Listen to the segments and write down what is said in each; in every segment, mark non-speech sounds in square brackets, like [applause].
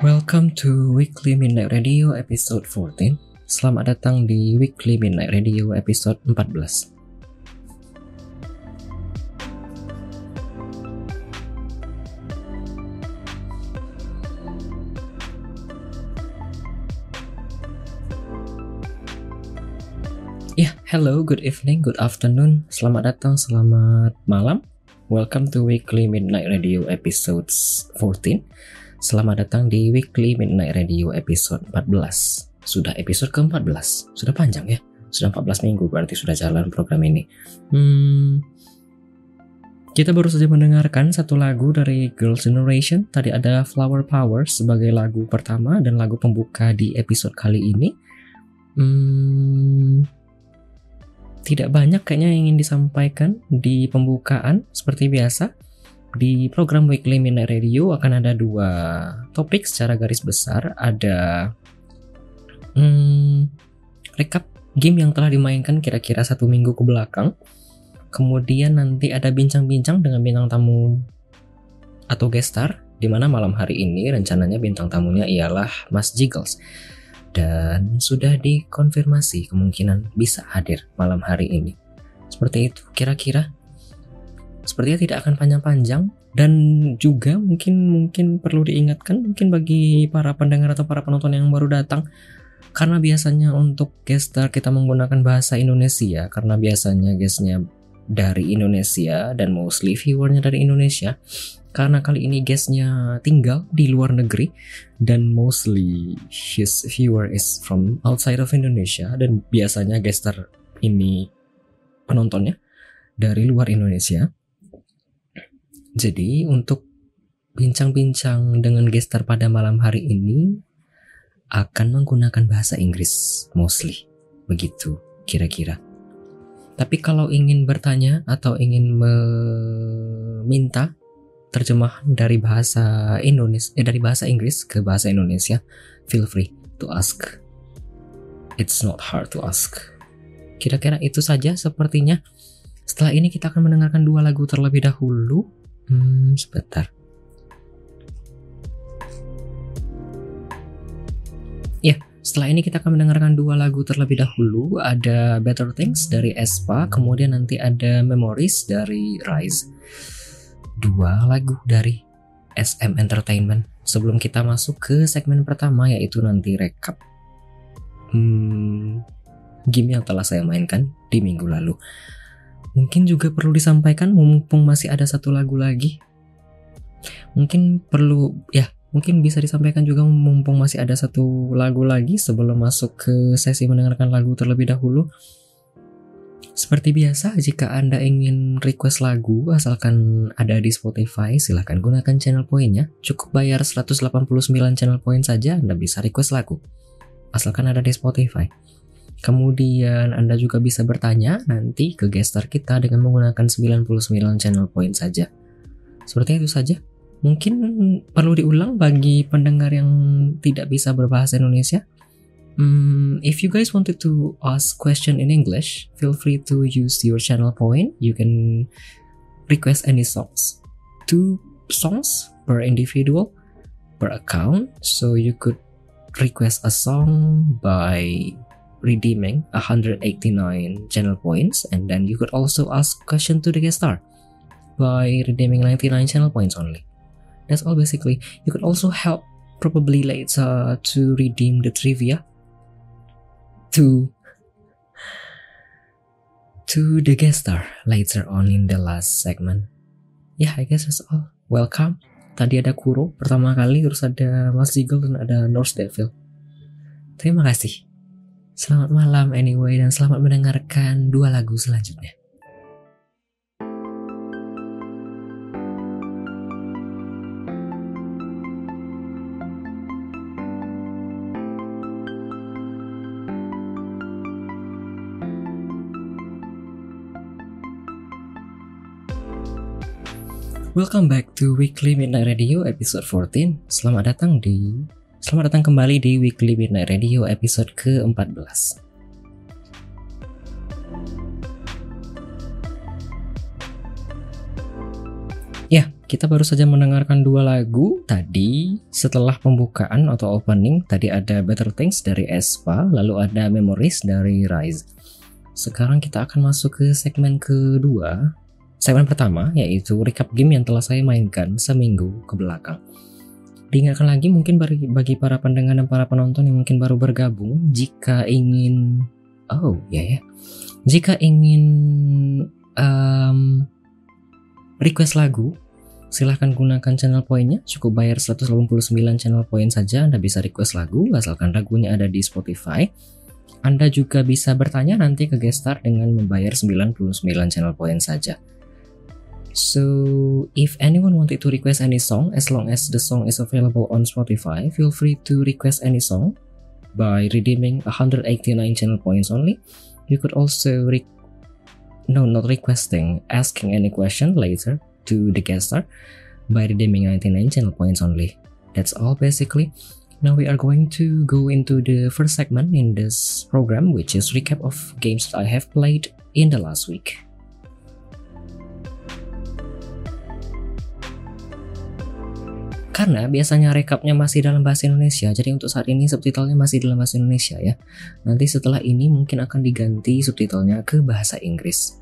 Welcome to Weekly Midnight Radio episode 14. Selamat datang di Weekly Midnight Radio episode 14. Ya, hello, good evening, good afternoon. Selamat datang, selamat malam. Welcome to Weekly Midnight Radio episode 14. Selamat datang di Weekly Midnight Radio episode 14. Sudah episode ke-14. Sudah panjang ya. Sudah 14 minggu berarti sudah jalan program ini. Hmm, kita baru saja mendengarkan satu lagu dari Girls' Generation. Tadi ada Flower Power sebagai lagu pertama dan lagu pembuka di episode kali ini. Hmm, tidak banyak kayaknya yang ingin disampaikan di pembukaan seperti biasa. Di program Weekly Midnight Radio akan ada dua topik secara garis besar. Ada hmm, recap game yang telah dimainkan kira-kira satu minggu ke belakang. Kemudian nanti ada bincang-bincang dengan bintang tamu atau guest star, di mana malam hari ini rencananya bintang tamunya ialah Mas Jiggles. Dan sudah dikonfirmasi kemungkinan bisa hadir malam hari ini. Seperti itu, kira-kira sepertinya tidak akan panjang-panjang. Dan juga mungkin mungkin perlu diingatkan mungkin bagi para pendengar atau para penonton yang baru datang. Karena biasanya untuk guest kita menggunakan bahasa Indonesia. Karena biasanya guestnya dari Indonesia dan mostly viewernya dari Indonesia. Karena kali ini guestnya tinggal di luar negeri. Dan mostly his viewer is from outside of Indonesia. Dan biasanya guest ini penontonnya dari luar Indonesia jadi untuk bincang-bincang dengan gestar pada malam hari ini akan menggunakan bahasa Inggris mostly. Begitu kira-kira. Tapi kalau ingin bertanya atau ingin meminta terjemahan dari bahasa Indonesia eh, dari bahasa Inggris ke bahasa Indonesia, feel free to ask. It's not hard to ask. Kira-kira itu saja sepertinya. Setelah ini kita akan mendengarkan dua lagu terlebih dahulu Hmm, sebentar. Ya, setelah ini kita akan mendengarkan dua lagu terlebih dahulu. Ada Better Things dari Espa, kemudian nanti ada Memories dari Rise. Dua lagu dari SM Entertainment. Sebelum kita masuk ke segmen pertama yaitu nanti rekap hmm, game yang telah saya mainkan di minggu lalu. Mungkin juga perlu disampaikan mumpung masih ada satu lagu lagi. Mungkin perlu ya, mungkin bisa disampaikan juga mumpung masih ada satu lagu lagi sebelum masuk ke sesi mendengarkan lagu terlebih dahulu. Seperti biasa, jika Anda ingin request lagu asalkan ada di Spotify, silahkan gunakan channel poinnya. Cukup bayar 189 channel point saja Anda bisa request lagu. Asalkan ada di Spotify. Kemudian Anda juga bisa bertanya nanti ke gestar kita dengan menggunakan 99 channel point saja. Seperti itu saja. Mungkin perlu diulang bagi pendengar yang tidak bisa berbahasa Indonesia. Hmm, if you guys wanted to ask question in English, feel free to use your channel point. You can request any songs. Two songs per individual per account. So you could request a song by redeeming 189 channel points and then you could also ask question to the guest star by redeeming 99 channel points only. That's all basically. You could also help probably later to redeem the trivia to to the guest star later on in the last segment. Yeah I guess that's all. Welcome. Tadi ada Kuro pertama kali terus ada Mas Eagle dan ada North Devil terima kasih Selamat malam anyway dan selamat mendengarkan dua lagu selanjutnya. Welcome back to Weekly Midnight Radio episode 14. Selamat datang di Selamat datang kembali di Weekly Midnight Radio episode ke-14. Ya, kita baru saja mendengarkan dua lagu. Tadi setelah pembukaan atau opening tadi ada Better Things dari Espa lalu ada Memories dari Rise. Sekarang kita akan masuk ke segmen kedua. Segmen pertama yaitu recap game yang telah saya mainkan seminggu ke belakang diingatkan lagi mungkin bagi para pendengar dan para penonton yang mungkin baru bergabung jika ingin oh ya ya jika ingin um, request lagu Silahkan gunakan channel poinnya, cukup bayar 189 channel poin saja Anda bisa request lagu, asalkan lagunya ada di Spotify. Anda juga bisa bertanya nanti ke Gestar dengan membayar 99 channel poin saja. So, if anyone wanted to request any song, as long as the song is available on Spotify, feel free to request any song by redeeming 189 channel points only. You could also re no, not requesting, asking any question later to the guest star by redeeming 99 channel points only. That's all basically. Now we are going to go into the first segment in this program which is recap of games that I have played in the last week. Karena biasanya recapnya masih dalam bahasa Indonesia, jadi untuk saat ini subtitlenya masih dalam bahasa Indonesia ya. Nanti setelah ini mungkin akan diganti subtitlenya ke bahasa Inggris.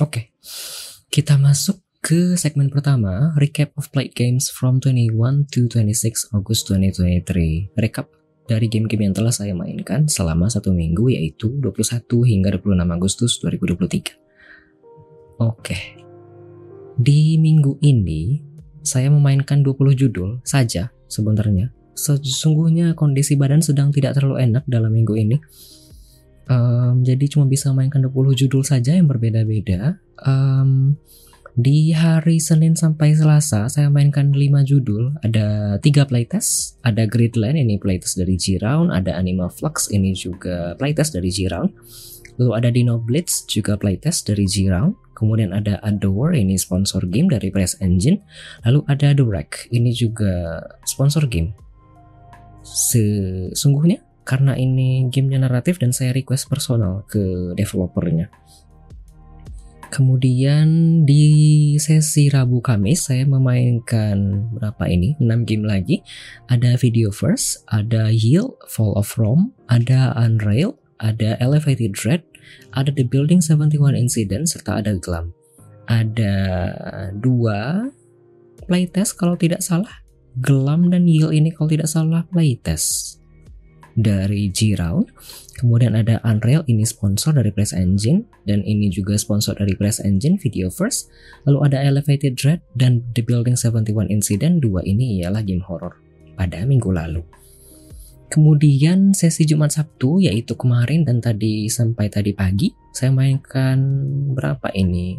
Oke, kita masuk ke segmen pertama, recap of played games from 21 to 26 August 2023. Recap dari game-game yang telah saya mainkan selama satu minggu yaitu 21 hingga 26 Agustus 2023. Oke, di minggu ini saya memainkan 20 judul saja sebenarnya. Sesungguhnya kondisi badan sedang tidak terlalu enak dalam minggu ini Um, jadi cuma bisa mainkan 20 judul saja yang berbeda-beda. Um, di hari Senin sampai Selasa saya mainkan 5 judul. Ada 3 playtest, ada Gridland ini playtest dari G-Round, ada Anima Flux ini juga playtest dari G-Round. Lalu ada Dino Blitz juga playtest dari G-Round. Kemudian ada Adore ini sponsor game dari Press Engine. Lalu ada Wreck ini juga sponsor game. Sesungguhnya karena ini gamenya naratif dan saya request personal ke developernya. Kemudian di sesi Rabu Kamis saya memainkan berapa ini? 6 game lagi. Ada Video First, ada Yield, Fall of Rome, ada Unrail, ada Elevated Dread, ada The Building 71 Incident, serta ada Glam. Ada dua playtest kalau tidak salah. Glam dan Yield ini kalau tidak salah playtest dari G-Round. Kemudian ada Unreal, ini sponsor dari Press Engine, dan ini juga sponsor dari Press Engine Video First. Lalu ada Elevated Dread dan The Building 71 Incident, dua ini ialah game horror pada minggu lalu. Kemudian sesi Jumat Sabtu yaitu kemarin dan tadi sampai tadi pagi saya mainkan berapa ini?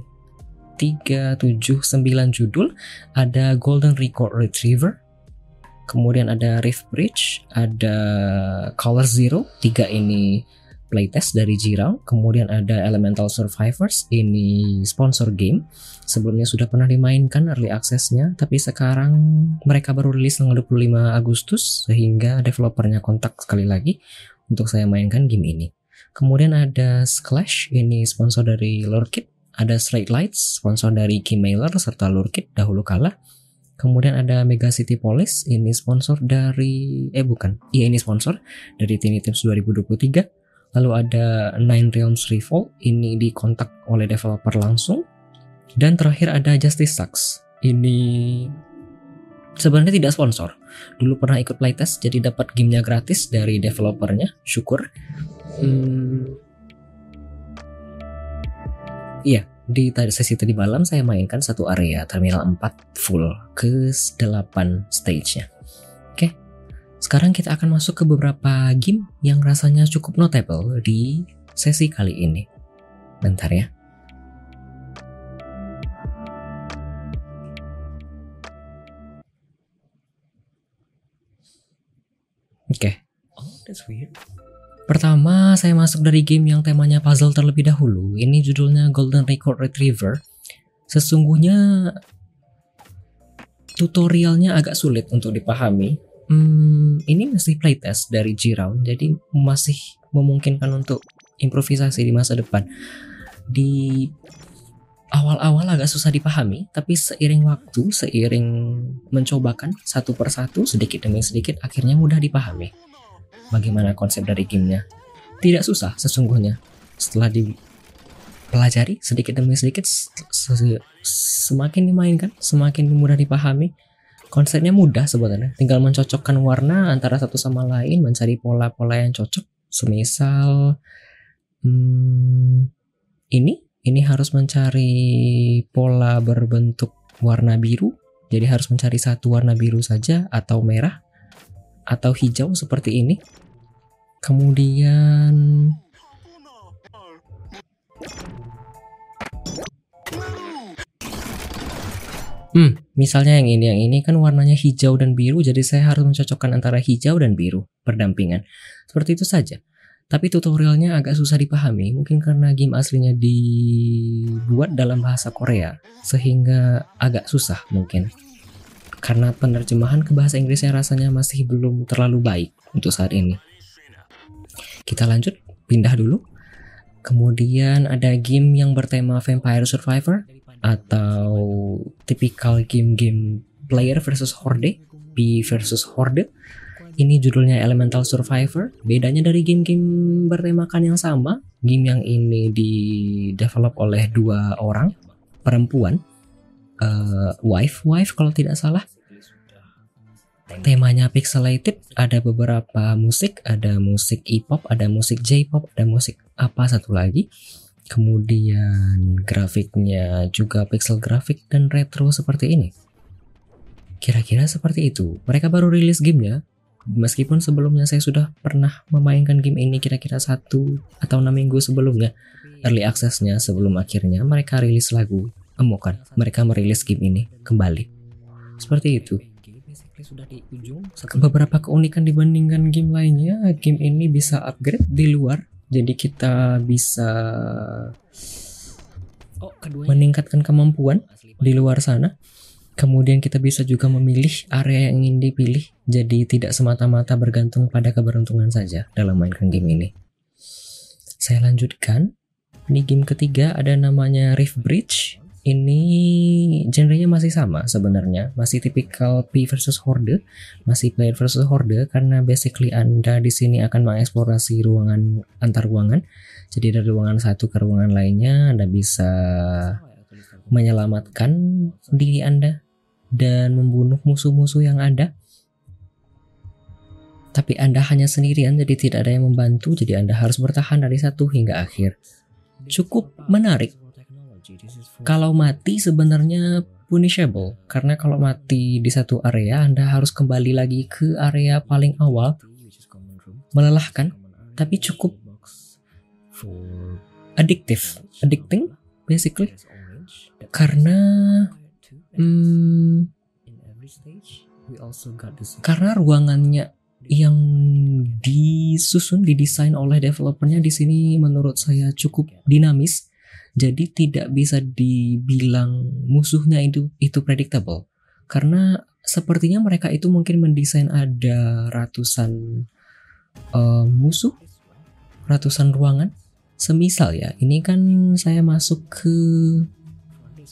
3, 7, 9 judul ada Golden Record Retriever kemudian ada Rift Bridge, ada Color Zero, tiga ini playtest dari Jirau, kemudian ada Elemental Survivors, ini sponsor game. Sebelumnya sudah pernah dimainkan early access-nya, tapi sekarang mereka baru rilis tanggal 25 Agustus, sehingga developernya kontak sekali lagi untuk saya mainkan game ini. Kemudian ada Splash, ini sponsor dari Lord Kit, ada Straight Lights, sponsor dari Kim Mailer serta Lord Kit dahulu kala. Kemudian ada Mega City Police, ini sponsor dari eh bukan, iya ini sponsor dari Tiny Teams 2023. Lalu ada Nine Realms Revolt, ini dikontak oleh developer langsung. Dan terakhir ada Justice Sucks. Ini sebenarnya tidak sponsor. Dulu pernah ikut playtest, jadi dapat gamenya gratis dari developernya. Syukur. Hmm, iya, di sesi tadi malam saya mainkan satu area terminal 4 full ke 8 stage-nya. Oke. Sekarang kita akan masuk ke beberapa game yang rasanya cukup notable di sesi kali ini. Bentar ya. Oke. Okay. Oh, that's weird. Pertama, saya masuk dari game yang temanya puzzle terlebih dahulu. Ini judulnya Golden Record Retriever. Sesungguhnya tutorialnya agak sulit untuk dipahami Hmm, ini masih playtest dari G-Round, jadi masih memungkinkan untuk improvisasi di masa depan. Di awal-awal agak susah dipahami, tapi seiring waktu, seiring mencobakan satu persatu, sedikit demi sedikit, akhirnya mudah dipahami. Bagaimana konsep dari gamenya? Tidak susah sesungguhnya. Setelah dipelajari sedikit demi sedikit, semakin dimainkan, semakin mudah dipahami. Konsepnya mudah sebenarnya, tinggal mencocokkan warna antara satu sama lain, mencari pola-pola yang cocok. Semisal hmm, ini, ini harus mencari pola berbentuk warna biru, jadi harus mencari satu warna biru saja atau merah atau hijau seperti ini. Kemudian Hmm, misalnya yang ini, yang ini kan warnanya hijau dan biru, jadi saya harus mencocokkan antara hijau dan biru berdampingan. Seperti itu saja. Tapi tutorialnya agak susah dipahami, mungkin karena game aslinya dibuat dalam bahasa Korea, sehingga agak susah mungkin. Karena penerjemahan ke bahasa Inggrisnya rasanya masih belum terlalu baik untuk saat ini. Kita lanjut, pindah dulu. Kemudian ada game yang bertema Vampire Survivor atau tipikal game-game player versus horde, P versus horde. Ini judulnya Elemental Survivor. Bedanya dari game-game bertemakan yang sama, game yang ini di develop oleh dua orang perempuan, uh, wife wife kalau tidak salah. Temanya pixelated, ada beberapa musik, ada musik E-pop, ada musik J-pop, ada musik apa satu lagi Kemudian grafiknya juga pixel grafik dan retro seperti ini. Kira-kira seperti itu. Mereka baru rilis gamenya. Meskipun sebelumnya saya sudah pernah memainkan game ini kira-kira satu atau enam minggu sebelumnya. Early accessnya sebelum akhirnya mereka rilis lagu. Emukan, mereka merilis game ini kembali. Seperti itu. Beberapa keunikan dibandingkan game lainnya, game ini bisa upgrade di luar jadi kita bisa meningkatkan kemampuan di luar sana. Kemudian kita bisa juga memilih area yang ingin dipilih. Jadi tidak semata-mata bergantung pada keberuntungan saja dalam mainkan game ini. Saya lanjutkan. Ini game ketiga ada namanya Rift Bridge ini genrenya masih sama sebenarnya, masih tipikal P versus Horde, masih player versus Horde karena basically Anda di sini akan mengeksplorasi ruangan antar ruangan. Jadi dari ruangan satu ke ruangan lainnya Anda bisa menyelamatkan diri Anda dan membunuh musuh-musuh yang ada. Tapi Anda hanya sendirian jadi tidak ada yang membantu, jadi Anda harus bertahan dari satu hingga akhir. Cukup menarik kalau mati sebenarnya punishable karena kalau mati di satu area Anda harus kembali lagi ke area paling awal. Melelahkan tapi cukup addictive, addicting basically. Karena hmm, karena ruangannya yang disusun didesain oleh developernya di sini menurut saya cukup dinamis jadi tidak bisa dibilang musuhnya itu itu predictable. Karena sepertinya mereka itu mungkin mendesain ada ratusan uh, musuh, ratusan ruangan. Semisal ya, ini kan saya masuk ke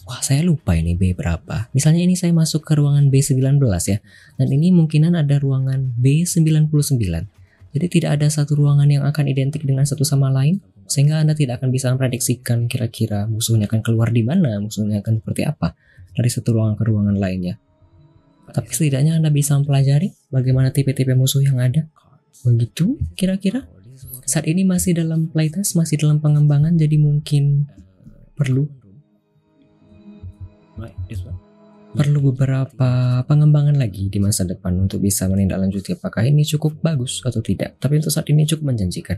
Wah, saya lupa ini B berapa. Misalnya ini saya masuk ke ruangan B19 ya. Dan ini mungkinan ada ruangan B99. Jadi tidak ada satu ruangan yang akan identik dengan satu sama lain sehingga Anda tidak akan bisa memprediksikan kira-kira musuhnya akan keluar di mana, musuhnya akan seperti apa dari satu ruangan ke ruangan lainnya. Tapi setidaknya Anda bisa mempelajari bagaimana tipe-tipe musuh yang ada. Begitu kira-kira. Saat ini masih dalam playtest, masih dalam pengembangan, jadi mungkin perlu perlu beberapa pengembangan lagi di masa depan untuk bisa menindaklanjuti apakah ini cukup bagus atau tidak. Tapi untuk saat ini cukup menjanjikan.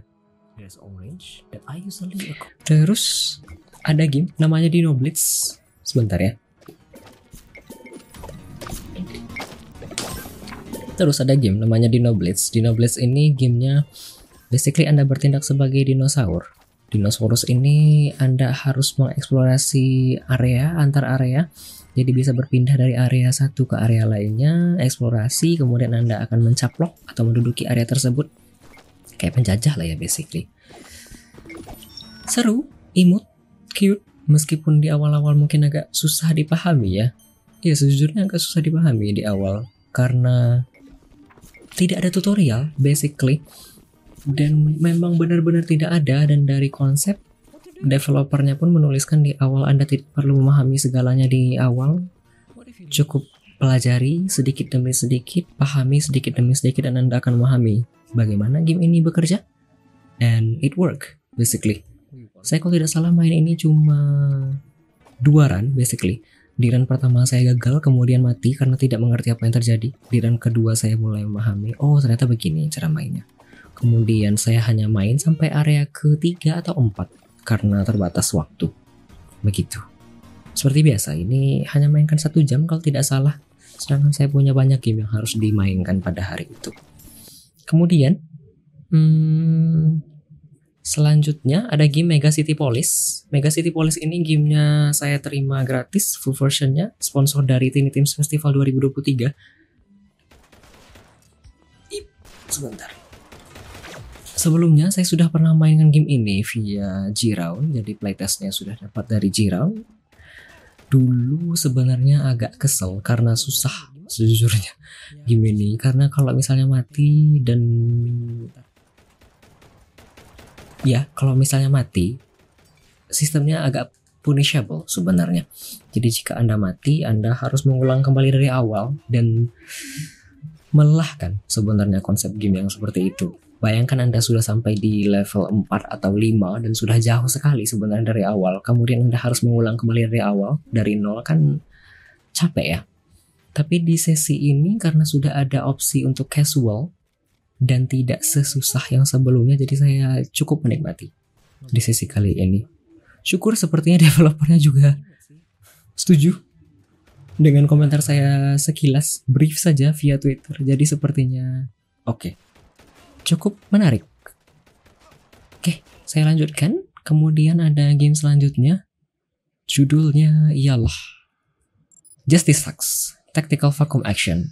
Terus ada game namanya Dino Blitz. Sebentar ya. Terus ada game namanya Dino Blitz. Dino Blitz ini gamenya basically Anda bertindak sebagai dinosaur. Dinosaurus ini Anda harus mengeksplorasi area antar area. Jadi bisa berpindah dari area satu ke area lainnya, eksplorasi, kemudian Anda akan mencaplok atau menduduki area tersebut. Kayak penjajah lah ya basically. Seru, imut, cute, meskipun di awal-awal mungkin agak susah dipahami ya. Ya sejujurnya agak susah dipahami di awal. Karena tidak ada tutorial basically. Dan memang benar-benar tidak ada. Dan dari konsep developernya pun menuliskan di awal Anda tidak perlu memahami segalanya di awal. Cukup pelajari sedikit demi sedikit pahami sedikit demi sedikit dan Anda akan memahami bagaimana game ini bekerja and it work basically saya kalau tidak salah main ini cuma dua run basically di run pertama saya gagal kemudian mati karena tidak mengerti apa yang terjadi di run kedua saya mulai memahami oh ternyata begini cara mainnya Kemudian saya hanya main sampai area ketiga atau empat karena terbatas waktu. Begitu. Seperti biasa, ini hanya mainkan satu jam kalau tidak salah. Sedangkan saya punya banyak game yang harus dimainkan pada hari itu. Kemudian, hmm, selanjutnya ada game Mega City Police. Mega City Police ini gamenya saya terima gratis, full versionnya, sponsor dari Tiny Teams Festival 2023. Ip, sebentar. Sebelumnya saya sudah pernah mainkan game ini via G-Round, jadi playtestnya sudah dapat dari G-Round. Dulu sebenarnya agak kesel karena susah sejujurnya ini karena kalau misalnya mati dan ya kalau misalnya mati sistemnya agak punishable sebenarnya. Jadi jika Anda mati, Anda harus mengulang kembali dari awal dan melelahkan sebenarnya konsep game yang seperti itu. Bayangkan Anda sudah sampai di level 4 atau 5 dan sudah jauh sekali sebenarnya dari awal. Kemudian Anda harus mengulang kembali dari awal, dari nol kan capek ya. Tapi di sesi ini karena sudah ada opsi untuk casual dan tidak sesusah yang sebelumnya jadi saya cukup menikmati di sesi kali ini. Syukur sepertinya [laughs] developernya juga setuju dengan komentar saya sekilas brief saja via Twitter. Jadi sepertinya oke. Okay cukup menarik. Oke, saya lanjutkan. Kemudian ada game selanjutnya. Judulnya ialah Justice Sucks Tactical Vacuum Action.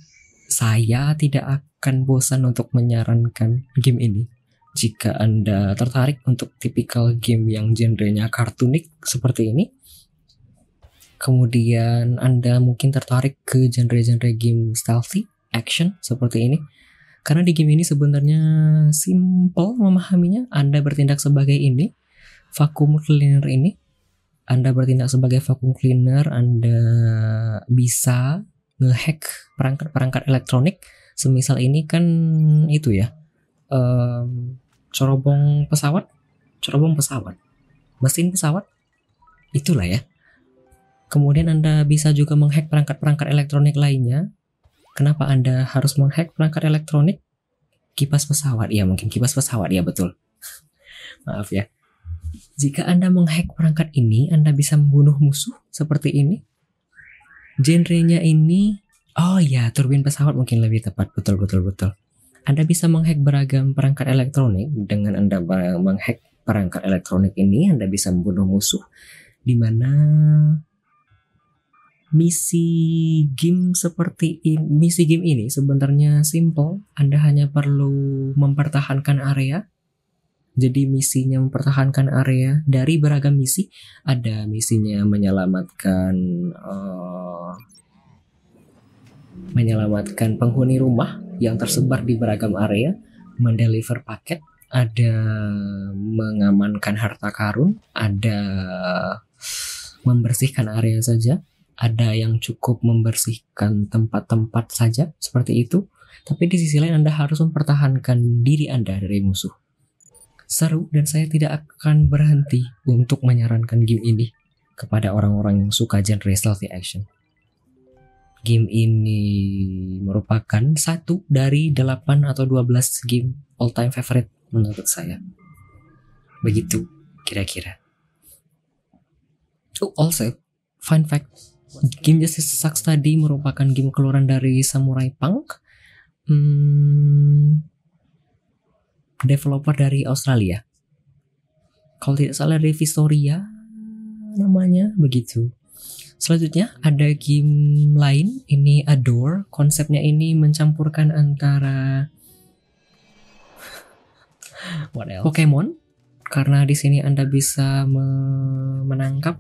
Saya tidak akan bosan untuk menyarankan game ini. Jika Anda tertarik untuk tipikal game yang genrenya kartunik seperti ini, kemudian Anda mungkin tertarik ke genre-genre game stealthy, action seperti ini, karena di game ini sebenarnya simple memahaminya. Anda bertindak sebagai ini, vacuum cleaner ini. Anda bertindak sebagai vacuum cleaner, Anda bisa ngehack perangkat-perangkat elektronik. Semisal ini kan itu ya, um, corobong pesawat, corobong pesawat, mesin pesawat, itulah ya. Kemudian Anda bisa juga menghack perangkat-perangkat elektronik lainnya Kenapa Anda harus menghack perangkat elektronik? Kipas pesawat, ya mungkin kipas pesawat, ya betul. [laughs] Maaf ya. Jika Anda menghack perangkat ini, Anda bisa membunuh musuh seperti ini. Genrenya ini, oh ya, turbin pesawat mungkin lebih tepat, betul betul betul. Anda bisa menghack beragam perangkat elektronik dengan Anda menghack perangkat elektronik ini, Anda bisa membunuh musuh di mana misi game seperti ini, misi game ini sebenarnya simple. Anda hanya perlu mempertahankan area. Jadi misinya mempertahankan area dari beragam misi. Ada misinya menyelamatkan uh, menyelamatkan penghuni rumah yang tersebar di beragam area, mendeliver paket, ada mengamankan harta karun, ada membersihkan area saja, ada yang cukup membersihkan tempat-tempat saja seperti itu, tapi di sisi lain Anda harus mempertahankan diri Anda dari musuh. Seru dan saya tidak akan berhenti untuk menyarankan game ini kepada orang-orang yang suka genre stealthy action. Game ini merupakan satu dari 8 atau 12 game all time favorite menurut saya. Begitu kira-kira. Oh, also, fun fact, game Justice Sucks tadi merupakan game keluaran dari Samurai Punk. Hmm, developer dari Australia. Kalau tidak salah dari Vistoria namanya begitu. Selanjutnya ada game lain, ini Adore. Konsepnya ini mencampurkan antara What else? Pokemon karena di sini Anda bisa menangkap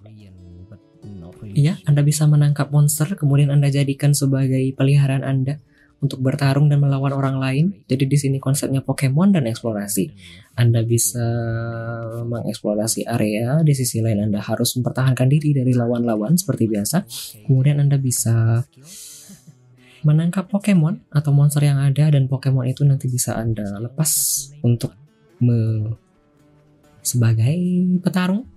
Iya, Anda bisa menangkap monster kemudian Anda jadikan sebagai peliharaan Anda untuk bertarung dan melawan orang lain. Jadi di sini konsepnya Pokemon dan eksplorasi. Anda bisa mengeksplorasi area, di sisi lain Anda harus mempertahankan diri dari lawan-lawan seperti biasa. Kemudian Anda bisa menangkap Pokemon atau monster yang ada dan Pokemon itu nanti bisa Anda lepas untuk me sebagai petarung.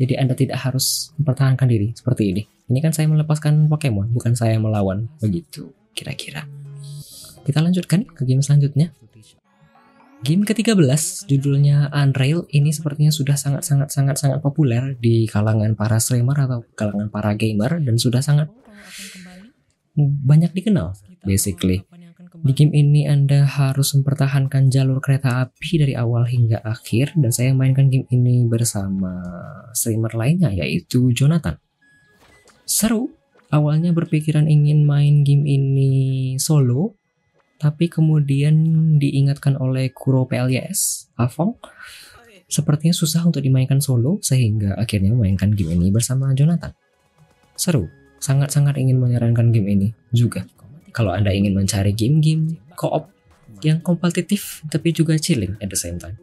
Jadi Anda tidak harus mempertahankan diri seperti ini. Ini kan saya melepaskan Pokemon, bukan saya melawan. Begitu kira-kira. Kita lanjutkan ke game selanjutnya. Game ke-13 judulnya Unreal ini sepertinya sudah sangat-sangat sangat-sangat populer di kalangan para streamer atau kalangan para gamer dan sudah sangat banyak dikenal basically. Di game ini Anda harus mempertahankan jalur kereta api dari awal hingga akhir dan saya mainkan game ini bersama streamer lainnya yaitu Jonathan. Seru, awalnya berpikiran ingin main game ini solo tapi kemudian diingatkan oleh Kuro PLYS, Avong, sepertinya susah untuk dimainkan solo sehingga akhirnya memainkan game ini bersama Jonathan. Seru, sangat-sangat ingin menyarankan game ini juga. Kalau Anda ingin mencari game-game co-op yang kompetitif tapi juga chilling at the same time.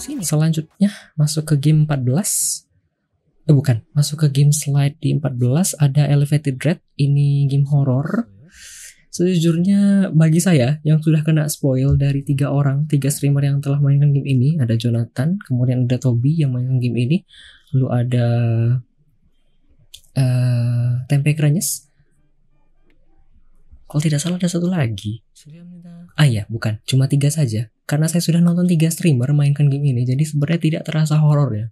Sini. Selanjutnya masuk ke game 14. Eh bukan, masuk ke game slide di 14 ada Elevated Dread. Ini game horror Sejujurnya bagi saya yang sudah kena spoil dari tiga orang, tiga streamer yang telah mainkan game ini, ada Jonathan, kemudian ada Toby yang mainkan game ini, lalu ada uh, Tempe Krenyes. Kalau tidak salah ada satu lagi. Ah ya, bukan, cuma tiga saja. Karena saya sudah nonton tiga streamer mainkan game ini, jadi sebenarnya tidak terasa horor ya.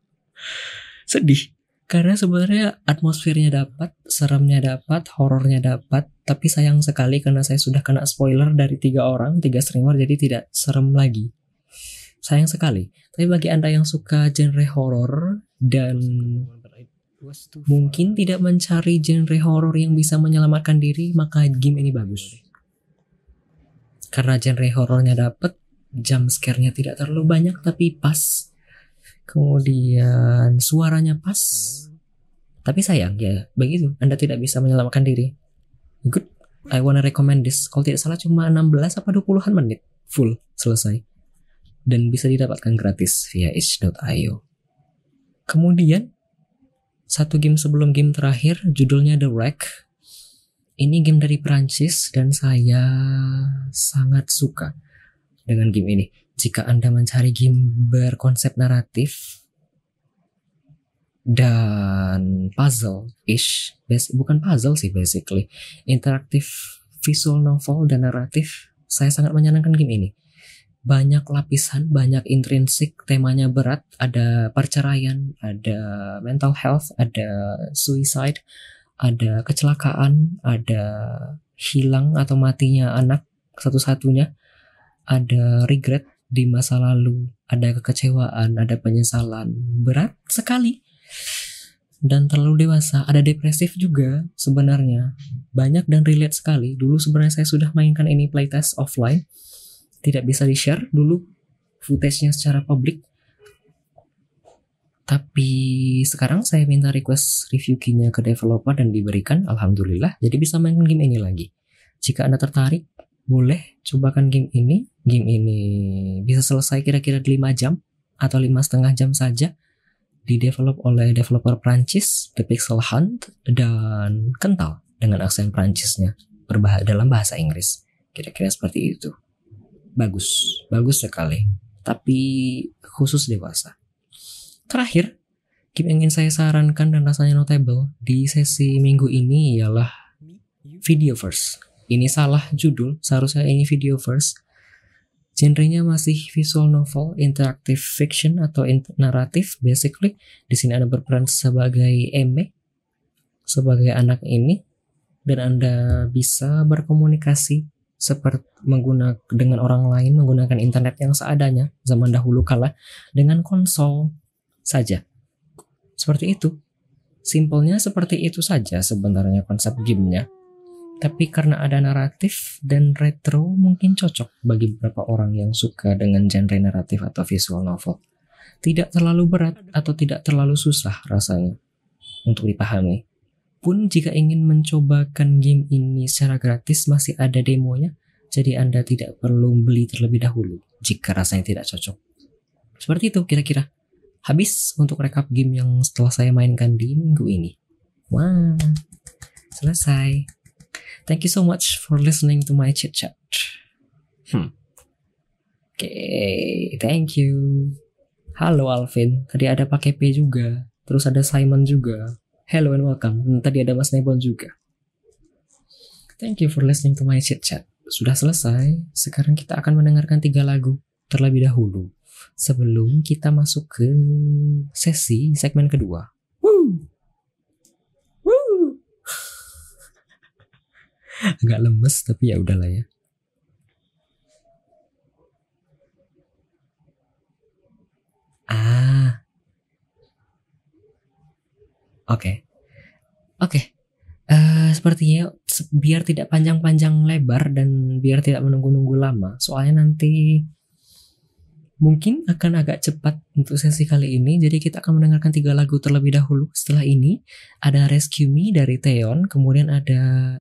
[laughs] Sedih. Karena sebenarnya atmosfernya dapat, seremnya dapat, horornya dapat, tapi sayang sekali karena saya sudah kena spoiler dari tiga orang, tiga streamer, jadi tidak serem lagi. Sayang sekali. Tapi bagi anda yang suka genre horor dan mungkin tidak mencari genre horor yang bisa menyelamatkan diri, maka game ini bagus. Karena genre horornya dapat, jump scare-nya tidak terlalu banyak tapi pas. Kemudian suaranya pas. Tapi sayang ya begitu. Anda tidak bisa menyelamatkan diri. Good. I wanna recommend this. Kalau tidak salah cuma 16 apa 20an menit. Full. Selesai. Dan bisa didapatkan gratis via itch.io kemudian satu game sebelum game terakhir judulnya The Wreck. Ini game dari Prancis dan saya sangat suka dengan game ini. Jika Anda mencari game berkonsep naratif dan puzzle-ish, bukan puzzle sih basically, interaktif visual novel dan naratif, saya sangat menyenangkan game ini. Banyak lapisan, banyak intrinsik, temanya berat, ada perceraian, ada mental health, ada suicide, ada kecelakaan, ada hilang atau matinya anak satu-satunya, ada regret, di masa lalu, ada kekecewaan, ada penyesalan, berat sekali. Dan terlalu dewasa, ada depresif juga sebenarnya. Banyak dan relate sekali. Dulu sebenarnya saya sudah mainkan ini playtest offline. Tidak bisa di-share dulu footage-nya secara publik. Tapi sekarang saya minta request review key-nya ke developer dan diberikan, alhamdulillah. Jadi bisa mainkan game ini lagi. Jika Anda tertarik, boleh cobakan game ini. Game ini bisa selesai kira-kira 5 jam atau lima setengah jam saja. Didevelop oleh developer Prancis, The Pixel Hunt, dan kental dengan aksen Prancisnya dalam bahasa Inggris. Kira-kira seperti itu. Bagus, bagus sekali. Tapi khusus dewasa. Terakhir, game yang ingin saya sarankan dan rasanya notable di sesi minggu ini ialah Video First ini salah judul, seharusnya ini video first. Genrenya masih visual novel, interactive fiction atau naratif basically. Di sini Anda berperan sebagai Eme, sebagai anak ini dan Anda bisa berkomunikasi seperti menggunakan dengan orang lain menggunakan internet yang seadanya zaman dahulu kala dengan konsol saja. Seperti itu. Simpelnya seperti itu saja sebenarnya konsep gamenya. Tapi karena ada naratif dan retro mungkin cocok bagi beberapa orang yang suka dengan genre naratif atau visual novel. Tidak terlalu berat atau tidak terlalu susah rasanya untuk dipahami. Pun jika ingin mencobakan game ini secara gratis masih ada demonya, jadi Anda tidak perlu beli terlebih dahulu jika rasanya tidak cocok. Seperti itu kira-kira. Habis untuk rekap game yang setelah saya mainkan di minggu ini. Wah, selesai. Thank you so much for listening to my chit chat. Hmm. Oke, okay, thank you. Halo Alvin, tadi ada pakai P juga. Terus ada Simon juga. Hello and welcome. Hmm, tadi ada Mas Nebon juga. Thank you for listening to my chit chat. Sudah selesai. Sekarang kita akan mendengarkan tiga lagu terlebih dahulu sebelum kita masuk ke sesi segmen kedua. Woo! Woo! [laughs] Agak lemes tapi ya udahlah ya. Ah. Oke. Okay. Oke. Okay. Uh, eh, sepertinya biar tidak panjang-panjang lebar dan biar tidak menunggu-nunggu lama. Soalnya nanti mungkin akan agak cepat untuk sesi kali ini. Jadi kita akan mendengarkan tiga lagu terlebih dahulu. Setelah ini ada Rescue Me dari Theon, kemudian ada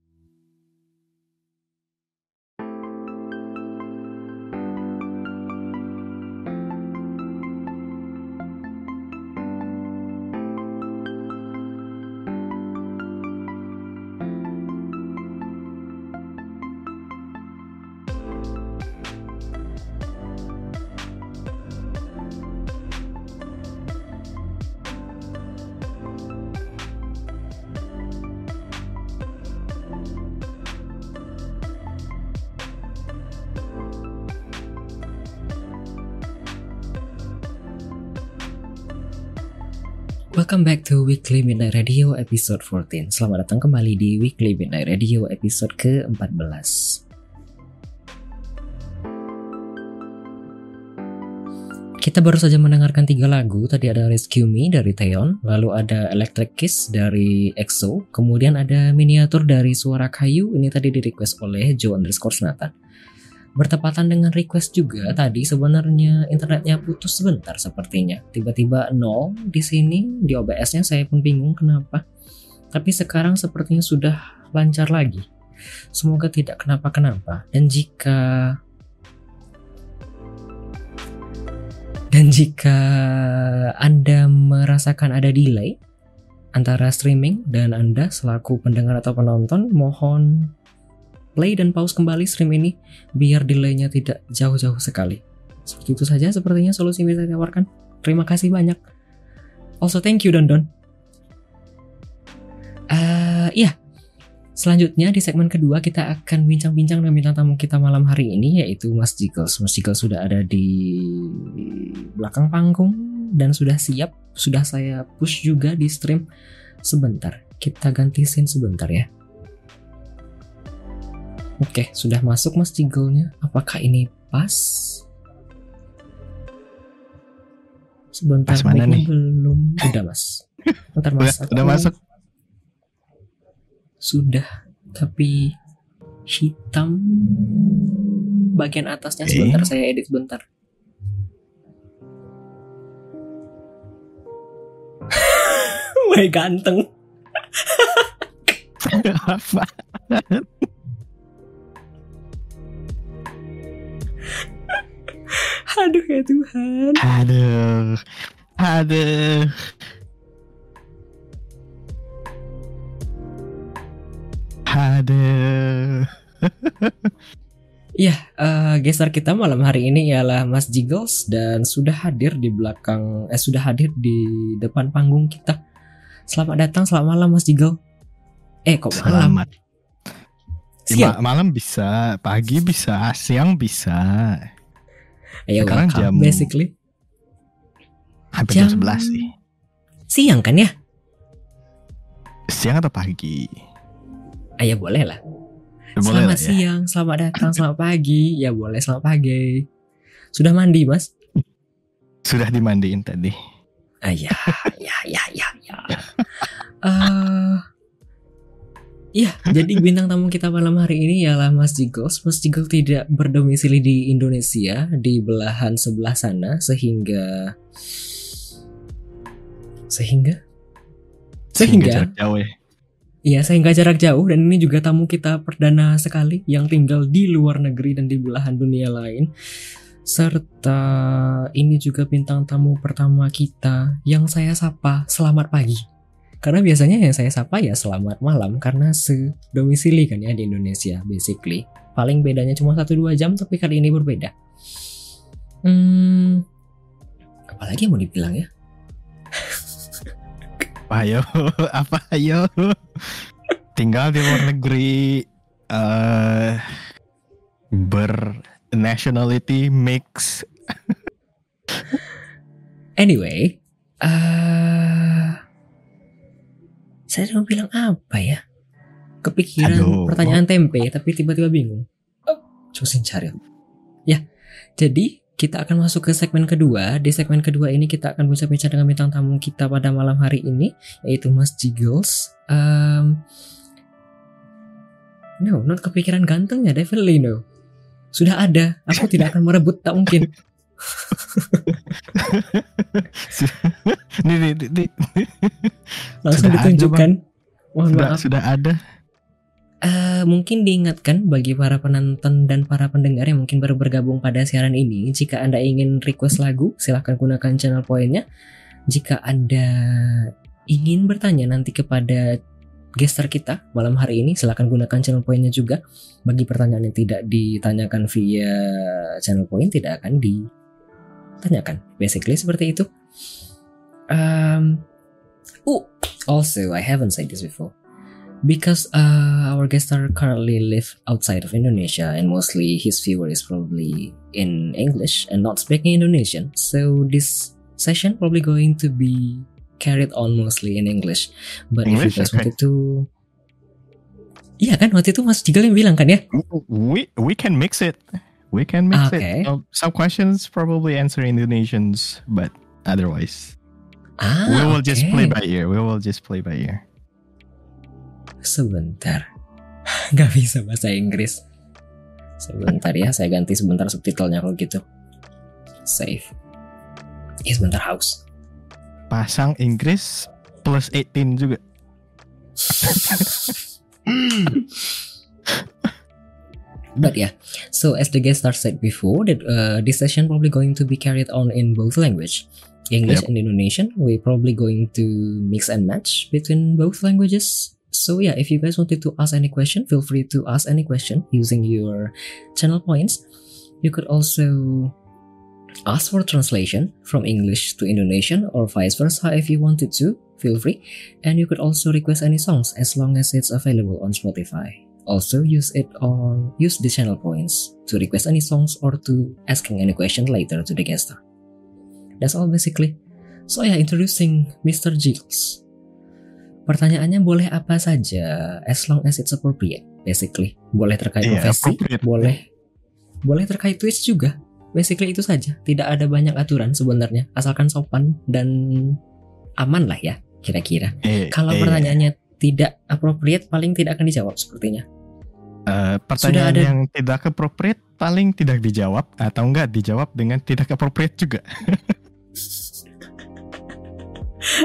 Welcome back to Weekly Midnight Radio episode 14. Selamat datang kembali di Weekly Midnight Radio episode ke-14. Kita baru saja mendengarkan tiga lagu. Tadi ada Rescue Me dari Theon, lalu ada Electric Kiss dari EXO, kemudian ada miniatur dari Suara Kayu. Ini tadi di request oleh Joe underscore Nathan bertepatan dengan request juga tadi sebenarnya internetnya putus sebentar sepertinya. Tiba-tiba nol di sini di OBS-nya saya pun bingung kenapa. Tapi sekarang sepertinya sudah lancar lagi. Semoga tidak kenapa-kenapa. Dan jika dan jika Anda merasakan ada delay antara streaming dan Anda selaku pendengar atau penonton mohon play dan pause kembali stream ini biar delaynya tidak jauh-jauh sekali. Seperti itu saja sepertinya solusi yang bisa saya tawarkan. Terima kasih banyak. Also thank you Don Don. Uh, iya, selanjutnya di segmen kedua kita akan bincang-bincang dengan bintang tamu kita malam hari ini yaitu Mas Jiggles. Mas Jiggles sudah ada di belakang panggung dan sudah siap. Sudah saya push juga di stream. Sebentar, kita ganti scene sebentar ya. Oke, sudah masuk mas jinglenya. Apakah ini pas? Sebentar pas mana nih? belum. Udah mas. Bentar mas. Udah, udah masuk. Sudah, tapi hitam bagian atasnya sebentar saya edit sebentar. [laughs] Wah ganteng. [laughs] Apa? Aduh ya Tuhan. Aduh. Aduh. Aduh. Ya, uh, geser kita malam hari ini ialah Mas Jiggles dan sudah hadir di belakang, eh sudah hadir di depan panggung kita. Selamat datang, selamat malam Mas Jiggle. Eh kok malam? Selamat. Siang. malam bisa, pagi bisa, siang bisa. Ayo Sekarang jam basically. Hampir jam, jam 11 sih. Siang kan ya? Siang atau pagi? Ayo boleh lah. Boleh selamat lah ya. siang, selamat datang, selamat pagi. Ya boleh, selamat pagi. Sudah mandi, Mas? Sudah dimandiin tadi. Ah, ya, ya, ya, ya, ya. Eh, Iya, jadi bintang tamu kita malam hari ini ialah Mas Jigos. Mas Jigos tidak berdomisili di Indonesia, di belahan sebelah sana, sehingga sehingga sehingga jarak jauh ya. Iya, sehingga jarak jauh dan ini juga tamu kita perdana sekali yang tinggal di luar negeri dan di belahan dunia lain. Serta ini juga bintang tamu pertama kita yang saya sapa selamat pagi. Karena biasanya yang saya sapa ya selamat malam karena sedomisili kan ya di Indonesia basically. Paling bedanya cuma 1-2 jam tapi kali ini berbeda. Hmm, apalagi yang mau dibilang ya? Apa ayo? [laughs] Apa ayo? Tinggal di luar negeri eh bernationality mix. Anyway, eh saya mau bilang apa ya? Kepikiran Aduh. pertanyaan tempe, tapi tiba-tiba bingung. Oh, cari. Ya, jadi kita akan masuk ke segmen kedua. Di segmen kedua ini kita akan bincang-bincang dengan bintang tamu kita pada malam hari ini, yaitu Mas Jiggles. Um, no, not kepikiran gantengnya, definitely no. Sudah ada, aku tidak akan merebut, tak mungkin. [laughs] nih, nih, nih, nih. Langsung Sudah ada, ditunjukkan. Mohon Sudah, maaf. sudah ada. Eh, mungkin diingatkan bagi para penonton dan para pendengar yang mungkin baru bergabung pada siaran ini, jika Anda ingin request lagu, silahkan gunakan channel poinnya. Jika Anda ingin bertanya nanti kepada gestar kita malam hari ini, silahkan gunakan channel poinnya juga. Bagi pertanyaan yang tidak ditanyakan via channel point, tidak akan ditanyakan. Basically seperti itu. Um, oh, also I haven't said this before because uh, our guest star currently live outside of Indonesia and mostly his viewer is probably in English and not speaking Indonesian. So this session probably going to be carried on mostly in English. But if English? you guys Okay. wanted to Iya kan waktu itu Mas Jigal yang bilang kan ya? We we can mix it. We can mix Okay. it. Um, some questions probably answer Indonesians, but otherwise Ah, we will just oke. play by ear. We will just play by ear. Sebentar. [laughs] Gak bisa bahasa Inggris. Sebentar ya, saya ganti sebentar subtitlenya kalau gitu. Save. Eh, sebentar house. Pasang Inggris plus 18 juga. [laughs] [laughs] But yeah, so as the guest star said before, that uh, this session probably going to be carried on in both language, English Yep. and Indonesian. We're probably going to mix and match between both languages. So yeah, if you guys wanted to ask any question, feel free to ask any question using your channel points. You could also ask for translation from English to Indonesian or vice versa if you wanted to. Feel free, and you could also request any songs as long as it's available on Spotify. Also use it on use the channel points to request any songs or to asking any question later to the guest star. That's all basically. So yeah, introducing Mr. Jiggles. Pertanyaannya boleh apa saja as long as it's appropriate. Basically, boleh terkait Iya, profesi, boleh boleh terkait Twitch juga. Basically itu saja. Tidak ada banyak aturan sebenarnya, asalkan sopan dan aman lah ya, kira-kira. Eh, Kalau eh, pertanyaannya tidak appropriate, paling tidak akan dijawab sepertinya. Eh, pertanyaan ada- yang tidak appropriate paling tidak dijawab atau enggak dijawab dengan tidak appropriate juga. [laughs]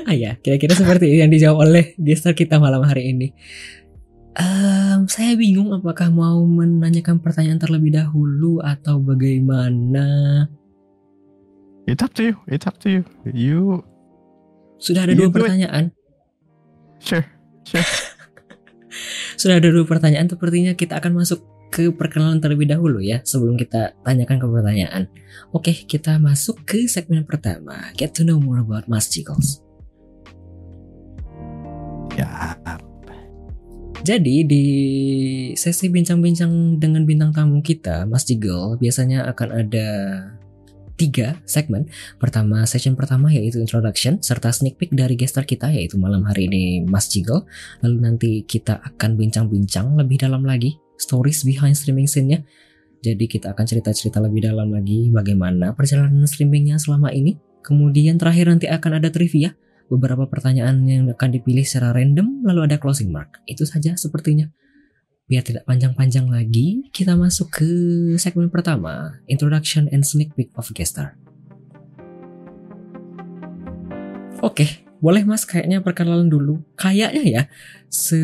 ah ya, kira-kira seperti yang dijawab oleh gestar kita malam hari ini. Ehm, saya bingung apakah mau menanyakan pertanyaan terlebih dahulu atau bagaimana. It's up to you. It's up to you. You Sudah ada You dua do it. pertanyaan. sure. Sure. Sudah ada dua pertanyaan. Sepertinya kita akan masuk ke perkenalan terlebih dahulu ya sebelum kita tanyakan ke pertanyaan. Oke, kita masuk ke segmen pertama. Get to know more about Mas Jiggles. ya. Jadi di sesi bincang-bincang dengan bintang tamu kita, Mas Jigel, biasanya akan ada tiga segmen. Pertama, session pertama yaitu introduction serta sneak peek dari gestar kita yaitu malam hari ini Mas Jigel. Lalu nanti kita akan bincang-bincang lebih dalam lagi stories behind streaming scene-nya. Jadi kita akan cerita-cerita lebih dalam lagi bagaimana perjalanan streamingnya selama ini. Kemudian terakhir nanti akan ada trivia, beberapa pertanyaan yang akan dipilih secara random, lalu ada closing mark. Itu saja sepertinya. Biar tidak panjang-panjang lagi, kita masuk ke segmen pertama, Introduction and Sneak Peek of Guest Star. Oke, boleh mas kayaknya perkenalan dulu. Kayaknya ya, se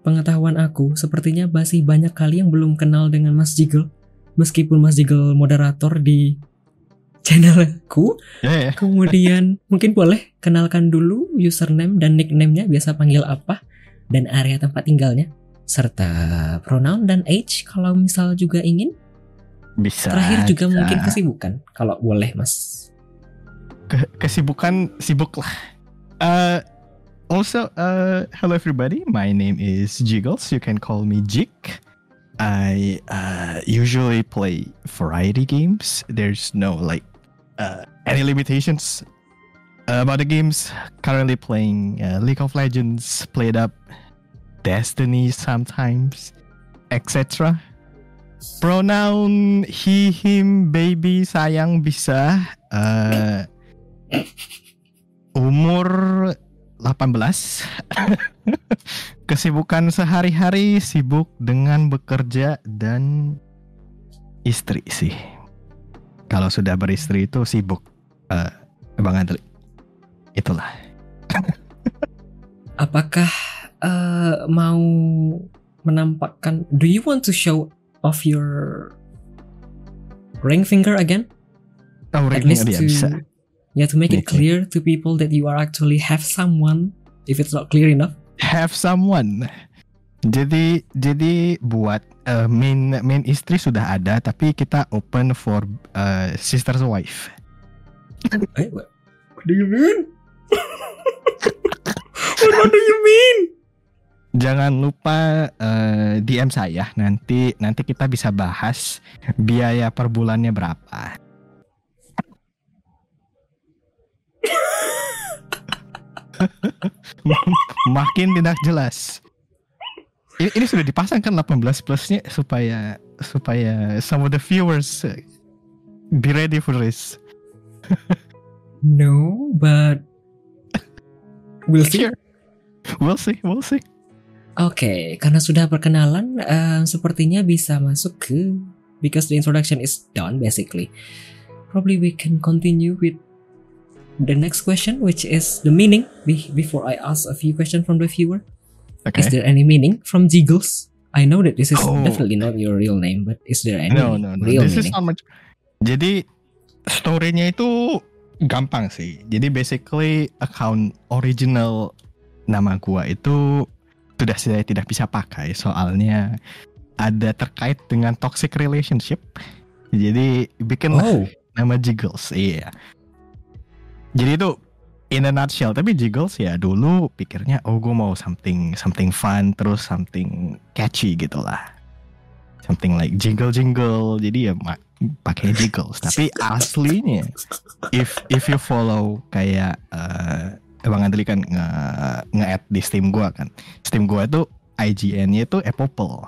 pengetahuan aku, sepertinya masih banyak kali yang belum kenal dengan Mas Jiggle. Meskipun Mas Jiggle moderator di channelku. Yeah, yeah. Kemudian mungkin boleh kenalkan dulu username dan nicknamenya biasa panggil apa dan area tempat tinggalnya serta pronoun dan age kalau misal juga ingin. Bisa. Terakhir juga bisa. mungkin kesibukan kalau boleh Mas. Ke kesibukan sibuk lah. Uh, also, uh, hello everybody. My name is Jiggles. You can call me Jig. I uh, usually play variety games. There's no like uh, any limitations about the games. Currently playing uh, League of Legends, played up Destiny sometimes, etc. Pronoun he, him, baby, sayang bisa. Uh, umur 18. [laughs] Kesibukan sehari-hari sibuk dengan bekerja dan istri sih. Kalau sudah beristri itu sibuk, uh, Bang Andri. Itulah. [laughs] Apakah uh, mau menampakkan do you want to show off your ring finger again? Oh, At ring least finger, ya, to bisa. yeah to make it clear to people that you are actually have someone if it's not clear enough. Have someone. Jadi jadi buat uh, main main istri sudah ada tapi kita open for uh, sister's wife. What do you mean? What, do you mean? Jangan lupa eh, DM saya nanti nanti kita bisa bahas biaya per bulannya berapa. [laughs] Makin tidak jelas. Ini, ini sudah dipasang kan 18 plusnya supaya supaya some of the viewers be ready for this. No, but we'll see. Sure. We'll see, we'll see. Oke, karena sudah perkenalan, eh, sepertinya bisa masuk ke because the introduction is done basically. Probably we can continue with the next question, which is the meaning. Be- before I ask a few questions from the viewer, Okay. is there any meaning from Jiggles? I know that this is Oh. definitely not your real name, but is there any No, no, no. real This is meaning? not much. Jadi story-nya itu gampang sih. Jadi basically account original nama gua itu sudah saya tidak bisa pakai soalnya ada terkait dengan toxic relationship. Jadi bikin Oh, nama Jiggles. Iya. Jadi itu in a nutshell. Tapi Jiggles ya dulu pikirnya oh gue mau something something fun terus something catchy gitu lah. Something like jingle jingle. Jadi ya pakai Jiggles. Tapi aslinya if if you follow kayak eh Bang Andri kan nge nge-add di Steam gua kan. Steam gua itu IGN-nya itu Apple.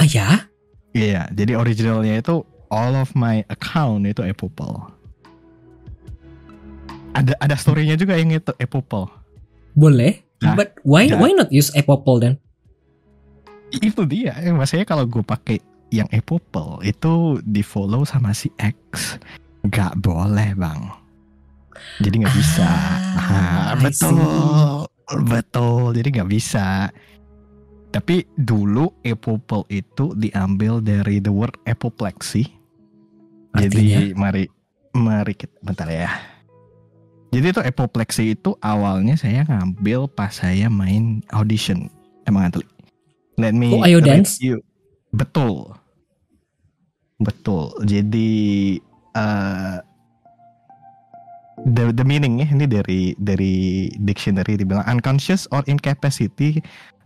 ah ya? Iya, jadi originalnya itu all of my account itu Apple. Ada ada story-nya juga yang itu Apple. Boleh. Nah, but why nah. why not use Apple then? Itu dia, eh, maksudnya kalau gue pakai yang Apple itu di follow sama si X, nggak boleh bang. Jadi nggak bisa. Ah, Ah, betul, betul. Jadi nggak bisa. Tapi dulu Apple itu diambil dari the word apoplexy. Jadi mari mari kita bentar ya. Jadi itu apoplexy itu awalnya saya ngambil pas saya main audition. Emang Antli. Let me Oh, Ayo Dance? review. Betul. Betul. Jadi eh the the meaningnya ini dari dari dictionary dibilang unconscious or incapacity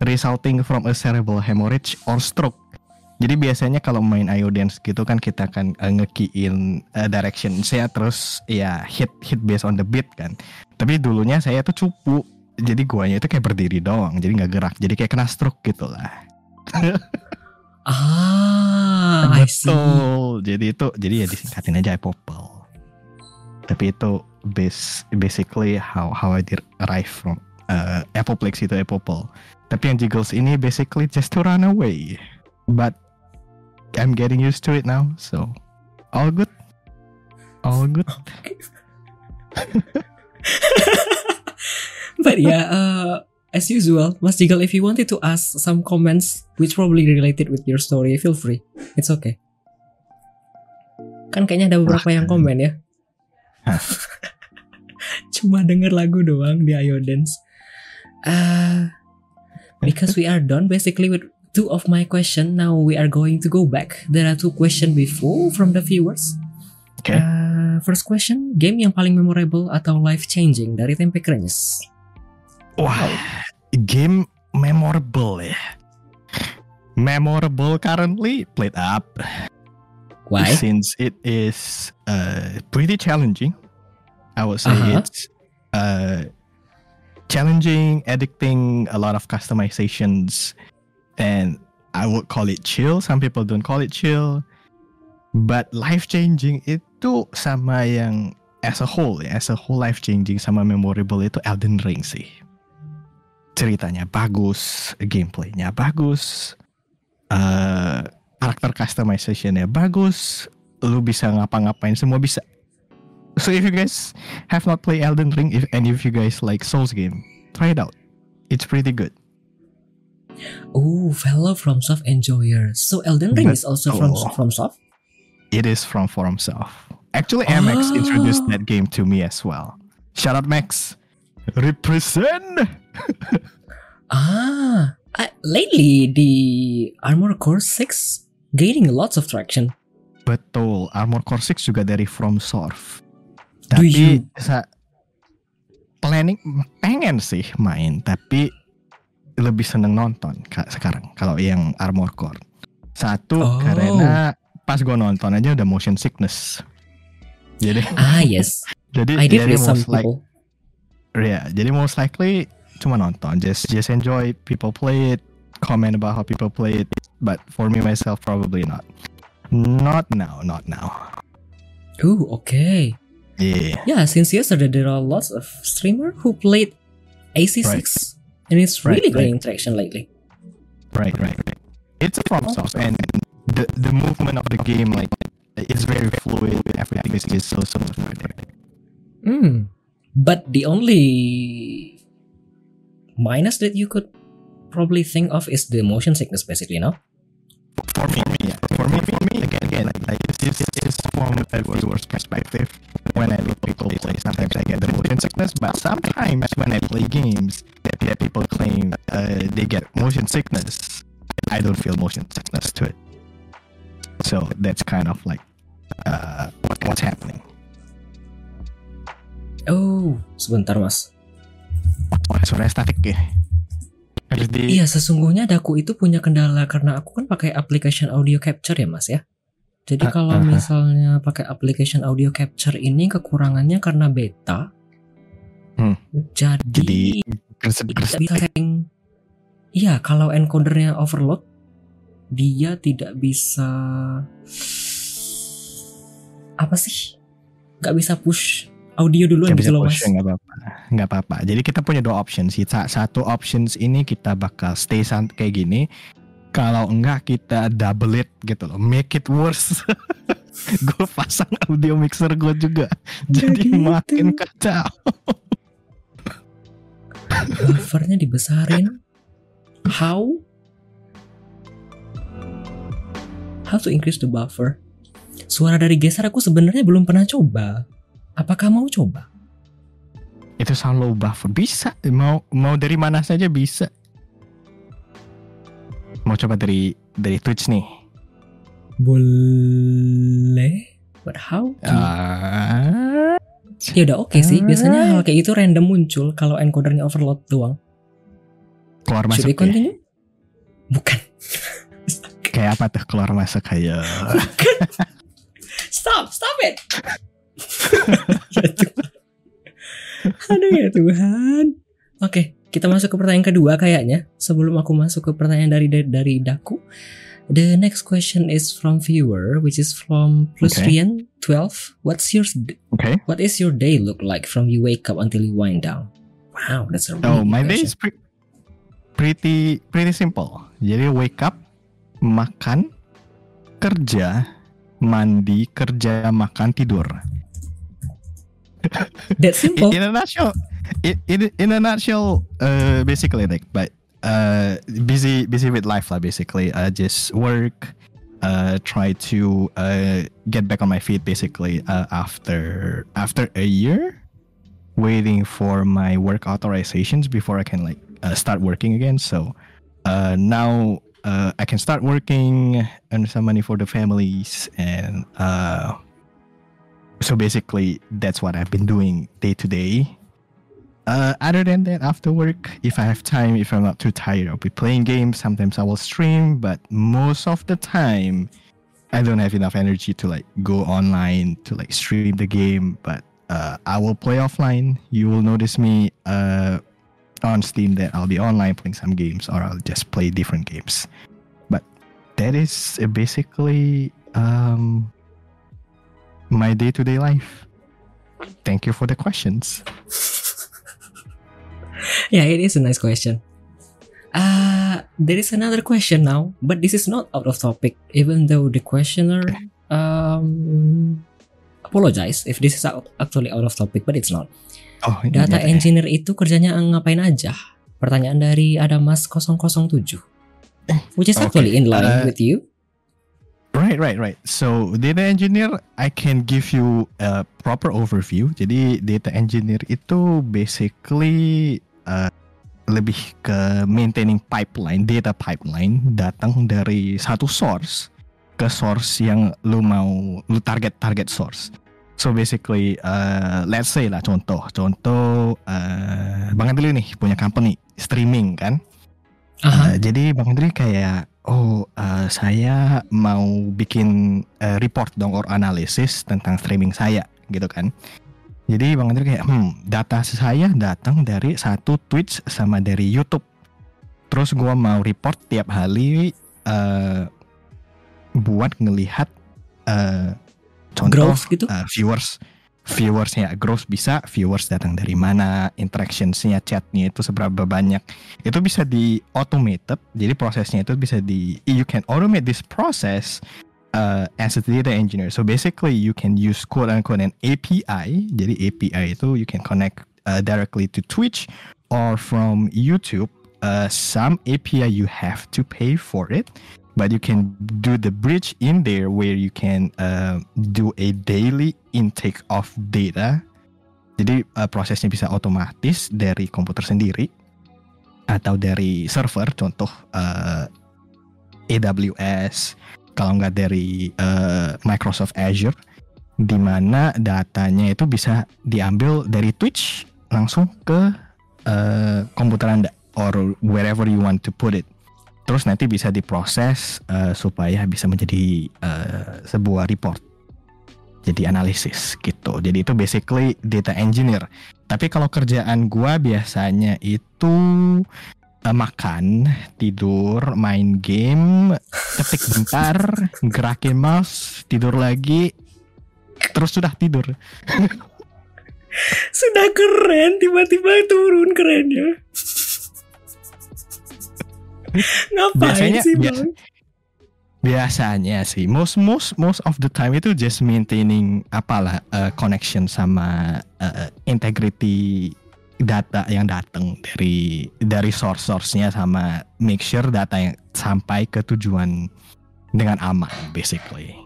resulting from a cerebral hemorrhage or stroke. Jadi biasanya kalau main Ayo Dance gitu kan kita akan uh, ngekiin uh, direction saya terus ya hit hit based on the beat kan. Tapi dulunya saya tuh cupu. Jadi guanya itu kayak berdiri doang, jadi nggak gerak. Jadi kayak kena stroke gitu lah. [laughs] Ah, I see. Betul. Jadi itu jadi ya disingkatin aja Apopel. Tapi itu base basically how how I derive from uh, Apoplex itu Apopel. Tapi yang Jiggles ini basically just to run away. But I'm getting used to it now, so all good. All good. [laughs] But yeah, uh, as usual, Mas Jiggle, if you wanted to ask some comments which probably related with your story, feel free. It's okay. Kan kayaknya ada beberapa yang komen ya. [laughs] [laughs] Cuma denger lagu doang di Iodance. Uh, because we are done basically with two of my question. Now we are going to go back. There are two question before from the viewers. Okay. Uh, first question, game yang paling memorable atau life changing dari Tempe Krenyes? Wah, game memorable ya. Memorable currently played up Why? since it is uh, pretty challenging. I would say Uh-huh. it's uh, challenging, addicting, a lot of customizations, and I would call it chill. Some people don't call it chill, but life changing itu sama yang as a whole ya, as a whole life changing sama memorable itu Elden Ring sih. Ceritanya bagus, gameplaynya bagus, uh, karakter customizationnya bagus, lu bisa ngapa-ngapain semua bisa. So if you guys have not played Elden Ring, if and if you guys like Souls game, try it out. It's pretty good. Oh, fellow FromSoft enjoyers. So Elden Ring is also from Betul. FromSoft? It is from FromSoft. Actually, MX introduced Oh. that game to me as well. Shout out Max. Represent. [laughs] Ah, I, lately the Armored Core 6 gaining lots of traction. Betul. Armored Core 6 juga dari FromSoft. Do Tapi you- planning pengen sih main, tapi lebih seneng nonton ka- sekarang kalau yang Armor Core. Satu Oh. karena pas gue nonton aja udah motion sickness. Jadi Ah, yes. [laughs] jadi I did jadi most like ya jadi most likely cuma nonton just just enjoy people play it comment about how people play it but for me myself probably not not now not now Oh, okay. Yeah Yeah, since yesterday there are lots of streamer who played AC6 and it's Right, really right. gaining traction lately. right right right it's a FromSoft and the the movement of the game like it's very fluid everything is just so so fluid Hmm. But the only minus that you could probably think of is the motion sickness basically, no? for me yeah for me it's, it's from a viewer's perspective when I look people play sometimes I get the motion sickness but sometimes when I play games that, that people claim uh, they get motion sickness I don't feel motion sickness to it so that's kind of like uh, what, what's happening Oh, sebentar mas. Wah suara statik ya harus di Iya, sesungguhnya Daku itu punya kendala karena aku kan pakai application audio capture ya, Mas ya. Jadi Ah, kalau aha. misalnya pakai application audio capture ini kekurangannya karena beta. Hmm. Jadi, jadi gresek tidak gresek bisa setting. Iya, kalau encodernya overload, dia tidak bisa apa sih? Gak bisa push audio Nggak gitu bisa loh, Mas. nggak apa-apa nggak apa-apa jadi kita punya dua options sih Sa- satu options ini kita bakal stay sant kayak gini kalau enggak kita double it gitu loh. Make it worse. [laughs] Gue pasang audio mixer gue juga. Jadi gitu. makin kacau. [laughs] Buffernya dibesarin. How? How to increase the buffer? Suara dari geser aku sebenarnya belum pernah coba. Apakah mau coba? Itu sound low buffer. Bisa. Mau mau dari mana saja bisa mau coba dari dari Twitch nih. Boleh. But how Ah, ya udah oke sih. Biasanya hal kayak itu random muncul kalau encodernya overload doang. Keluar should we masuk ya. continue? Bukan. [laughs] Kayak apa tuh keluar masuk kayak stop stop it. [laughs] Ya Tuhan. aduh ya Tuhan. Oke kita masuk ke pertanyaan kedua kayaknya. Sebelum aku masuk ke pertanyaan dari dari, dari Daku. The next question is from viewer, which is from Plusrian 12. What's your Okay. what is your day look like from you wake up until you wind down? Wow, that's a really Oh, my day is pre- pretty pretty simple. Jadi wake up, makan, kerja, mandi, kerja, makan, tidur. That's In, simple. in a nutshell, in, in, in a nutshell, uh, basically like, but uh, busy busy with life lah. Basically, uh, just work, uh, try to uh, get back on my feet. Basically, uh, after after a year, waiting for my work authorizations before I can like uh, start working again. So uh, now uh, I can start working, earn some money for the families, and uh, so basically that's what I've been doing day to day. Uh, other than that, after work, if I have time, if I'm not too tired, I'll be playing games. Sometimes I will stream, but most of the time, I don't have enough energy to like go online to like stream the game. But uh, I will play offline. You will notice me uh, on Steam that I'll be online playing some games, or I'll just play different games. But that is basically um, my day-to-day life. Thank you for the questions. Yeah, it is a nice question. Uh, there is another question now, but this is not out of topic, even though the questioner um apologize if this is out, actually out of topic, but it's not. Oh, Data ya. engineer itu kerjanya ngapain aja? Pertanyaan dari Adamas 007. Which is Oke, actually in line uh, with you. Right, right, right. So data engineer, I can give you a proper overview. Jadi data engineer itu basically uh, lebih ke maintaining pipeline, data pipeline datang dari satu source ke source yang lu mau lu target target source. So basically, uh, let's say lah contoh, contoh, uh, Bang Andri nih punya company streaming kan. Aha. Uh, jadi Bang Andri kayak oh uh, saya mau bikin uh, report dong or analisis tentang streaming saya gitu kan. Jadi Bang Andri kayak hmm data saya datang dari satu Twitch sama dari YouTube. Terus gua mau report tiap hari uh, buat ngelihat uh, contoh Growth gitu? uh, viewers viewersnya growth bisa viewers datang dari mana interactionsnya chatnya itu seberapa banyak itu bisa di automated jadi prosesnya itu bisa di you can automate this process uh, as a data engineer. So basically you can use quote unquote an API jadi API itu you can connect uh, directly to Twitch or from YouTube. Uh, some API you have to pay for it but you can do the bridge in there where you can uh, do a daily intake of data. Jadi uh, prosesnya bisa otomatis dari komputer sendiri atau dari server, contoh uh, AWS, kalau nggak dari uh, Microsoft Azure, di mana datanya itu bisa diambil dari Twitch langsung ke uh, komputer Anda or wherever you want to put it. Terus nanti bisa diproses uh, supaya bisa menjadi uh, sebuah report. Jadi analisis gitu. Jadi itu basically data engineer. Tapi kalau kerjaan gua biasanya itu makan tidur main game ketik bentar [laughs] gerakin mouse tidur lagi terus sudah tidur [laughs] Sudah keren, tiba-tiba turun kerennya. [laughs] Ngapain Biasanya- sih bias- bang? biasanya sih most most most of the time itu just maintaining apalah uh, connection sama uh, integrity data yang datang dari dari source source-nya sama make sure data yang sampai ke tujuan dengan aman basically.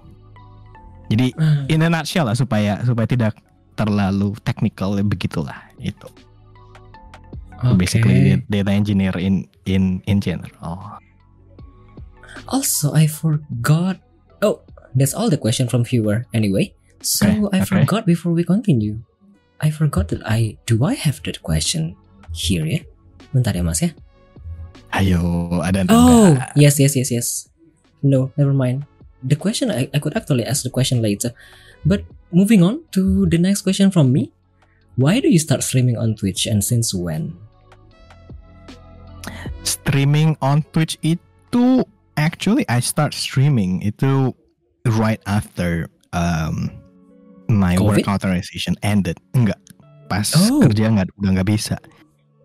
Jadi Ah, in a nutshell lah supaya supaya tidak terlalu technical begitulah itu. oke. Basically data engineer in in in general. Also, I forgot. Oh, that's all the question from viewer. Anyway, so Okay, I okay. forgot before we continue. I forgot that I do I have that question here ya? Bentar ya mas ya. Ayo ada Oh, enggak? yes, yes, yes, yes. No, never mind. The question I, I could actually ask the question later. But moving on to the next question from me. Why do you start streaming on Twitch and since when? streaming on Twitch itu actually I start streaming itu right after um, my Covid? work authorization ended. Enggak, pas Oh. kerja nggak udah nggak bisa.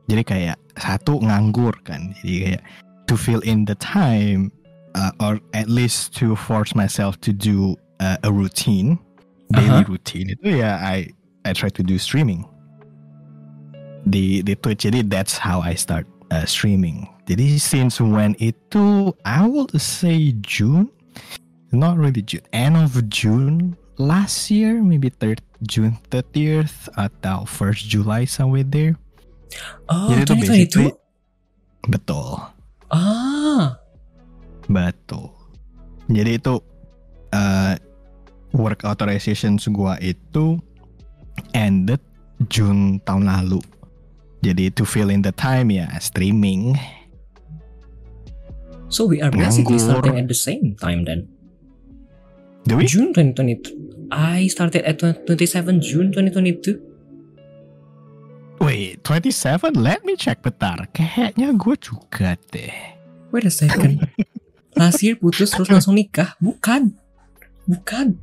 Jadi kayak satu nganggur kan. Jadi kayak to fill in the time uh, or at least to force myself to do uh, a routine, daily Uh-huh. routine itu ya I I try to do streaming di di Twitch. Jadi that's how I start uh, streaming. Jadi since when itu I will say June, not really June, end of June last year, maybe third June 30th atau first July somewhere there. Oh, Jadi itu 2022. basically betul, Ah, betul. Jadi itu uh, work authorization gua itu ended June tahun lalu. Jadi to fill in the time ya streaming. so we are basically Nganggur. starting at the same time then. Do we? June 2022. I started at 27 June 2022. Wait, 27? Let me check bentar. Kayaknya gue juga deh. Wait a second. [laughs] Last year putus terus langsung nikah? Bukan. Bukan.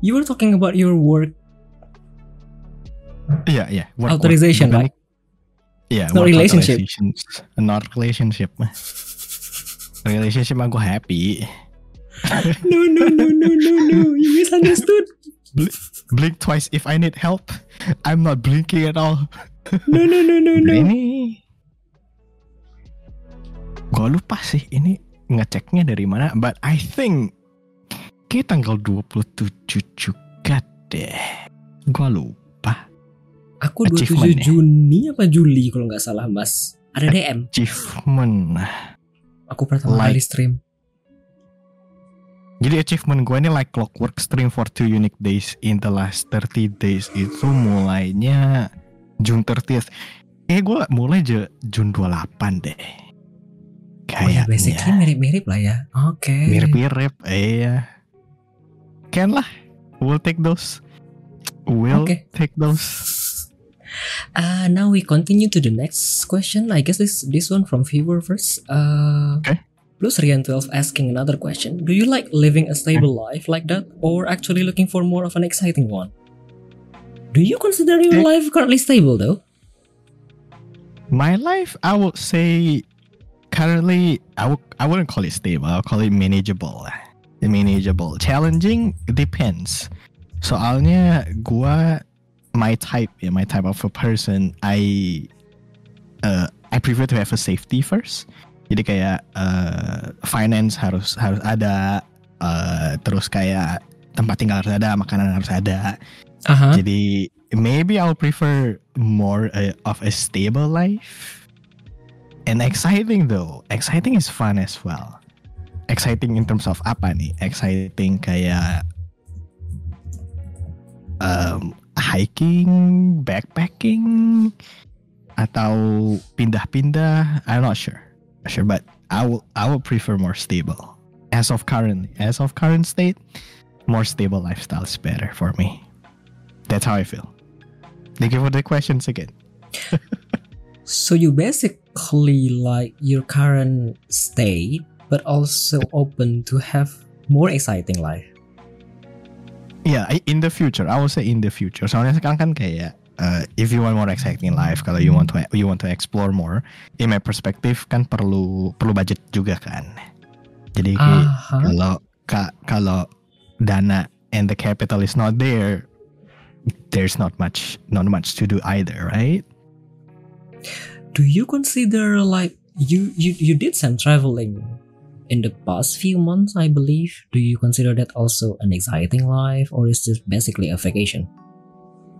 You were talking about your work. Iya, iya. Work- Authorization, work- right? Iya, Not work relationship. Not relationship. Relationship mah gue happy. No, no, no, no, no, no. You misunderstood. Blink twice if I need help. I'm not blinking at all. No, no, no, no, no. Ini gue lupa sih ini ngeceknya dari mana. But I think kayak tanggal 27 juga deh. Gue lupa. Aku 27 Achievement ya? Juni apa Juli kalau nggak salah, Mas. Ada DM. Achievement. Aku pertama Like. kali stream. Jadi achievement gue ini like clockwork stream for two unique days in the last 30 days itu mulainya June 30th. Eh gue mulai aja June 28 deh. Oh ya, Kayaknya. basically mirip-mirip lah ya. Oke. Mirip-mirip. Iya. Can lah. We'll take those. We'll Oke. take those. Uh, now we continue to the next question. I guess this this one from viewer first. Uh, Okay. Plus Rian 12 asking another question. Do you like living a stable life like that or actually looking for more of an exciting one? Do you consider your Eh. life currently stable though? My life, I would say, currently, I would I wouldn't call it stable. I'll call it manageable. Manageable. Challenging depends. Soalnya gua my type, yeah, my type of a person, I uh, I prefer to have a safety first. Jadi kayak uh, finance harus harus ada, uh, terus kayak tempat tinggal harus ada, makanan harus ada. Uh-huh. Jadi maybe I'll prefer more uh, of a stable life. And exciting though. Exciting is fun as well. Exciting in terms of apa nih? Exciting kayak um, hiking, backpacking, atau pindah-pindah. I'm not sure. Sure, but I will I will prefer more stable. As of currently, as of current state, more stable lifestyle is better for me. That's how I feel. Thank you for the questions again. [laughs] So you basically like your current state, but also open to have more exciting life. Yeah, in the future, I will say in the future. Soalnya sekarang kan kayak uh, if you want more exciting life, kalau you want to you want to explore more, in my perspective kan perlu perlu budget juga kan. Jadi Uh-huh. kalau ka, kalau dana and the capital is not there, there's not much not much to do either, right? Do you consider like you you you did some traveling in the past few months, I believe? Do you consider that also an exciting life, or is this basically a vacation?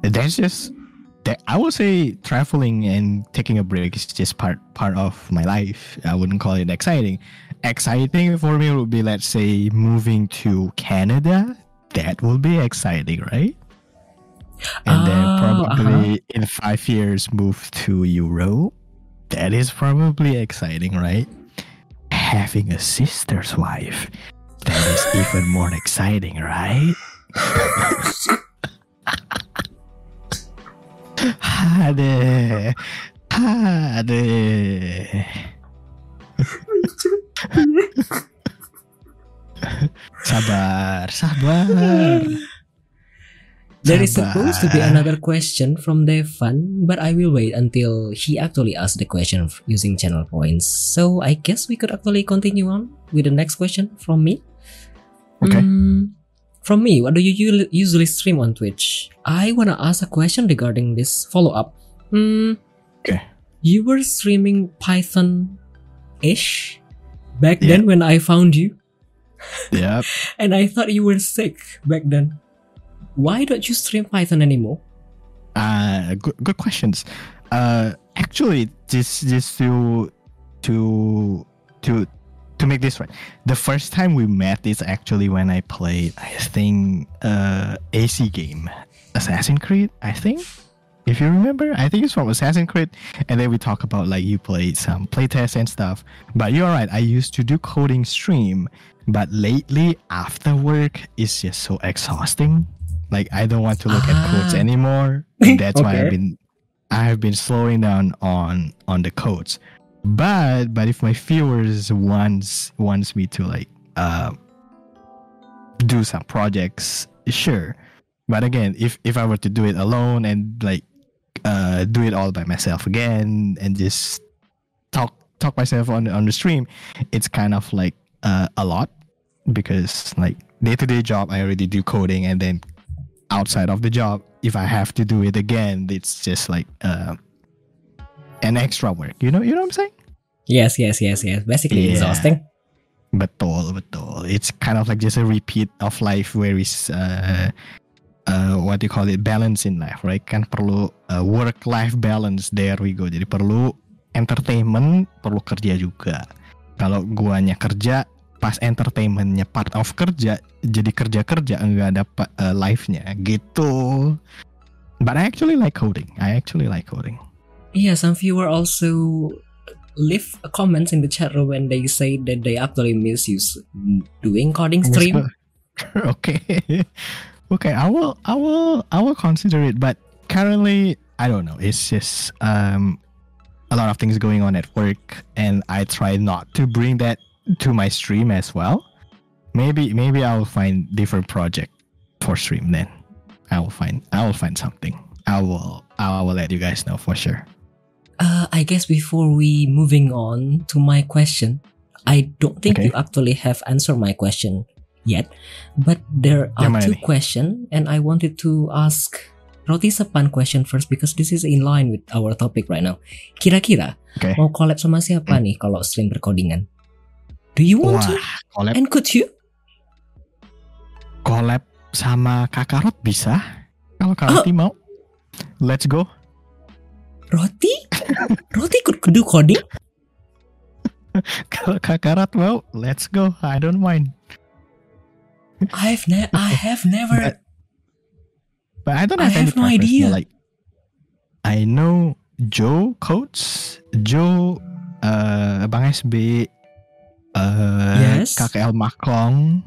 That's just that I would say traveling and taking a break is just part part of my life. I wouldn't call it exciting. Exciting for me would be let's say moving to Canada. That will be exciting, right? And then Ah, probably in five years move to Europe. That is probably exciting, right? Having a sister's wife. That is even more [laughs] exciting, right? [laughs] Hade. Hade. sabar, sabar. There is supposed to be another question from Devan, but I will wait until he actually asks the question using channel points. So I guess we could actually continue on with the next question from me. Okay. Mm, from me, what do you usually stream on Twitch? I wanna ask a question regarding this follow up. Hmm. Okay. You were streaming Python ish back Yeah. then when I found you, Yep. [laughs] and I thought you were sick back then. Why don't you stream Python anymore? Uh, good, good questions. Uh, actually, this just to to to to make this right, the first time we met is actually when I played, I think, uh, AC game, Assassin's Creed. I think, if you remember, I think it's from Assassin's Creed, and then we talk about like you played some playtests and stuff. But you're right, I used to do coding stream, but lately after work, it's just so exhausting. Like I don't want to look at codes Ah. anymore. That's why I've [laughs] been I have been slowing down on on the codes. But but if my viewers wants wants me to like uh do some projects, sure. But again, if if I were to do it alone and like uh do it all by myself again and just talk talk myself on on the stream, it's kind of like uh, a lot because like day to day job I already do coding and then outside of the job if I have to do it again it's just like uh, an extra work. You know you know what I'm saying? Yes, yes, yes, yes. Basically Yeah. exhausting. betul betul. It's kind of like just a repeat of life where is uh, uh, what do you call it? Balance in life right? Kan perlu uh, work life balance. There we go. Jadi perlu entertainment perlu kerja juga. Kalau guanya kerja pas entertainmentnya part of kerja jadi kerja kerja enggak ada uh, life-nya. Gitu. But I actually like coding. I actually like coding Yeah, some viewer also leave comments in the chat room when they say that they actually miss you doing coding stream. [laughs] okay. [laughs] Okay i will i will i will consider it but currently i don't know. It's just um a lot of things going on at work and i try not to bring that to my stream as well. Maybe maybe i will find different project for stream then. I will find i will find something. I will i will let you guys know for sure Uh, I guess before we moving on to my question, I don't think Okay. you actually have answered my question yet, but there are two questions, and I wanted to ask Roti Sepan question first because this is in line with our topic right now. Kira-kira Okay. mau collab sama siapa nih kalau stream berkodingan? Do you want to? wah collab And could you? collab sama kakarot bisa kalau Karoti mau let's go Roti? [laughs] Roti could, do coding? Kalau Kakarat mau, let's go. I don't mind. I've ne- I have never. But I don't I have, any have no idea. Like, I know Joe codes, Joe, uh, Bang SB, uh, Yes. KKL Maklong.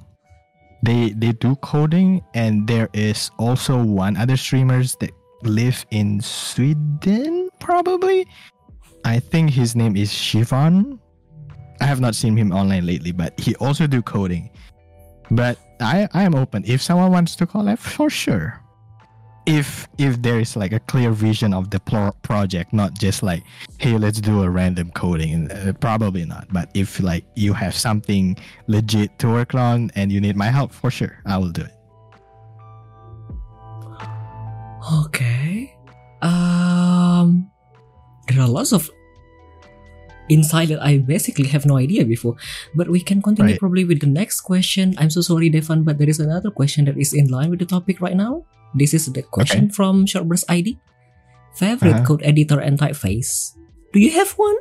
They they do coding, and there is also one other streamers that live in Sweden, probably. I think his name is Shivan. I have not seen him online lately, but he also do coding. But I I am open. If someone wants to collab, for sure. If if there is like a clear vision of the pro- project, not just like, hey, let's do a random coding. Uh, probably not. But if like you have something legit to work on and you need my help, for sure, I will do it. Okay. Um, there are lots of insight that I basically have no idea before. But we can continue Right. probably with the next question. I'm so sorry, Devan, but there is another question that is in line with the topic right now. This is the question from Shortburst ID. Favorite Uh-huh. code editor and typeface? Do you have one?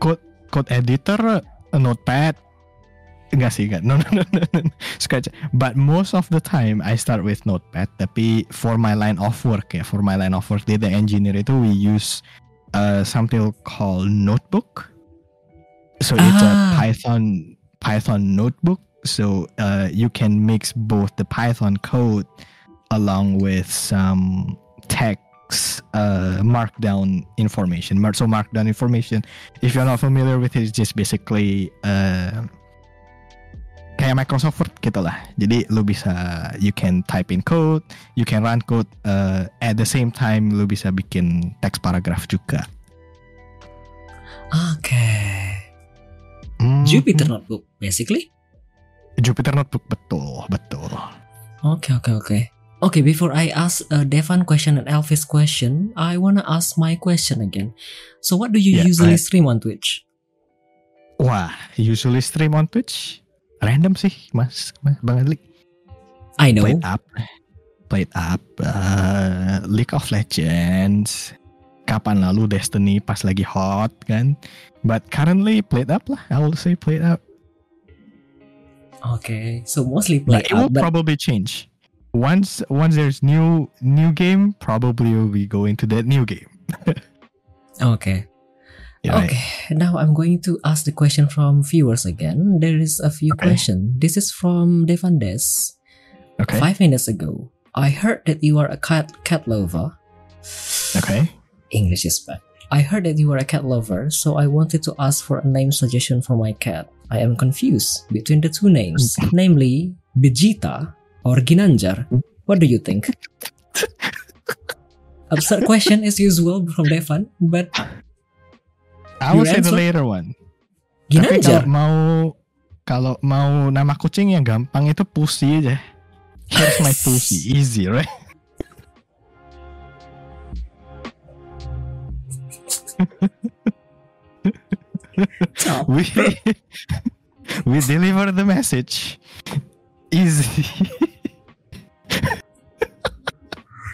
Code code editor, uh, notepad. Enggak sih, enggak. No, no, no, no, no. Scratch. But most of the time I start with notepad. Tapi for my line of work ya, for my line of work data engineer itu we use uh, something called notebook. So it's a Ah. Python Python notebook. So uh, you can mix both the Python code along with some text uh, markdown information. So markdown information, if you're not familiar with it, it's just basically uh, kayak Microsoft Word gitu lah. Jadi lu bisa you can type in code, you can run code uh, at the same time lu bisa bikin teks paragraph juga. Okay. Hmm. Jupyter Notebook, basically. Jupyter Notebook betul, betul. Okay, okay, okay. Okay, before I ask uh, Devan question and Elvis question, I wanna ask my question again. So, what do you Yeah, usually I- stream on Twitch? Wah, usually stream on Twitch. Random sih, Mas, Mas Bang Adli. I know. Played up, played up, uh, League of Legends. Kapan lalu Destiny pas lagi hot kan? But currently played up lah. I will say played up. Okay, so mostly play But it will but probably change. Once once there's new new game, probably we'll be going to that new game. [laughs] okay. Yeah, right. Okay, now I'm going to ask the question from viewers again. There is a few Okay. questions. This is from Devan Des. Okay. Five minutes ago, I heard that you are a cat cat lover. Okay. English is bad. I heard that you are a cat lover, so I wanted to ask for a name suggestion for my cat. I am confused between the two names, [laughs] namely Vegeta or Ginanjar. What do you think? [laughs] Absurd question as usual from Devan, but I will say the later one. Tapi kalau Ginanjar. mau kalau mau nama kucing yang gampang itu Pussy aja. Here's my [laughs] Pussy, easy, right? We we deliver the message. Easy.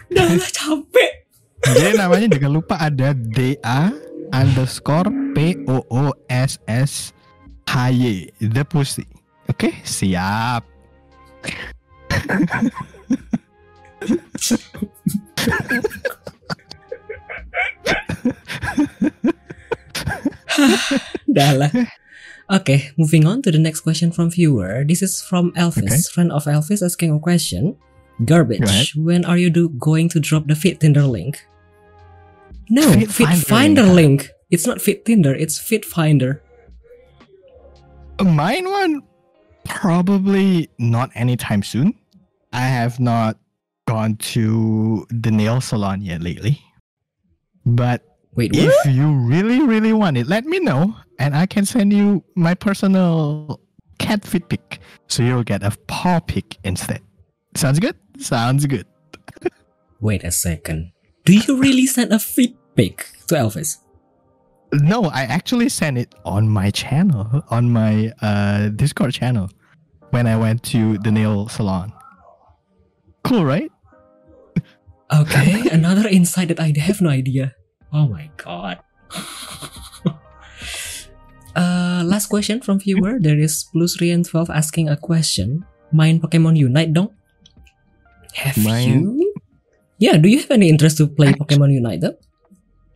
Dah lah capek. Jadi namanya jangan lupa ada DA underscore P O O S S H Y The Pussy. Oke, siap. Dah lah. Okay, moving on to the next question from viewer. This is from Elvis, Okay. friend of Elvis, asking a question. Garbage. When are you do going to drop the Fit Tinder link? No, Fit Fit, Finder Finder, link. link. It's not Fit Tinder. It's Fit Finder. Uh, mine one probably not anytime soon. I have not gone to the nail salon yet lately. But Wait, if what? you really, really want it, let me know and I can send you my personal cat fit pic. So you'll get a paw pic instead. Sounds good? Sounds good. [laughs] Wait a second. Do you really send a fit pic to Elvis? No, I actually sent it on my channel, on my uh, Discord channel when I went to the nail salon. Cool, right? Okay, [laughs] another insight that I have no idea. Oh my god. [laughs] uh, last question from viewer. There is Plusrian12 asking a question. Main Pokemon Unite dong? Have Main- you? Yeah, do you have any interest to play Pokemon Unite? though?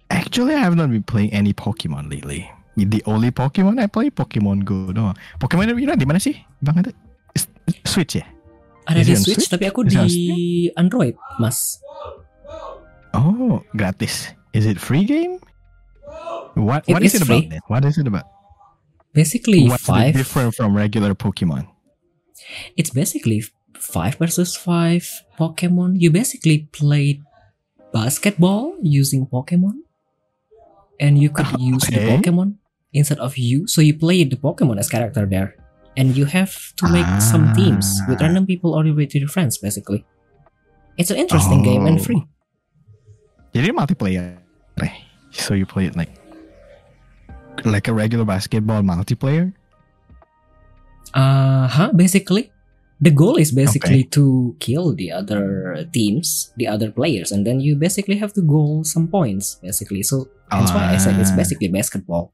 Actually, I have not been playing any Pokemon lately. The only Pokemon I play Pokemon Go doang. Pokemon Unite di mana sih? Bang ada? Switch ya? Ada di Switch, Switch? tapi aku Is di Android, mas. Oh, gratis. Is it free game? What It What is is it about then? What is it about? Basically What's five. different from regular Pokemon? It's basically five versus five Pokemon. You basically played basketball using Pokemon, and you could use the Pokemon instead of you. So you play the Pokemon as character there, and you have to make some teams with Ah. random people or with your friends. Basically, it's an interesting game and Oh. free. Jadi multiplayer. eh? So you play it like like a regular basketball multiplayer? Uh huh. Basically, the goal is basically to kill the other teams, the other players, and then you basically have to goal some points. Basically, so that's why I said it's Ah. basically basketball.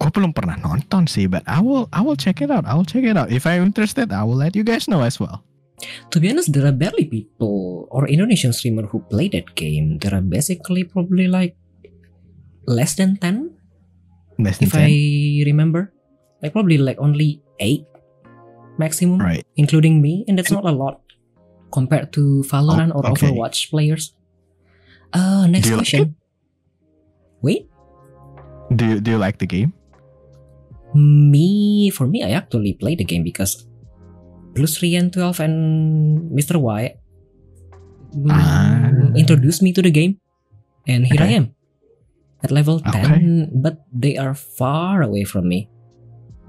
Gue belum pernah nonton sih, but I will I will check it out. I will check it out. If I'm interested, I will let you guys know as well. To be honest, there are barely people or Indonesian streamer who play that game. There are basically probably like less than ten, Less than if I remember. Like probably like only eight maximum, Right. including me, and that's not a lot compared to Valorant or Oh, okay. Overwatch players. Uh, next Do you like question. Wait, Do you, do you like the game? me for me, I actually play the game because Plus Rian 12 and Mr. Y mm, Ah. introduced me to the game, and here I am at level Okay. 10, but they are far away from me.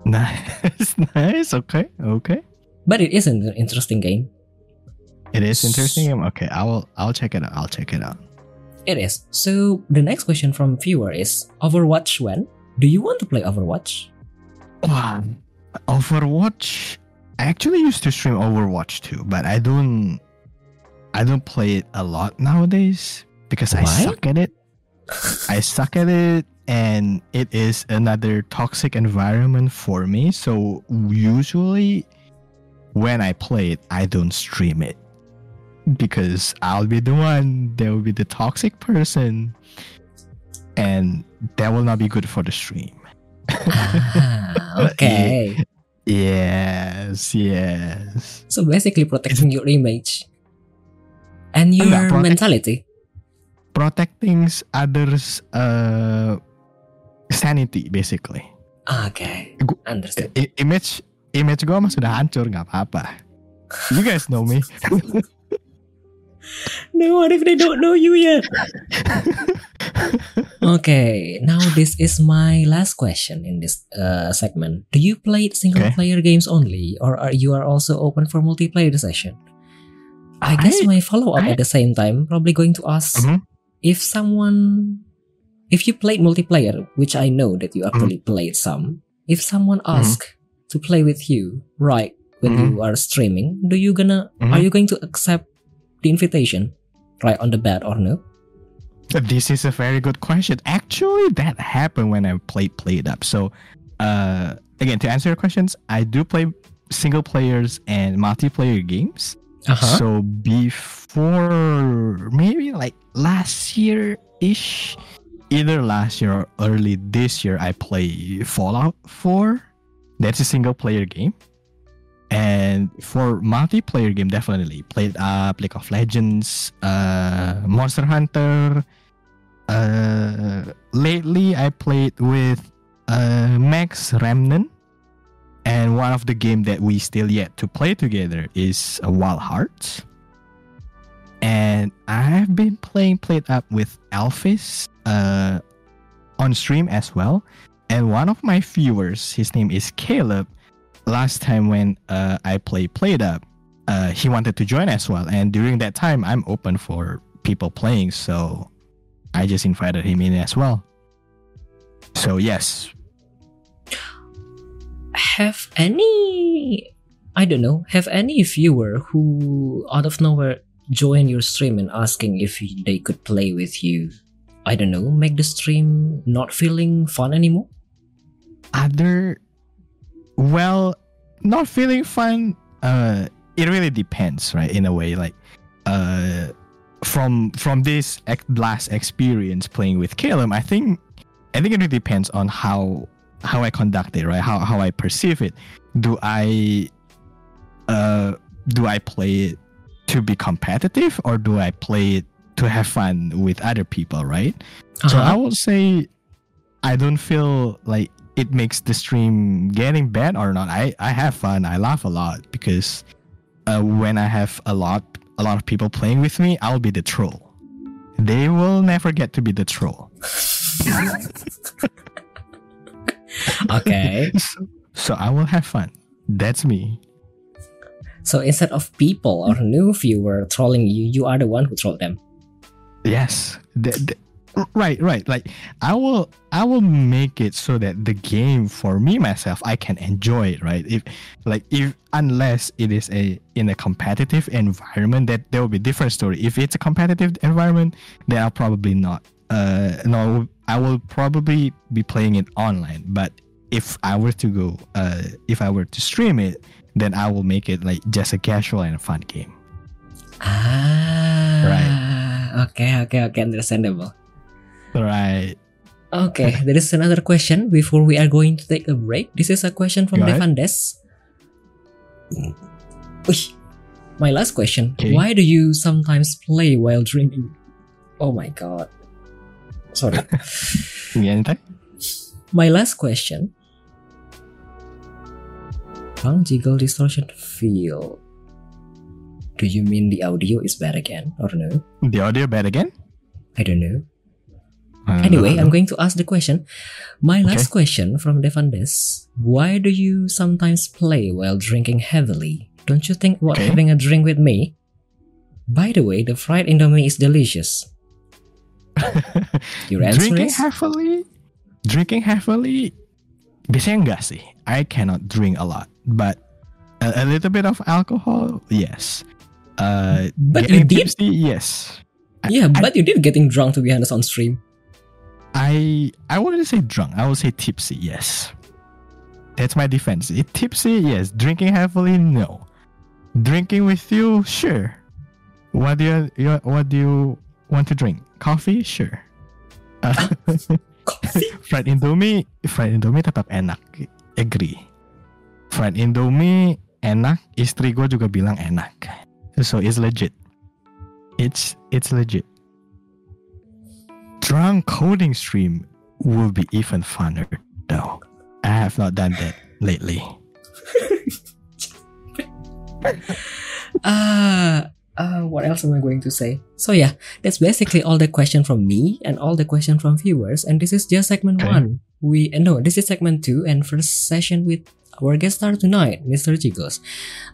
[laughs] Nice, nice. Okay, okay. But it is an interesting game. It is interesting game. Okay, I will. I'll check it out. I'll check it out. It is. So the next question from viewer is Overwatch when? Do you want to play Overwatch? Wow. Overwatch. I actually used to stream Overwatch too, but I don't. I don't play it a lot nowadays because I suck at it. [laughs] I suck at it, and it is another toxic environment for me. So usually, when I play it, I don't stream it because I'll be the one that will be the toxic person, and that will not be good for the stream. ah, [laughs] okay. Yes, yes. So basically protecting your image and your protect- mentality. Protecting others' uh, sanity, basically. Okay, Gu- understood. I- image image gue mah sudah hancur nggak apa-apa. You guys know me. [laughs] No, what if they don't know you yet? [laughs] okay, now this is my last question in this uh, segment. Do you play single Okay. player games only, or are you are also open for multiplayer session? I guess I- my follow up I- at the same time probably going to ask Mhm. if someone, if you played multiplayer, which I know that you actually Mm-hmm. played some, if someone asks to play with you right when Mhm. you are streaming, do you gonna are you going to accept the invitation right on the bat or no? This is a very good question. Actually, that happened when I played Played Up. So, uh, again, to answer your questions, I do play single players and multiplayer games. Uh-huh. So before maybe like last year ish, either last year or early this year, I play Fallout 4. That's a single player game. And for multiplayer game, definitely played up League of Legends, uh, Monster Hunter. Uh, lately, I played with uh, Max Remnant. And one of the game that we still yet to play together is uh, Wild Hearts. And I've been playing played up with Alphys uh, on stream as well. And one of my viewers, his name is Caleb. Last time when uh, I played played up, uh, he wanted to join as well. And during that time, I'm open for people playing, so I just invited him in as well. So yes, have any I don't know, have any viewer who out of nowhere join your stream and asking if they could play with you? I don't know, make the stream not feeling fun anymore? other well not feeling fun uh it really depends right in a way like uh from from this last experience playing with Caleb I think I think it really depends on how how I conduct it right how how I perceive it do I uh do I play it to be competitive or do I play it to have fun with other people right so I Uh-huh. will say I don't feel like it makes the stream getting bad or not. I, I have fun. I laugh a lot because uh, when I have a lot a lot of people playing with me, I'll be the troll. They will never get to be the troll. [laughs] okay. [laughs] So, so I will have fun. That's me. So instead of people or new viewer trolling you, you are the one who trolled them. Yes. The- the- right, right. Like I will I will make it so that the game for me myself I can enjoy it, right? If like if unless it is a in a competitive environment that there will be different story. If it's a competitive environment, then I'll probably not uh no I will probably be playing it online. But if I were to go uh if I were to stream it, then I will make it like just a casual and a fun game. Ah. Right. Okay, okay, okay, understandable. Right. Okay, there is another question before we are going to take a break. This is a question from. Devandes. My last question. Okay. Why do you sometimes play while drinking? Oh my god. Sorry. [laughs] Niente? My last question. Bang Jiggle Distortion Feel. Do you mean the audio is bad again or no? The audio bad again? I don't know. Uh, Anyway, I'm going to ask the question. My last Okay. question from Devandes. Why do you sometimes play while drinking heavily? Don't you think about Okay. having a drink with me? By the way, the fried Indomie is delicious. [laughs] Your answer drinking is? heavily? Drinking heavily? Biasanya enggak sih. I cannot drink a lot, but a, a little bit of alcohol, yes. Uh, But you did? tipsy, yes. Yeah, I- but you did getting drunk to be honest on stream. I I wouldn't say drunk. I would say tipsy. Yes, that's my defense. It, tipsy, yes. Drinking heavily, no. Drinking with you, sure. What do you, you what do you want to drink? Coffee, sure. Uh, [laughs] Coffee? [laughs] fried Indomie, fried Indomie tetap enak. Agree. Fried Indomie enak. Istri gue juga bilang enak. So it's legit. It's it's legit. Drunk coding stream will be even funner though. I have not done that lately. [laughs] Uh, uh, what else am I going to say? So yeah, that's basically all the question from me and all the question from viewers. And this is just segment Okay. one. We uh, no, this is segment two and first session with our guest star tonight, Mr. jeeglez.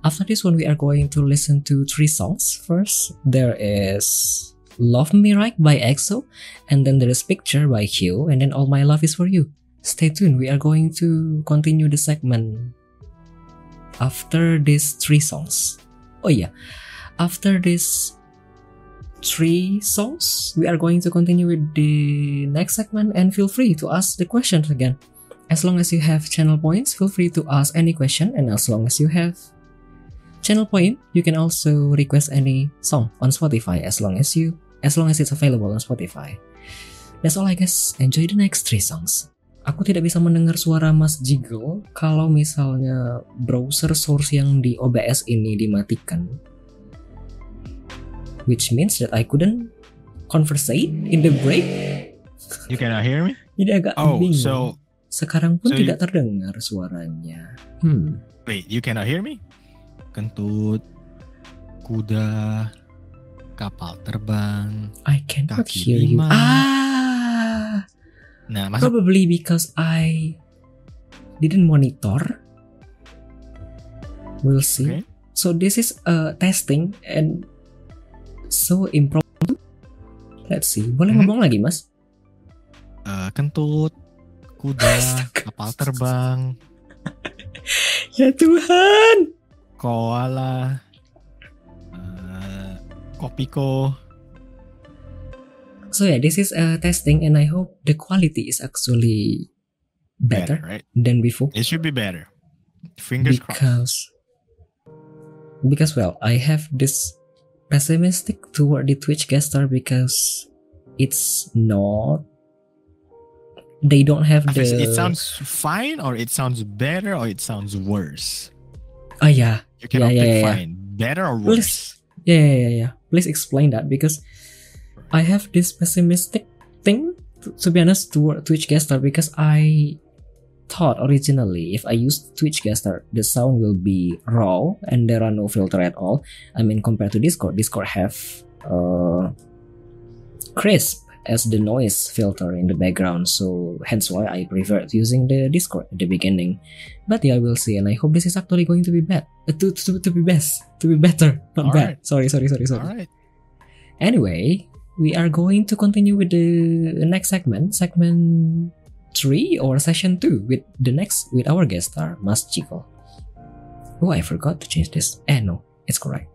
After this one, we are going to listen to three songs. First, there is "Love Me Right" by EXO, and then there is "Picture" by Hyo, and then "All My Love Is For You." Stay tuned. We are going to continue the segment after these three songs. Oh yeah, after these three songs, we are going to continue with the next segment and feel free to ask the questions again. As long as you have channel points, feel free to ask any question and as long as you have channel point, you can also request any song on Spotify as long as you as long as it's available on Spotify. That's all I guess. Enjoy the next three songs. Aku tidak bisa mendengar suara Mas Jiggle kalau misalnya browser source yang di OBS ini dimatikan. Which means that I couldn't conversate in the break. You cannot hear me? [laughs] Jadi agak Oh, bingung. so Sekarang pun so you- tidak terdengar suaranya. Hmm. wait, you cannot hear me? Kentut, kuda, kapal terbang. I cannot Kaki hear you. lima. Ah, Nah, masuk probably because I didn't monitor. We'll see. Okay. So this is uh, testing and so impromptu. Let's see. Boleh Mhm. ngomong lagi, Mas? eh, kentut, kuda, [laughs] kapal terbang, [laughs] Ya Tuhan. koala, eh, kopiko. So yeah, this is uh, testing and I hope the quality is actually better, right? than before. It should be better. Fingers crossed. because because well i have this pessimistic toward the twitch guest star because it's not they don't have the It sounds fine, or it sounds better, or it sounds worse. oh yeah You cannot yeah, yeah, yeah. fine. Better or Please. worse. yeah yeah yeah, yeah. please explain that because i have this pessimistic thing to, to be honest toward twitch guest star because i thought originally if i use Twitchcaster, the sound will be raw and there are no filter at all. I mean compared to discord discord have uh Krisp as the noise filter in the background. So hence why i preferred using the discord at the beginning. But yeah we'll see and i hope this is actually going to be bad uh, to, to, to be best to be better not All bad. right. sorry sorry sorry sorry. All right. Anyway, we are going to continue with the next segment, segment three or session two, with the next with our guest star, Mas Chico. Oh, I forgot to change this. Eh, no, it's correct.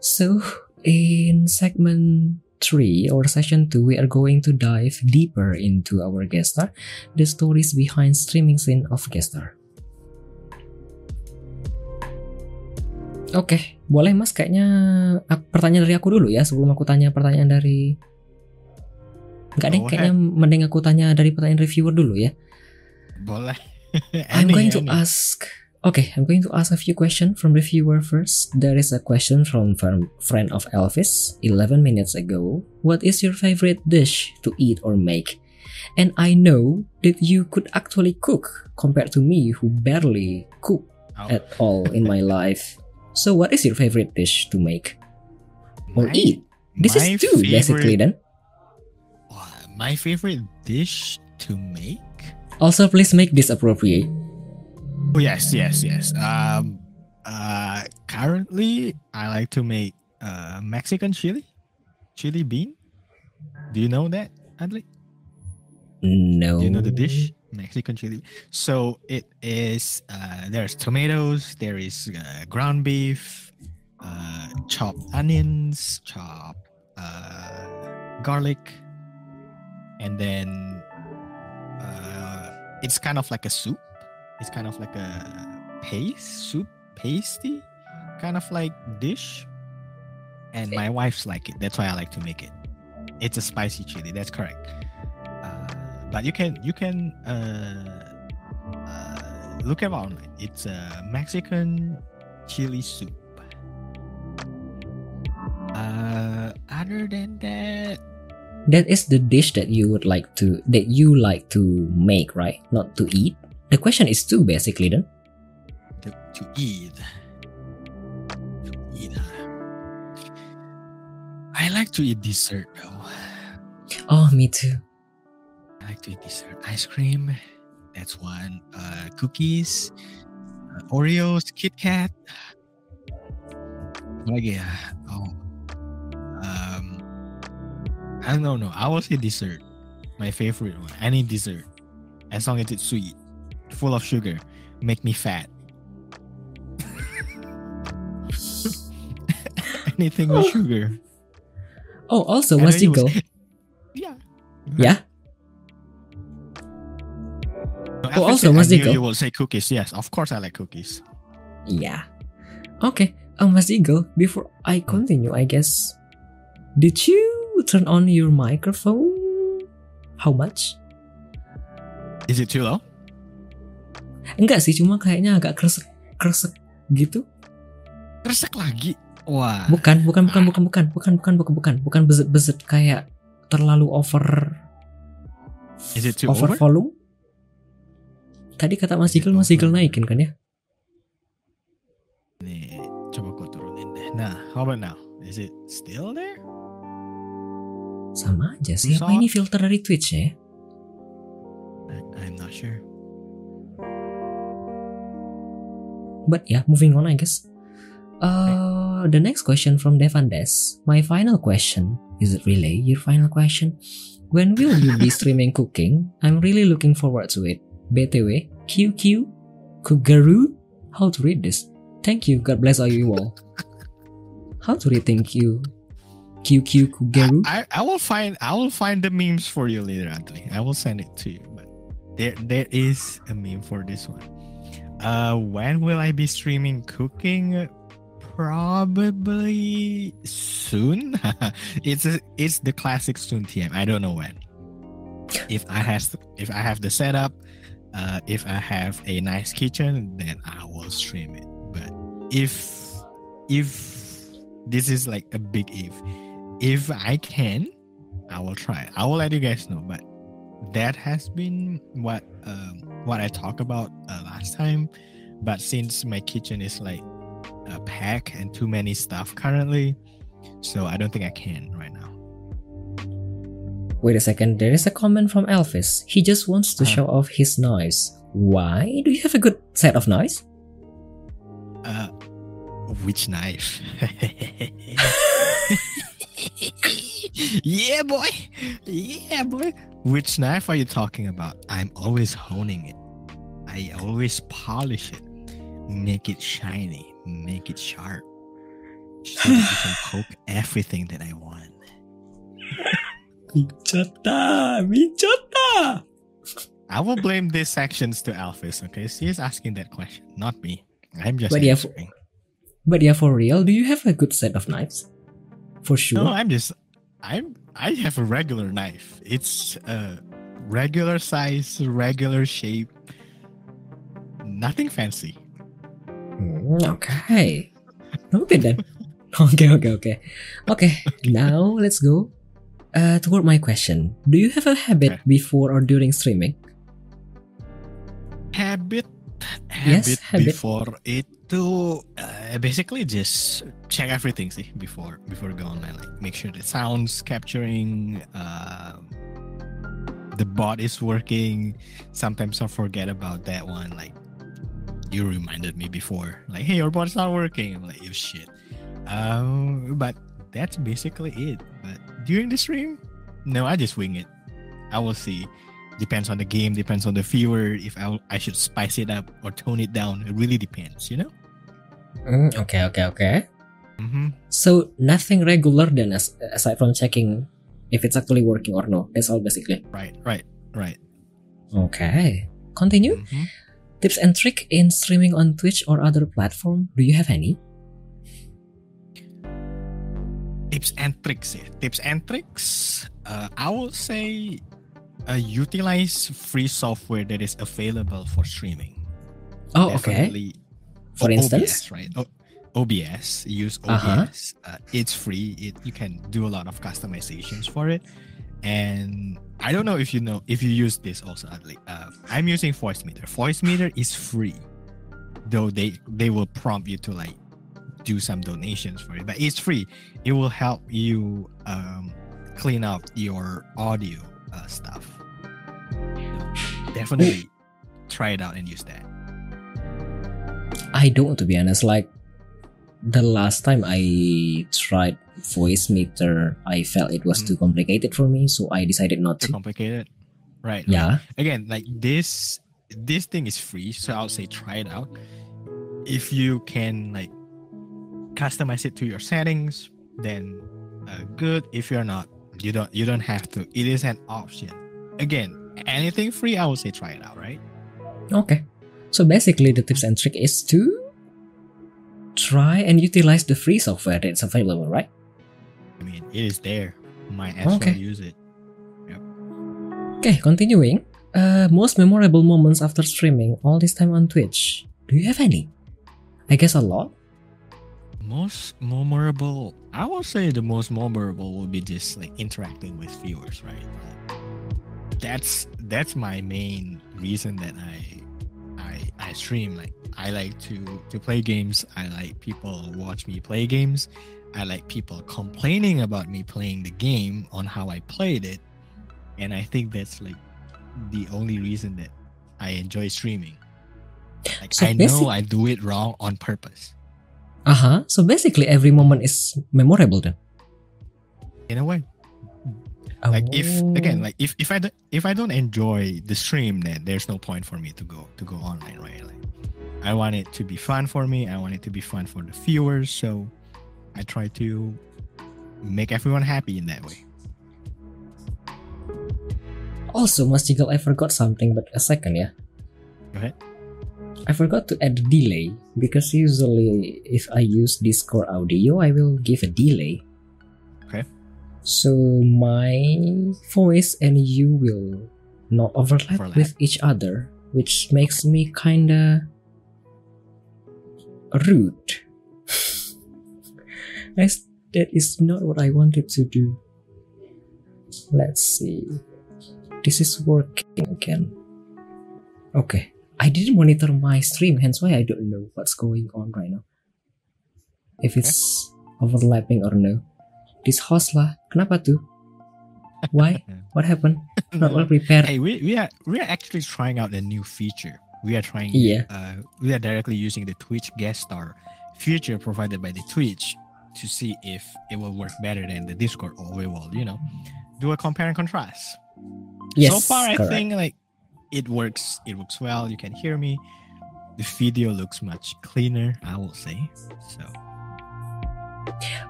So, in segment three or session two, we are going to dive deeper into our guest star, the stories behind streaming scene of guest star. Oke, boleh mas kayaknya ak- pertanyaan dari aku dulu ya sebelum aku tanya pertanyaan dari Enggak deh, kayaknya mending aku tanya dari pertanyaan reviewer dulu ya. Boleh. [laughs] I'm going to ask Okay, I'm going to ask a few questions from the viewer first. There is a question from friend of Elvis 11 minutes ago. What is your favorite dish to eat or make? And I know that you could actually cook compared to me who barely cook Oh. at all in my [laughs] life. So what is your favorite dish to make or My- eat? This is two basically favorite- then. My favorite dish to make? Also please make this appropriate. Oh yes, yes, yes. Um, uh, currently I like to make uh Mexican chili, chili bean. Do you know that, Adley? No. Do you know the dish? Mexican chili. So it is. Uh, there's tomatoes. There is uh, ground beef, uh, chopped onions, chopped uh, garlic, and then uh, it's kind of like a soup. It's kind of like a paste soup, pasty, kind of like dish. And my wife's like it. That's why I like to make it. It's a spicy chili. That's correct. Uh, but you can you can uh, uh, look online. It's a Mexican chili soup. Uh, other than that, That is the dish that you would like to that you like to make, right? Not to eat. The question is two basically then. to, to eat. To eat. I like to eat dessert though. Oh, me too. I like to eat dessert. Ice cream. That's one. Uh, cookies. Uh, Oreos. Kit Kat. Lagi ya. Oh. Um. I don't know. I will say dessert. My favorite one. Any dessert. As long as it's sweet. Full of sugar. Make me fat. [laughs] Anything with sugar. Oh, also, I know Mas you will Jigo. [laughs] Yeah. Yeah. I Oh, also, Mas knew You will say cookies. Yes, of course I like cookies. Yeah. Okay. Oh, Mas Eagle, before I continue, I guess, did you turn on your microphone? How much? Is it too low? Enggak sih, cuma kayaknya agak kresek kresek gitu. Resek lagi. Wah. Bukan, bukan, bukan, bukan, bukan, bukan, bukan, bukan, bukan, bukan bezet-bezet kayak terlalu over Is it too over, over? volume. Tadi kata Mas Eagle, Mas Eagle naikin kan ya? Nih, coba gua turunin deh. Nah, how about now? Is it still there? Sama aja sih. Apa ini filter dari Twitch ya? I'm not sure. But yeah, moving on, I guess. Uh, the next question from Devan Des. My final question. Is it really your final question? When will you be [laughs] streaming cooking? I'm really looking forward to it. BTW, QQ, Kugaru? How to read this? Thank you, God bless all you all. [laughs] How to read thank you? QQ Kugaru? I, I will find I will find the memes for you later, Anthony. I will send it to you. But there there is a meme for this one. Uh, when will I be streaming cooking? Probably soon. [laughs] it's a, it's the classic soon TM. I don't know when. If I has if I have the setup, uh, if I have a nice kitchen, then I will stream it. But if if this is like a big if, if I can, I will try. I will let you guys know. But that has been what um, what I talked about uh, last time. But since my kitchen is like a pack and too many stuff currently, so I don't think I can right now. Wait a second, there is a comment from Elvis. He just wants to Huh. show off his knives. Why? Do you have a good set of knives? Uh, which knife? [laughs] [laughs] [laughs] yeah, boy. Yeah, boy. Which knife are you talking about? I'm always honing it. I always polish it, make it shiny, make it sharp, so that you can poke [sighs] everything that I want. Michota, Michota. I will blame these sections to Alphys, okay? She's asking that question, not me. I'm just But yeah, answering. But yeah, for real, do you have a good set of knives? For sure. No, I'm just I'm I have a regular knife. It's a regular size, regular shape. Nothing fancy. Mm, okay. Noted then. [laughs] Okay, okay, okay. Okay, now let's go uh, toward my question. Do you have a habit Okay. before or during streaming? habit Yes, habit, before before itu uh, basically just check everything sih before before go online like make sure the sounds capturing um the bot is working. Sometimes i forget about that one like you reminded me before like hey your bot's not working. I'm like oh shit. Um but that's basically it. But during the stream no i just wing it. I will see. Depends on the game depends on the viewer if I, I should spice it up or tone it down. It really depends you know okay, okay, okay. mm-hmm. So nothing regular then as, aside from checking if it's actually working or no. That's all basically. right right right Okay. Continue. Mhm. Tips and trick in streaming on Twitch or other platform. Do you have any? tips and tricks yeah. tips and tricks uh, i would say uh, utilize free software that is available for streaming Oh, okay. For instance? OBS, right? O- OBS, use OBS. Uh-huh. Uh, it's free. It you can do a lot of customizations for it. And I don't know if you know if you use this also. Adli. Uh, I'm using Voicemeeter. Voice Meter is free, though they they will prompt you to like do some donations for it, but it's free. It will help you um, clean up your audio uh, stuff. So definitely try it out and use that. I don't want to be honest. Like the last time I tried Voicemeeter, I felt it was Mhm. too complicated for me, so I decided not Too to. complicated, right? right. Yeah. again like this this thing is free so i'll say try it out if you can like customize it to your settings then uh, good if you're not you don't you don't have to it is an option again anything free i would say try it out right Okay. So basically, the tips and trick is to try and utilize the free software that's available, right? i mean it is there might as Okay. well use it Okay, continuing. Uh, most memorable moments after streaming all this time on Twitch. Do you have any? I guess a lot. most memorable i will say the most memorable will be just like interacting with viewers right Like, that's that's my main reason that i i i stream like i like to to play games. I like people watch me play games. I like people complaining about me playing the game on how i played it. And i think that's like the only reason that i enjoy streaming. Like So i know i do it wrong on purpose. Uh huh. So basically, every moment is memorable then. in a way like if Oh. again like if if i don't if i don't enjoy the stream then there's no point for me to go to go online right like i want it to be fun for me i want it to be fun for the viewers so i try to make everyone happy in that way Also, Mas I forgot something, but a second, yeah. Go ahead. I forgot to add delay because usually if I use Discord audio, I will give a delay. So my voice and you will not overlap, Overlap. with each other, which makes me kinda rude. [laughs] That is not what I wanted to do. Let's see. This is working again. Okay. I didn't monitor my stream, hence why I don't know what's going on right now. If it's overlapping or no. This host lah, kenapa tuh? Why? [laughs] What happened? [laughs] Not well prepared. hey we, we are we are actually trying out a new feature we are trying Yeah. uh we are directly using the twitch guest star feature provided by the twitch to see if it will work better than the discord or we will you know do a compare and contrast Yes, so far correct. i think like it works it works well you can hear me the video looks much cleaner i will say so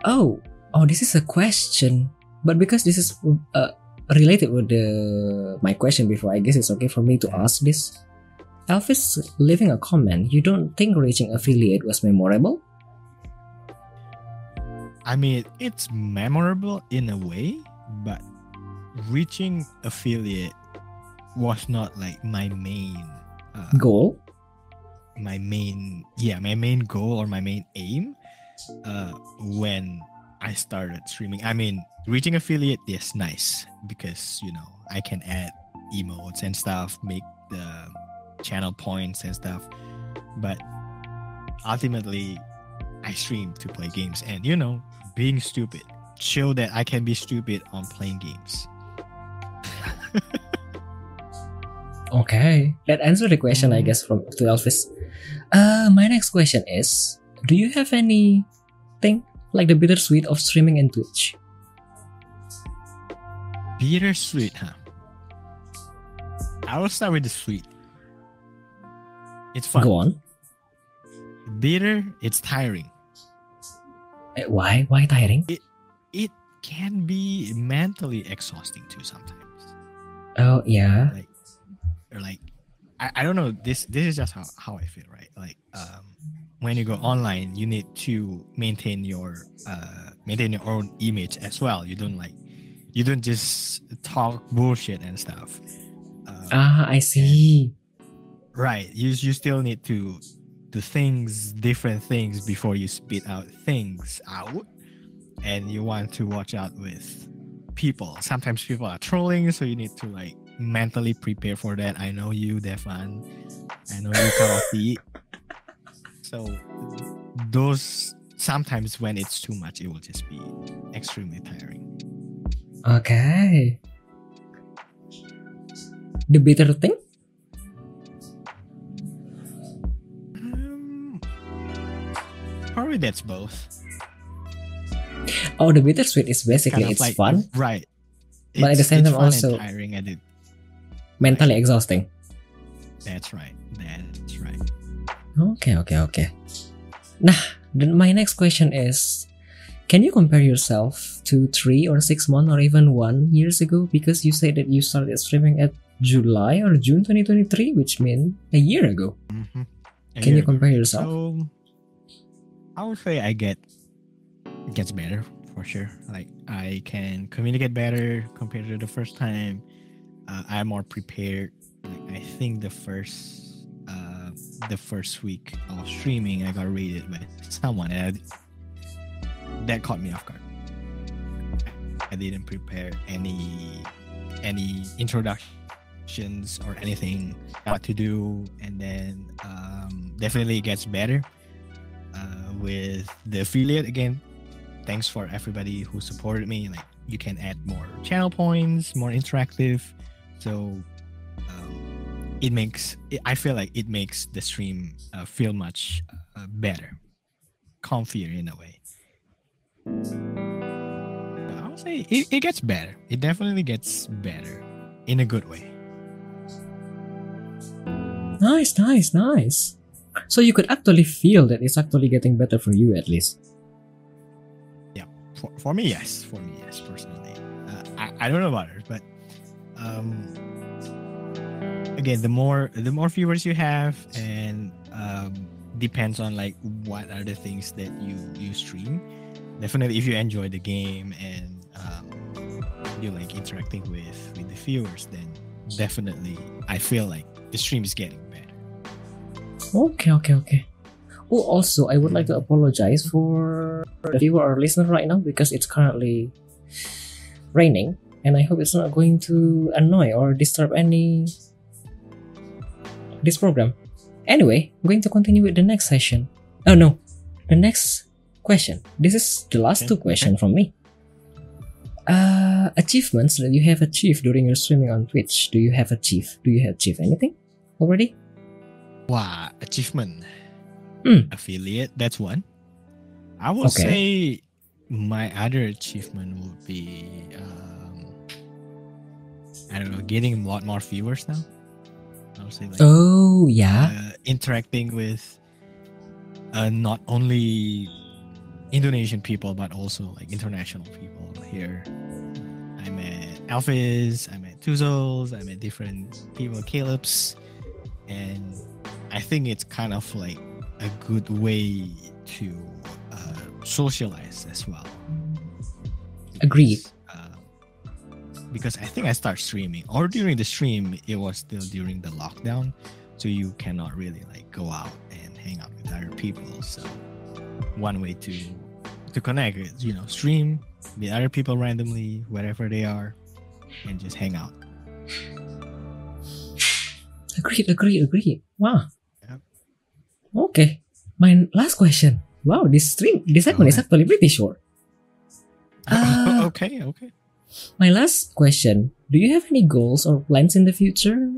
Oh, oh, this is a question. But because this is uh, related with the my question before, I guess it's okay for me to ask this. Elvis leaving a comment. You don't think reaching affiliate was memorable? i mean it's memorable in a way but reaching affiliate was not like my main uh, Goal? my main yeah my main goal or my main aim uh when I started streaming. I mean, reaching affiliate is nice because you know I can add emotes and stuff, make the channel points and stuff. But ultimately, I stream to play games, and you know, being stupid show that I can be stupid on playing games. [laughs] Okay, that answered the question, I guess, from to Elvis. Uh, my next question is: Do you have anything like the bittersweet of streaming and Twitch? Bittersweet, huh? I will start with the sweet. It's fun. Go on. Bitter, it's tiring. Eh, Why? Why tiring? It can be mentally exhausting too sometimes. Oh yeah. Like, or like, I, I don't know. This this is just how, how I feel, right? Like, um, when you go online, you need to maintain your uh maintain your own image as well. You don't like, you don't just talk bullshit and stuff. Um, Ah, I see. right you you still need to do things different things before you spit out things out and you want to watch out with people sometimes people are trolling so you need to like mentally prepare for that i know you Defan. i know you Kawaki. So those sometimes when it's too much it will just be extremely tiring Okay. The bitter thing? um, probably that's both Oh, the bittersweet is basically Kind of it's like- fun, right But at the same time also- tiring and it mentally exhausting. That's right. That's right. Okay, okay, okay. Nah, then my next question is Can you compare yourself to three or six months or even one years ago? Because you said that you started streaming at July or June 2023, which means a year ago. Mhm. A Can you year ago. compare yourself? So, I would say I get gets better for sure. Like I can communicate better compared to the first time. Uh, I'm more prepared. Like I think the first the first week of streaming, I got raided by someone, and I, that caught me off guard. I didn't prepare any any introductions or anything what to do. And then um, definitely it gets better uh, with the affiliate again. Thanks for everybody who supported me. Like you can add more channel points more interactive. So um, it makes i feel like it makes the stream uh, feel much uh, better. Comfier in a way. But i would say it, it gets better. It definitely gets better in a good way. Nice, nice, nice. So you could actually feel that it's actually getting better for you at least. yeah. For, for me yes. For me yes personally. Uh, I, I don't know about others but um again the more the more viewers you have and um depends on like what are the things that you you stream definitely if you enjoy the game and um, you like interacting with with the viewers then definitely i feel like the stream is getting better. Okay, okay, okay. Oh, also, I would like to apologize for the viewer or listener right now because it's currently raining, and I hope it's not going to annoy or disturb any this program. Anyway, I'm going to continue with the next session. Oh no, the next question. This is the last Okay, two questions from me. Uh, achievements that you have achieved during your streaming on Twitch. Do you have achieved? Do you have achieved anything already? wow achievement Hmm. affiliate that's one i would Okay. say my other achievement would be um i don't know getting a lot more viewers now i would say like Oh yeah. uh, interacting with uh, not only indonesian people but also like international people here i met alphys i met tuzos i met different people caleb's and i think it's kind of like a good way to uh, socialize as well Agreed. Uh, because I think I start streaming or during the stream it was still during the lockdown. so you cannot really like go out and hang out with other people. So one way to to connect is you know stream with other people randomly wherever they are, and just hang out. Agreed, agreed, agreed. Wow. Yep. Okay. My last question. Wow, this stream, this segment is actually pretty short. Ah. [laughs] okay, okay. My last question. Do you have any goals or plans in the future?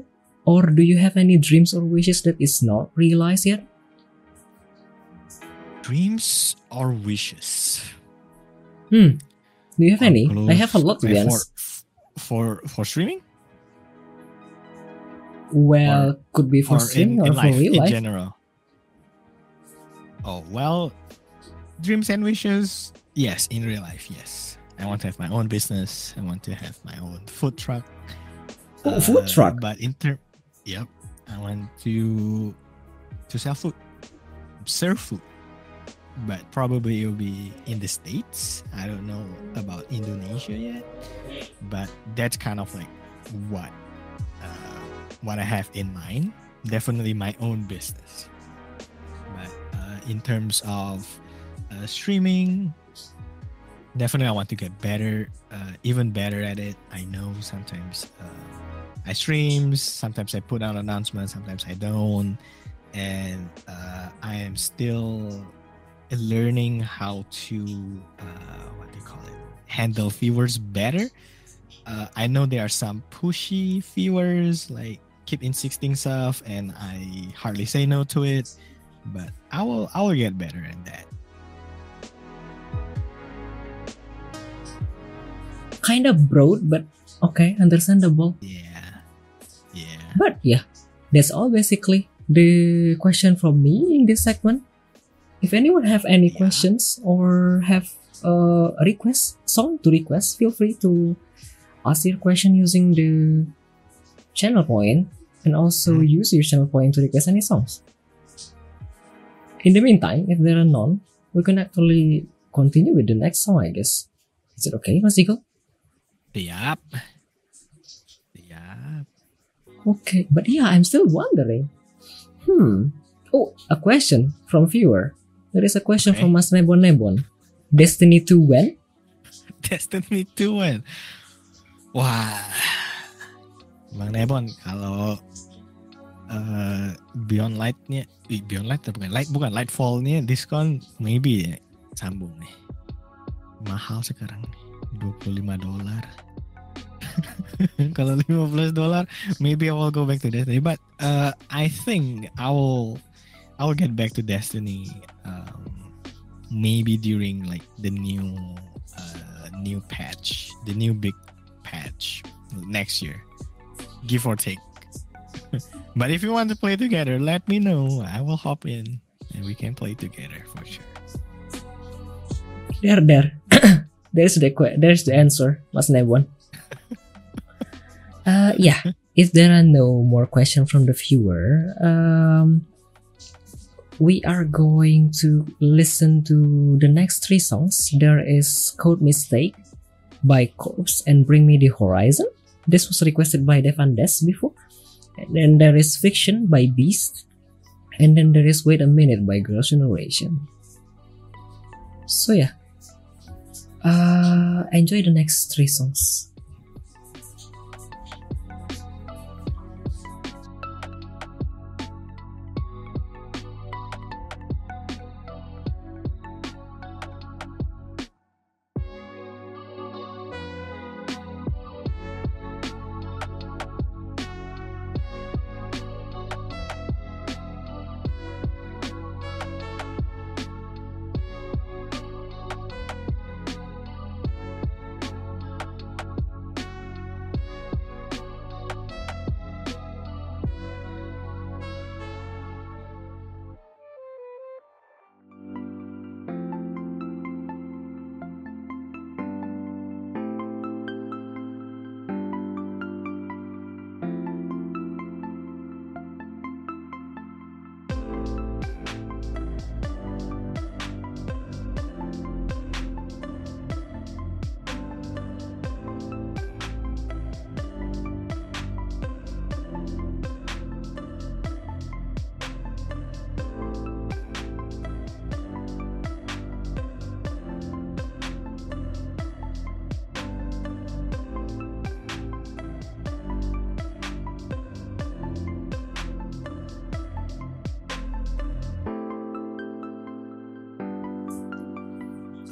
Or do you have any dreams or wishes that is not realized yet? Dreams or wishes? Hmm. Do you have any? Or I have a lot to be for, honest. For for streaming Well, could be for or streaming in, or in for life real in life. general. Oh well, dreams and wishes. Yes, in real life, yes. I want to have my own business. I want to have my own food truck. Oh, food truck. But in term, yep. I want to to sell food, serve food. But probably it'll be in the states. I don't know about Indonesia yet. But that's kind of like what uh, what I have in mind. Definitely my own business. But uh, in terms of uh, streaming, definitely I want to get better, uh, even better at it. I know sometimes uh, I streams, sometimes I put out announcements, sometimes I don't, and uh, I am still learning how to uh, what do you call it handle viewers better. Uh, I know there are some pushy viewers like keep insisting stuff, and I hardly say no to it. But I will I will get better at that. Kind of broad, but okay, understandable. Yeah, yeah. But yeah, that's all basically the question from me in this segment. If anyone have any Yeah. questions or have a request song to request, feel free to ask your question using the channel point and also Hmm. use your channel point to request any songs. In the meantime, if there are none, we can actually continue with the next song, I guess. Is it okay, Mas Diko? Yep. Yep. Okay, but yeah, I'm still wondering. Hmm. Oh, a question from viewer. There is a question Okay. from Mas Nebon Nebon. Destiny 2 when? [laughs] Destiny 2 when? Wah. Bang Nebon, kalau eh, Beyond Light-nya, Beyond Light bukan Light bukan Lightfall-nya diskon maybe ya, sambung nih. Mahal sekarang nih, 25 dolar. [laughs] kalau 15 dolar, maybe I will go back to Destiny. But uh, I think I will I will get back to Destiny um, maybe during like the new uh, new patch, the new big patch next year, give or take. [laughs] but if you want to play together, let me know. I will hop in and we can play together for sure. There, there. There's the there's the answer, Mas Nebon. [laughs] uh, yeah. If there are no more questions from the viewer, um, we are going to listen to the next three songs. There is Code Mistake by Corpse and Bring Me the Horizon. This was requested by Devan Des before. And then there is Fiction by Beast. And then there is Wait a Minute by Girls' Generation. So yeah, uh, enjoy the next three songs.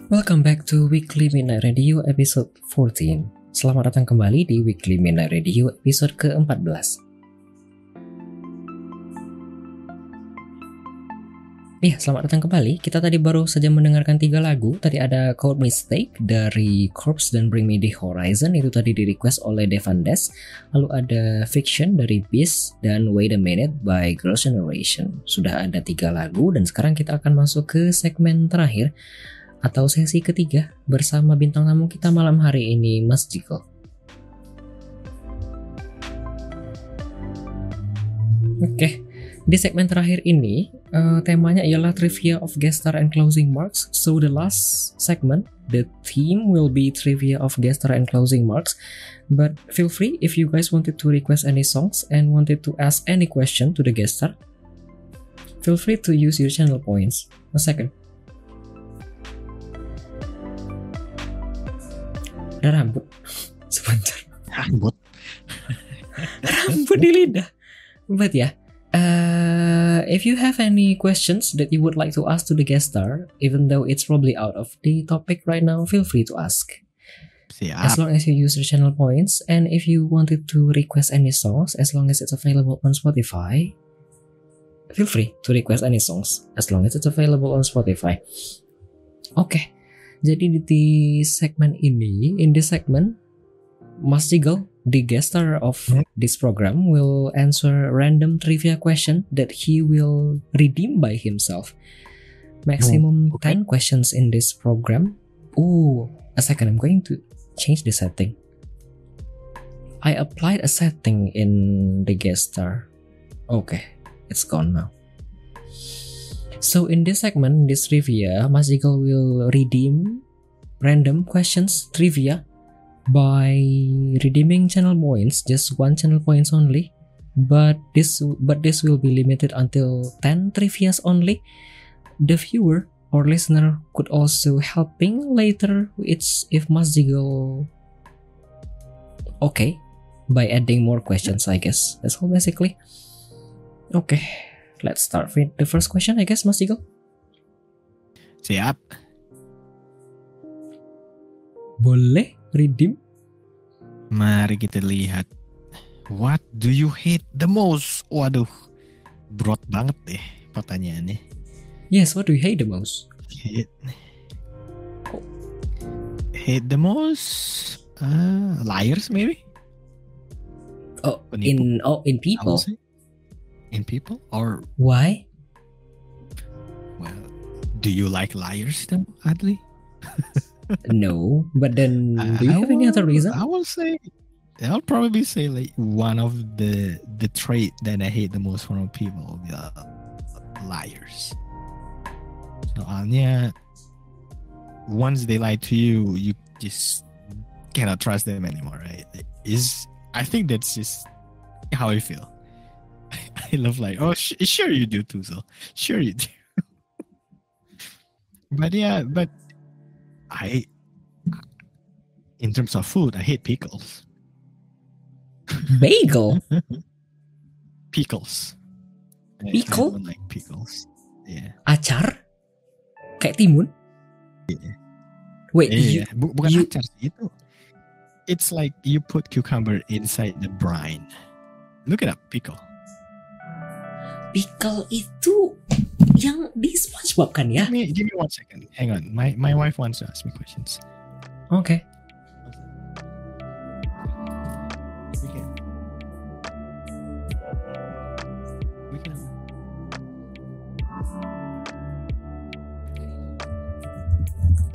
Welcome back to Weekly Midnight Radio episode 14. Selamat datang kembali di Weekly Midnight Radio episode ke-14. Iya, selamat datang kembali. Kita tadi baru saja mendengarkan tiga lagu. Tadi ada Code Mistake dari Corpse dan Bring Me The Horizon. Itu tadi di request oleh Devan Des. Lalu ada Fiction dari Beast dan Wait a Minute by Girls' Generation. Sudah ada tiga lagu dan sekarang kita akan masuk ke segmen terakhir atau sesi ketiga bersama bintang tamu kita malam hari ini, Mas Jiko. Oke, di segmen terakhir ini uh, temanya ialah trivia of guest star and closing marks. So the last segment, the theme will be trivia of guest star and closing marks. But feel free if you guys wanted to request any songs and wanted to ask any question to the guest star. Feel free to use your channel points. A second. Ada rambut. [laughs] Sebentar. Rambut. [laughs] rambut di lidah. But yeah, uh, if you have any questions that you would like to ask to the guest star, even though it's probably out of the topic right now, feel free to ask. Siap. As long as you use the channel points, and if you wanted to request any songs, as long as it's available on Spotify, feel free to request any songs, as long as it's available on Spotify. Oke, okay. Jadi di segmen ini, in this segment, Mas Jiggle the guest star of this program will answer random trivia question that he will redeem by himself. Maximum Oh, okay. 10 questions in this program. Oh, a second, I'm going to change the setting. I applied a setting in the guest star. Okay, it's gone now. So in this segment, this trivia, Jiggle will redeem random questions trivia by redeeming channel points just one channel points only. But this but this will be limited until 10 trivias only. The viewer or listener could also helping later. It's if Mas Jiggle okay by adding more questions I guess. That's all basically. Okay let's start with the first question I guess Mas Jiggle Siap. boleh redeem Mari kita lihat. What do you hate the most? Waduh, broad banget deh pertanyaannya. yes what do you hate the most Hate, hate the most? Uh, liars maybe? oh Penipu. in oh in people. In people? Or, why well, do you like liars then, Adli? [laughs] No, but then do you I have any other reason? I will say, I'll probably say like one of the the trait that I hate the most from people will be uh, liars. Soalnya, once they lie to you, you just cannot trust them anymore, right? Is I think that's just how I feel. [laughs] I love like, oh, sh- sure you do too, so sure you do. [laughs] but yeah, but I in terms of food, I hate pickles. Bagel? [laughs] Pickles. I- I Pickle? don't like pickles. Yeah. Acar? Kayak timun? Wait, you, Yeah, bu- bukan you- acar sih itu. It's like you put cucumber inside the brine. Look it up, pickle. Pickle itu yang di SpongeBob kan ya? Give me, give me one second. Hang on. My my wife wants to ask me questions. Oke.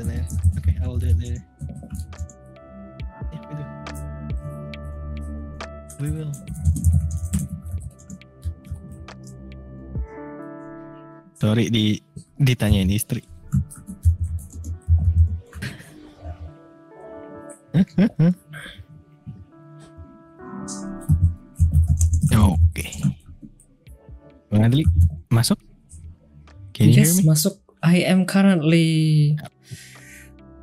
Later. Okay, I will do it later. Yeah, we do. We will. Sorry di ditanyain istri. [laughs] Oke. Bang Adli, masuk? Can you yes, hear me? masuk. I am currently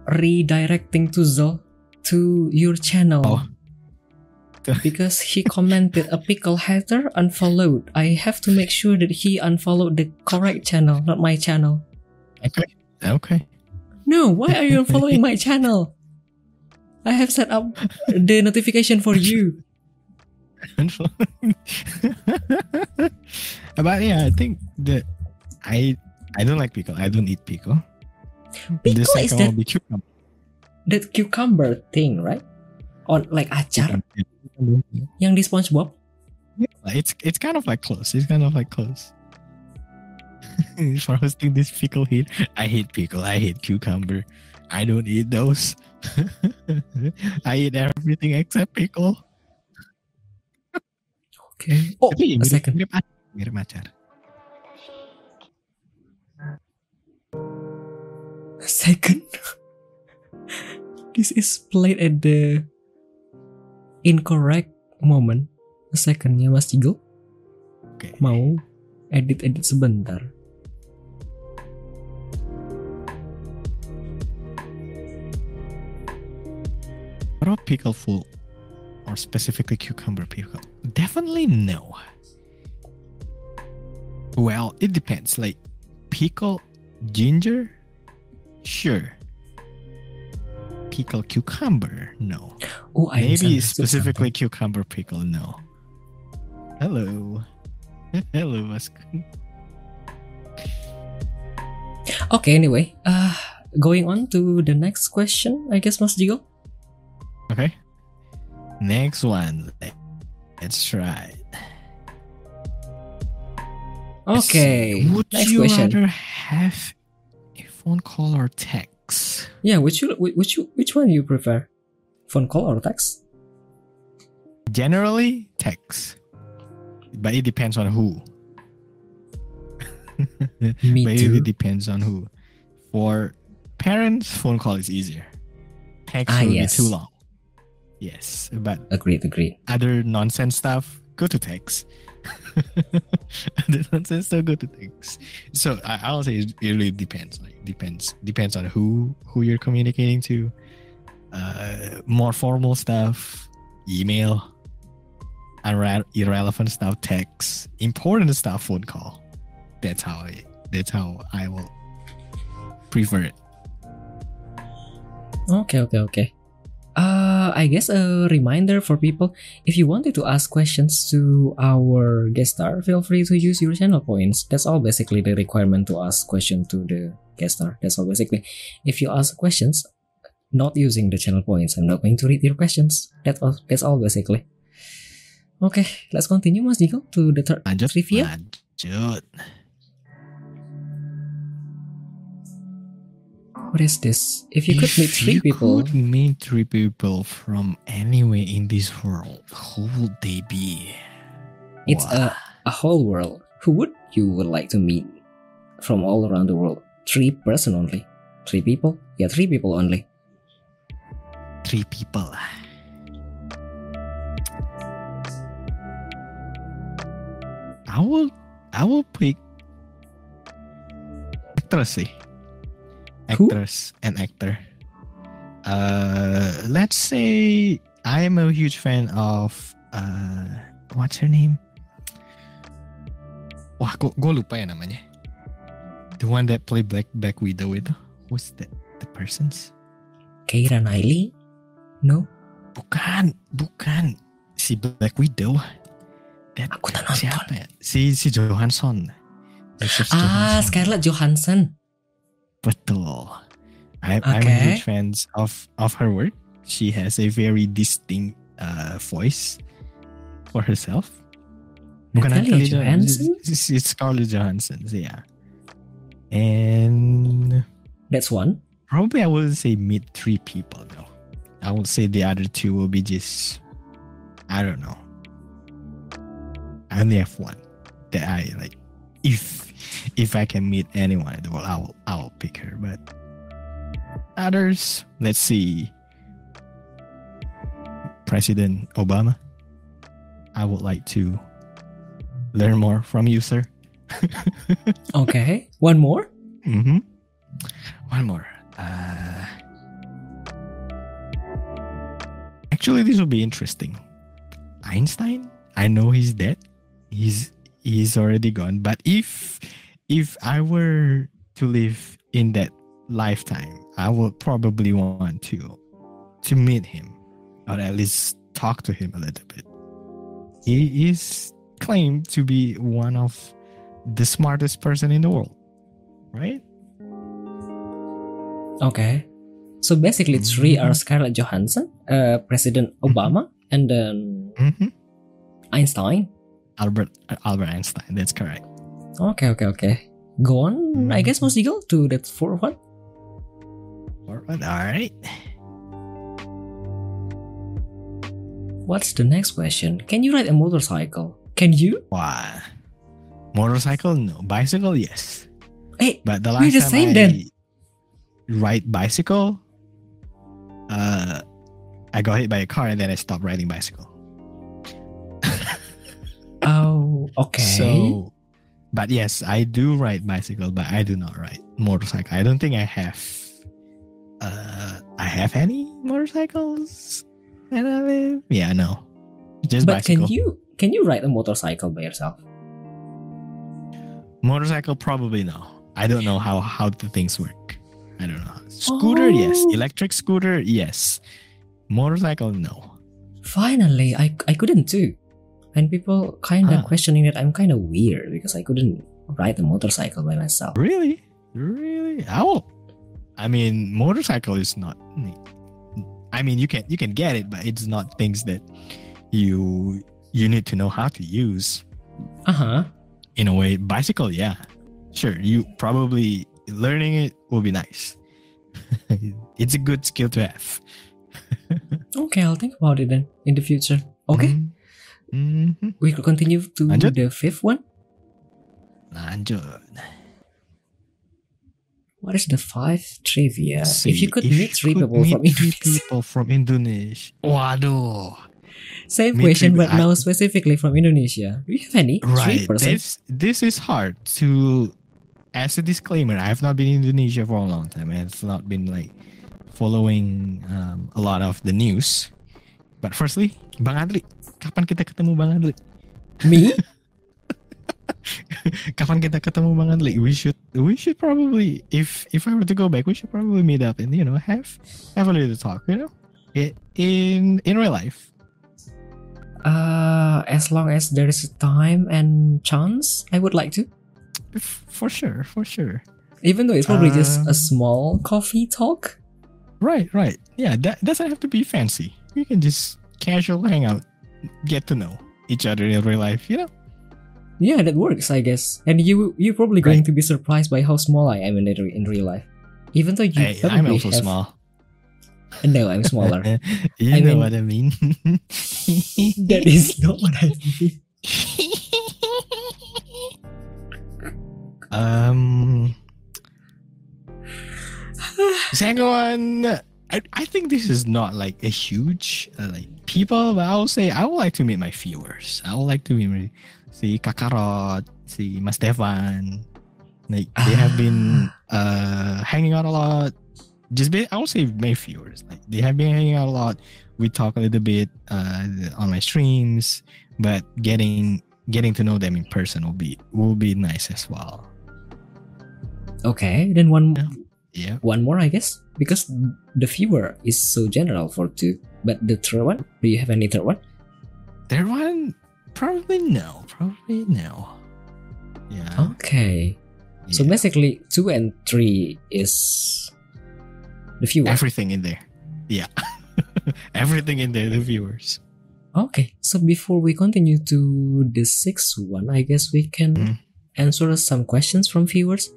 redirecting to Zul to your channel. Oh. [laughs] because he commented a pickle hater unfollowed. I have to make sure that he unfollowed the correct channel, not my channel. Okay. Okay. No, why are you following my channel? I have set up the notification for you. [laughs] but yeah, I think that I I don't like pickle. I don't eat pickle. Pickle is that will be cucumber. that cucumber thing, right? On like acar yang di SpongeBob. Yeah, It's it's kind of like close. It's kind of like close. [laughs] For hosting this pickle hit, I hate pickle. I hate cucumber. I don't eat those. [laughs] I eat everything except pickle. Okay. Oh, Tapi a mirip, second. mirip, mirip acar. Second. [laughs] this is played at the incorrect moment. A secondnya Mas Jigo Oke. mau edit-edit sebentar. Raw pickle full, or specifically cucumber pickle? Definitely no. Well, it depends. Like pickle ginger, sure. Pickle cucumber, no. Oh, I Maybe specifically cucumber pickle, no. Hello, [laughs] hello, Mas. Okay, anyway, uh, going on to the next question, I guess, Mas Jigo. Okay. Next one. Let's try. Okay. Would next you question. rather have a phone call or text? Yeah, which you, which you, which one do you prefer, phone call or text? Generally, text. But it depends on who. Me [laughs] but too. it depends on who. For parents, phone call is easier. Text Ah, will yes. be too long. Yes, but Agreed, agreed. other nonsense stuff, go to text. Other nonsense stuff, go to text. So I, I'll say it really depends. Like depends depends on who who you're communicating to. Uh, more formal stuff, email. Irre- irrelevant stuff, text. Important stuff, phone call. That's how I. That's how I will prefer it. Okay, okay, okay. Uh, Uh, I guess a reminder for people if you wanted to ask questions to our guest star, feel free to use your channel points. That's all basically the requirement to ask question to the guest star. That's all basically. If you ask questions not using the channel points, I'm not going to read your questions. That's all. That's all basically. Okay, let's continue, Mas Jiko, to the third Lanjut. trivia. Lanjut. What is this? If you could meet three you people, could meet three people from anywhere in this world, who would they be? It's Wah, a whole world. Who would you would like to meet from all around the world? Three person only. Three people? Yeah, three people only. three people. I will I will pick actress sih. Who? And actor. Uh let's say I am a huge fan of uh what's her name? Wah, gue lupa ya namanya. The one that play Black Black Widow itu. Who's that? The person's? Keira Knightley? No, Bukan, bukan. Si Black Widow. That, aku tak nonton. siapa ya? Si si Johansson. Joseph Ah, Johansson. Scarlett Johansson. Betul. I, I'm a Okay. huge fan of of her work. She has a very distinct uh, voice for herself. Natalie Natalie Johansson? It's, it's Scarlett Johansson, yeah. And That's one. probably I will say meet three people though. I will say the other two will be just I don't know. I only have one that I like. If if I can meet anyone in the world, I will I will pick her. But others, let's see. President Obama. I would like to learn more from you, sir. [laughs] Okay. One more? Mm-hmm. One more. Uh, actually, this will be interesting. Einstein. I know he's dead. He's he's already gone. But if if I were to live in that lifetime, I would probably want to to meet him or at least talk to him a little bit. He is claimed to be one of the smartest person in the world, right? Okay. So basically, three Mhm. are Scarlett Johansson, uh, President Obama, and then Mm-hmm. Einstein. Albert Albert Einstein. That's correct. Okay, okay, okay. Go on, I guess, Mhm. Mas Eagle, to that fourth one. All right. All right. What's the next question? Can you ride a motorcycle? Can you? Wow. Motorcycle? No. Bicycle? Yes. Hey, But the We're last the time same I then. ride bicycle, uh, I got hit by a car and then I stopped riding bicycle. Oh, okay. So, but yes, I do ride bicycle, but I do not ride motorcycle. I don't think I have. Uh, I have any motorcycles. And I live. Yeah, no, just but bicycle. can you can you ride a motorcycle by yourself? Motorcycle probably no. I don't know how how the things work. I don't know. Scooter, yes. Oh. Electric scooter, yes. Motorcycle, no. Finally, I I couldn't too. And people kind of Ah. questioning that I'm kind of weird because I couldn't ride a motorcycle by myself. Really, really. I will. I mean, motorcycle is not. I mean, you can you can get it, but it's not things that you you need to know how to use. Uh huh. In a way, bicycle, yeah, sure. You probably learning it will be nice. [laughs] it's a good skill to have. [laughs] Okay, I'll think about it then in the future. Okay, Mm-hmm. we could continue to Lanjut. the fifth one. Lanjut. What is the five trivia? See, if you could if meet three people from meet three Indonesia. people from Indonesia. Waduh. Same meet question, but I- now specifically from Indonesia. Do you have any? Right. This this is hard to as a disclaimer, I have not been in Indonesia for a long time. I have not been like following um, a lot of the news. But firstly, Bang Adli, kapan kita ketemu Bang Adli? Me? [laughs] kapan kita ketemu Bang Adli? We should we should probably if if I were to go back, we should probably meet up and you know have have a little talk, you know, in in real life. Uh, as long as there is time and chance, I would like to. For sure, for sure. Even though it's probably just a Um, small coffee talk. Right, right. Yeah, that doesn't have to be fancy. You can just casual hangout, get to know each other in real life, you know? Yeah, that works, I guess. And you you're probably going to be surprised by how small I am in in real life. Even though you probably I'm also have, small. [laughs] No, I'm smaller. [laughs] you I know mean- what I mean. [laughs] that is not what I mean. um [sighs] one I, I think this is not like a huge uh, like people but I will say I would like to meet my viewers. I would like to meet my, si Kakarot si Mas Devan. Like they have been uh hanging out a lot. Just be, I would say my viewers like they have been hanging out a lot. We talk a little bit uh on my streams but getting getting to know them in person will be will be nice as well. Okay, then one Yeah. yeah. one more, I guess, because the viewer is so general for two. But the third one, do you have any third one? Third one, probably no. Probably no. Yeah. Okay, so basically two and three is the viewer. everything in there. Yeah. [laughs] everything in there, the viewers. Okay, so before we continue to the sixth one, I guess we can Mhm. answer some questions from viewers.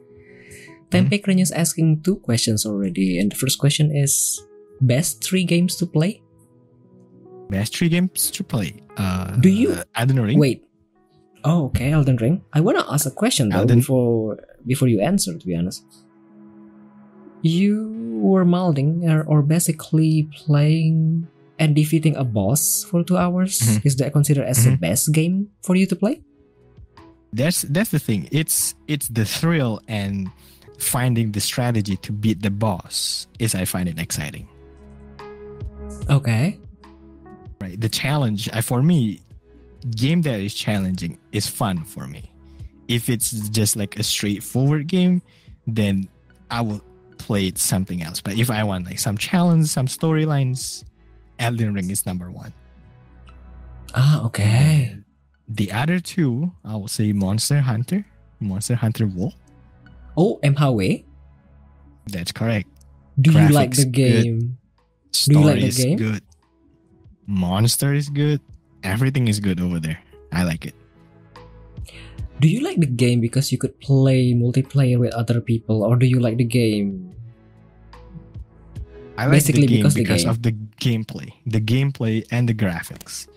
Mm-hmm. Tempe is asking two questions already, and the first question is best three games to play. Best three games to play. Uh, Do you- Elden Ring? Wait. Oh, okay, Elden Ring. I wanna ask a question though Elden- before before you answer. To be honest, you were molding or, or basically playing and defeating a boss for two hours. Mhm. Is that considered as the Mhm. best game for you to play? That's that's the thing. It's it's the thrill and finding the strategy to beat the boss is I find it exciting. Okay. Right. The challenge I, for me, game that is challenging is fun for me. If it's just like a straightforward game, then I will played something else. But if I want like some challenge, some storylines, Elden Ring is number one. Ah, okay. The other two, I will say Monster Hunter, Monster Hunter World. Oh, MHW. That's correct. Do you like the Graphics good. game? Story Do you like the is game? good. Monster is good. Everything is good over there. I like it. Do you like the game because you could play multiplayer with other people, or do you like the game? I like Basically the game because because, the game. of the gameplay, the gameplay and the graphics.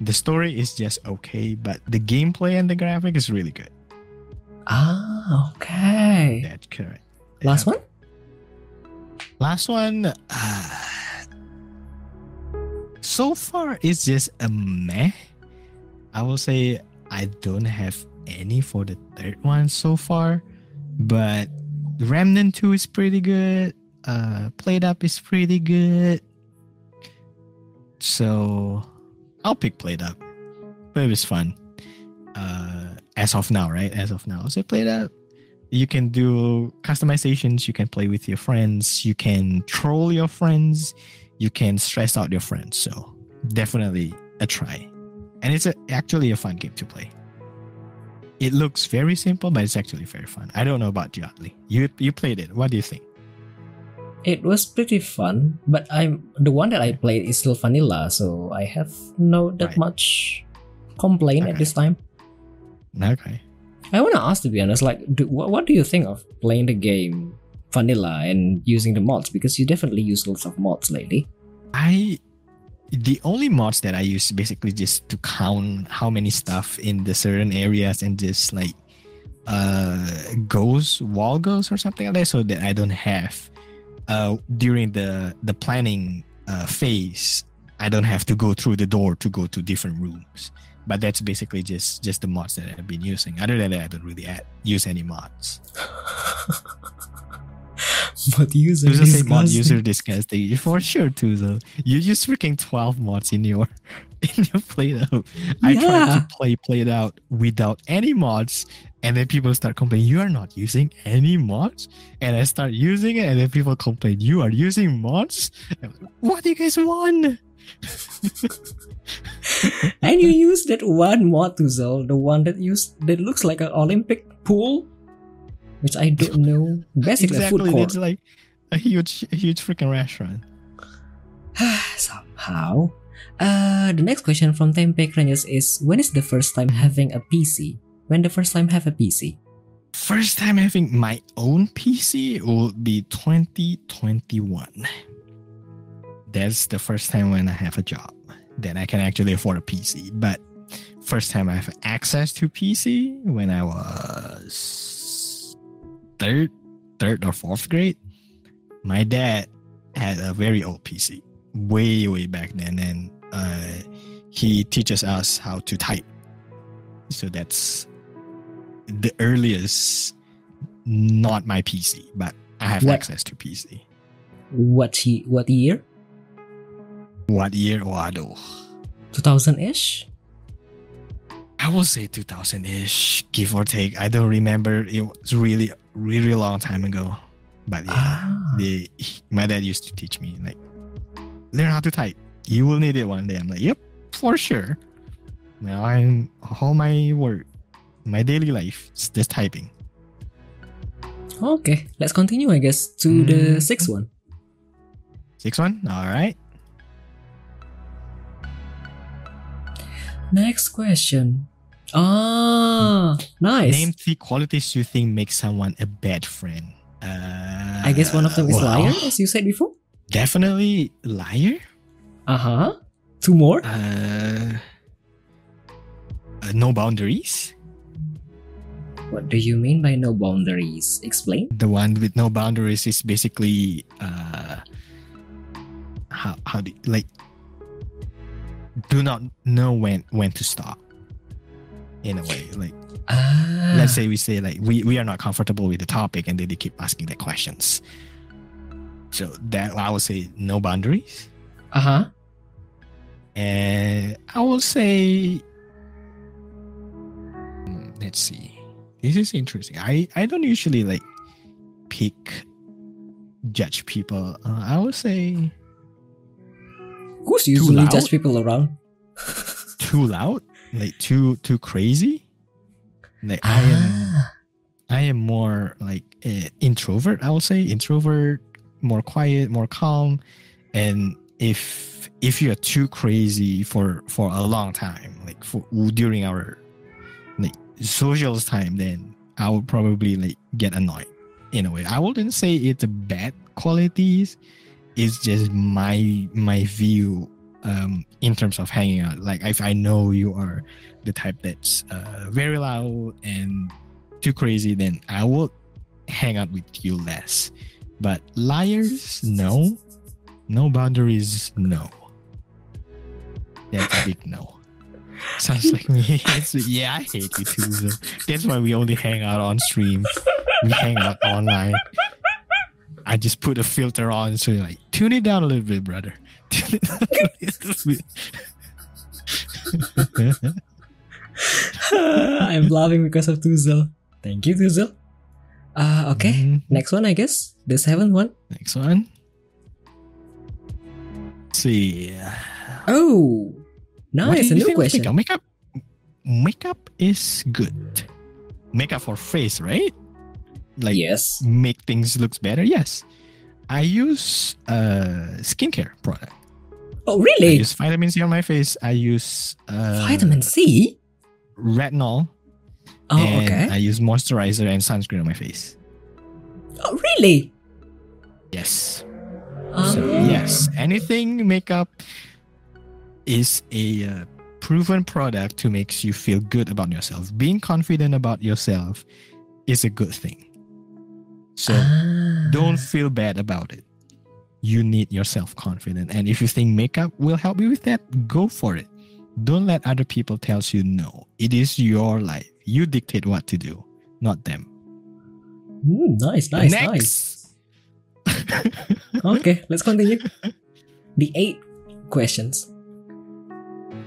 The story is just okay, but the gameplay and the graphic is really good. Ah, okay. That's correct. Last one? Last one. Uh, so far, it's just a meh. I will say I don't have any for the third one so far, but Remnant 2 is pretty good. Uh, PlateUp is pretty good. So I'll pick PlateUp. Played Up is fun. Uh, as of now, right? As of now, so play that. you can do customizations. You can play with your friends. You can troll your friends. You can stress out your friends. So definitely a try. And it's a, actually a fun game to play. It looks very simple but it's actually very fun. I don't know about you Adli. you you played it. What do you think? It was pretty fun, but I'm the one that I played is still vanilla, so I have no that Right. much complaint at this time. Okay I want to ask to be honest, like, do, what, what do you think of playing the game vanilla and using the mods? Because you definitely use lots of mods lately. i the only mods that i use basically just to count how many stuff in the certain areas and just like uh goes wall goes or something like that so that i don't have uh during the the planning uh phase i don't have to go through the door to go to different rooms but that's basically just just the mods that i've been using. Other than that i don't really add, use any mods. But user User say mod user disgusting. [laughs] For sure too though you use freaking 12 mods in your [laughs] in your play out i tried to play play it out without any mods and then people start complaining you are not using any mods? And i start using it and then people complain you are using mods? What do you guys want [laughs] and you use that one to the one that use that looks like an Olympic pool, which I don't know. Basically, a food exactly court. it's like a huge a huge freaking restaurant [sighs] Somehow. Uh, the next question from Tempe Cranius is when is the first time having a PC? When the first time have a PC? first time having my own pc will be 2021 that's the first time when i have a job that i can actually afford a pc but first time i have access to pc when i was third third or fourth grade my dad had a very old pc way way back then. And uh, he teaches us how to type. So that's the earliest not my pc but i have What- access to pc What he, what year? What year? Waduh. 2000 ish? i will say 2000ish give or take. I don't remember. It was really really long time ago. But yeah Ah. the my dad used to teach me like learn how to type. You will need it one day. I'm like yep for sure. Now i'm all my work my daily life is just typing. Okay, let's continue, I guess, to the Mm. sixth one. six one? All right Next question. Ah, nice. Name three qualities you think make someone a bad friend. Uh, I guess one of them is well, liar, as you said before. Definitely liar. Uh huh. Two more. Uh, uh, no boundaries. What do you mean by no boundaries? Explain. The one with no boundaries is basically uh, how how do like do not know when when to stop. In a way, like Ah. let's say we say like we, we are not comfortable with the topic and then they keep asking the questions so that i would say no boundaries Uh huh. and i will say let's see this is interesting i i don't usually like pick judge people. Uh, I would say Who's usually judge people around? [laughs] too loud, like too too crazy. Like I am Ah, I am more like uh, introvert. I would say introvert, more quiet, more calm, and if if you're too crazy for for a long time, like for during our like socials time, then I would probably like get annoyed in a way. I wouldn't say it's a bad qualities. It's just my my view um in terms of hanging out. Like if I know you are the type that's uh, very loud and too crazy, then I will hang out with you less. But liars, no. No boundaries, no. That's a big no. Sounds like me. [laughs] Yeah, I hate you too. So that's why we only hang out on stream. We hang out online. I just put a filter on, so you're like, tune it down a little bit, brother. [laughs] Tune it down a little bit. [laughs] I'm laughing because of Tuzel. Thank you, Tuzel. Uh, okay. Mhm. Next one, I guess. The seventh one. Next one. Let's see. Oh, What nice. do A new question. Makeup, makeup is good. Makeup for face, right? Like yes. make things looks better. Yes, I use uh skincare product. Oh, really I use vitamin C on my face. I use uh, Vitamin C. retinol, Oh, okay. I use moisturizer and sunscreen on my face. oh, really? Yes. Oh. So yes, anything makeup is a uh, proven product to makes you feel good about yourself. Being confident about yourself is a good thing. So Ah. don't feel bad about it. You need your self confidence, and if you think makeup will help you with that, go for it. Don't let other people tell you no. It is your life. You dictate what to do, not them. Mm, nice, nice, Next. nice. Okay, let's continue. The eight questions.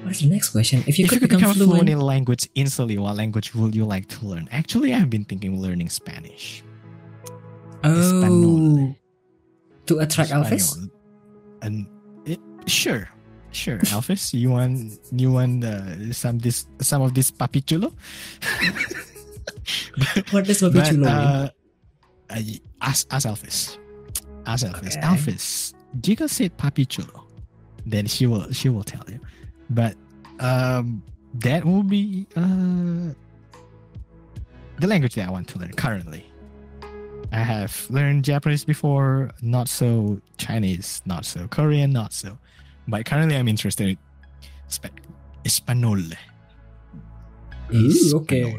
What is the next question? If you if could you become, become fluent fluent, in language instantly, what language would you like to learn? Actually, I've been thinking of learning Spanish. Oh, Espanol. to attract Elvis. And it, sure, sure, Elvis, you want you want uh, some this some of this papichulo? [laughs] What does But, Papichulo mean? uh, uh, ask ask Elvis. Ask Elvis. Okay. Elvis, Jigga said papichulo. Then she will she will tell you. But um that will be uh the language that I want to learn currently. I have learned Japanese before, not so Chinese, not so Korean, not so. But currently I'm interested in Spa- Espanol. Ooh, okay.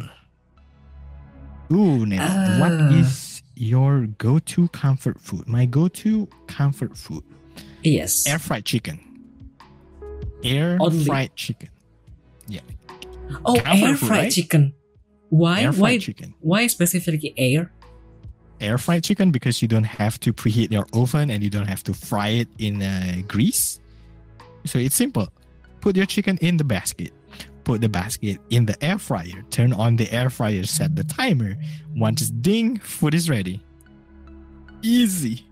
Ooh, now what Ah. is your go-to comfort food? My go-to comfort food: Yes. air fried chicken. Air Only- fried chicken. Yeah. Oh, comfort air food, fried right? chicken. Why? Air why? chicken. Why specifically air? Air fried chicken because you don't have to preheat your oven and you don't have to fry it in uh, grease. So it's simple. Put your chicken in the basket. Put the basket in the air fryer. Turn on the air fryer. Set the timer. Once it's ding, food is ready. Easy.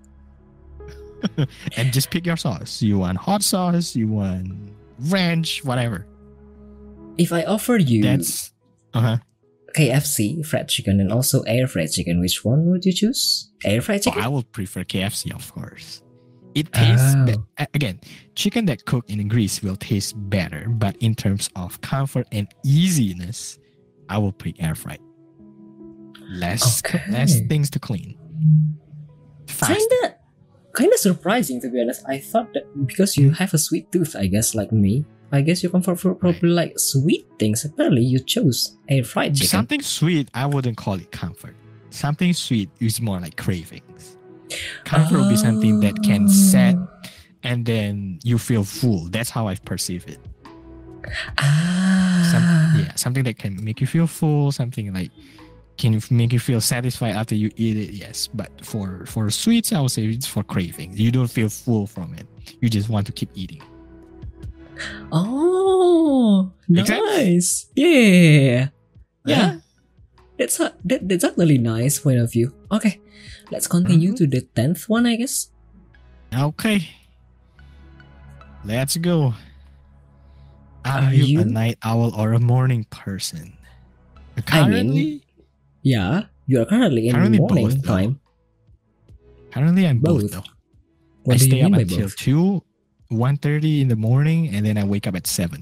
[laughs] and just pick your sauce. You want hot sauce? You want ranch? Whatever. If I offer you That's uh huh. KFC fried chicken and also air fried chicken, which one would you choose? Air fried Oh, chicken. I will prefer KFC, of course. It tastes Oh. be- again. Chicken that cooked in grease will taste better, but in terms of comfort and easiness, I will pick air fried. Less, Okay. less things to clean. Kinda, kinda surprising to be honest. I thought that because you hmm. have a sweet tooth, I guess, like me. I guess you come for, for probably like sweet things. Apparently, you chose air fried chicken. Something sweet, I wouldn't call it comfort. Something sweet is more like cravings. Comfort will be something that can set Oh. and then you feel full. That's how I perceive it. Ah. Some, yeah, something that can make you feel full, something like can make you feel satisfied after you eat it. Yes, but for for sweets, I would say it's for cravings. You don't feel full from it. You just want to keep eating. Oh, Make sense? nice. Yeah. Yeah. That's a, that, that's actually nice point of view. Okay, let's continue Mhm. to the tenth one, I guess. Okay. Let's go. Are, Are you, a night owl or a morning person? I Currently, mean, Yeah, you are currently in Currently morning both, though. time. currently I'm both, both. though. What I do you stay up until both? 2, 1.30 in the morning and then I wake up at 7.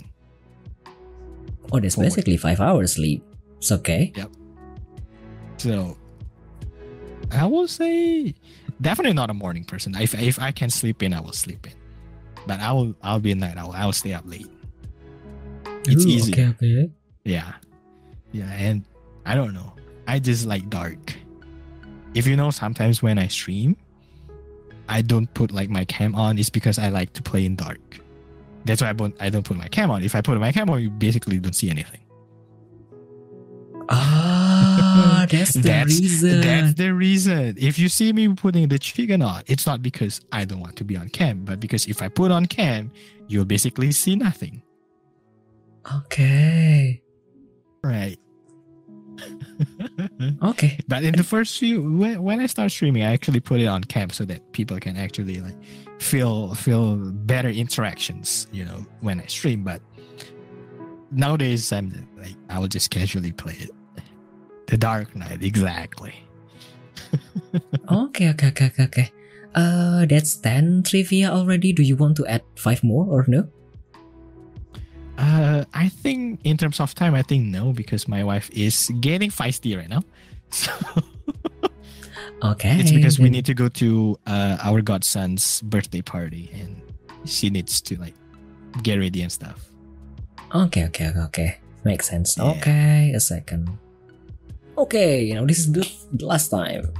Oh, that's forward. basically five hours sleep. It's okay. Yep. So I will say definitely not a morning person. If if I can sleep in, I will sleep in. But I will I'll be a night owl. I will stay up late. It's Ooh, easy. Okay, okay. Yeah. Yeah, and I don't know. I just like dark. If you know sometimes when I stream, I don't put like my cam on, it's because I like to play in dark. That's why I don't I don't put my cam on. If I put my cam on, you basically don't see anything. Ah, [laughs] that's the That's- reason. That's the reason. If you see me putting the chicken on, it's not because I don't want to be on cam, but because if I put on cam, you'll basically see nothing. Okay. Right. Okay. but in the first few when, when I start streaming, I actually put it on cam so that people can actually like feel feel better interactions, you know, when I stream. But nowadays I'm like I will just casually play it. The Dark Knight, exactly. Okay, okay, okay, okay, okay. Uh, that's 10 trivia already. Do you want to add 5 more or no? Uh, I think in terms of time, I think no because my wife is getting feisty right now. [laughs] So Okay. it's because we need to go to uh, our godson's birthday party, and she needs to like get ready and stuff. Okay, okay, okay, okay. Makes sense. Yeah. Okay, a second. Okay, you know, this is the, the last time.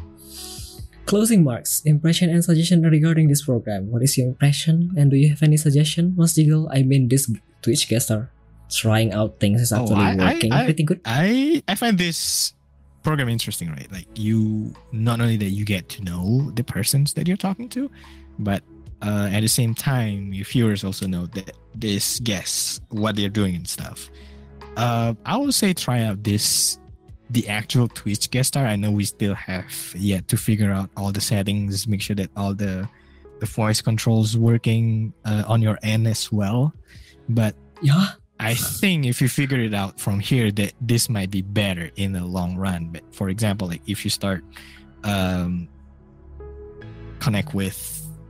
Closing marks, impression and suggestion regarding this program. What is your impression? And do you have any suggestion, Mas Jiggle? I mean, this Twitch guest star trying out things is Oh, actually I- I- working I- pretty good. I I find this program interesting, right? Like you not only that you get to know the persons that you're talking to, but uh, at the same time, your viewers also know that this guests what they're doing and stuff. Uh, I would say try out this the actual Twitch guest star. I know we still have yet to figure out all the settings, make sure that all the the voice controls working uh, on your end as well. But Yeah. I think if you figure it out from here, that this might be better in the long run. But for example, like if you start um, connect with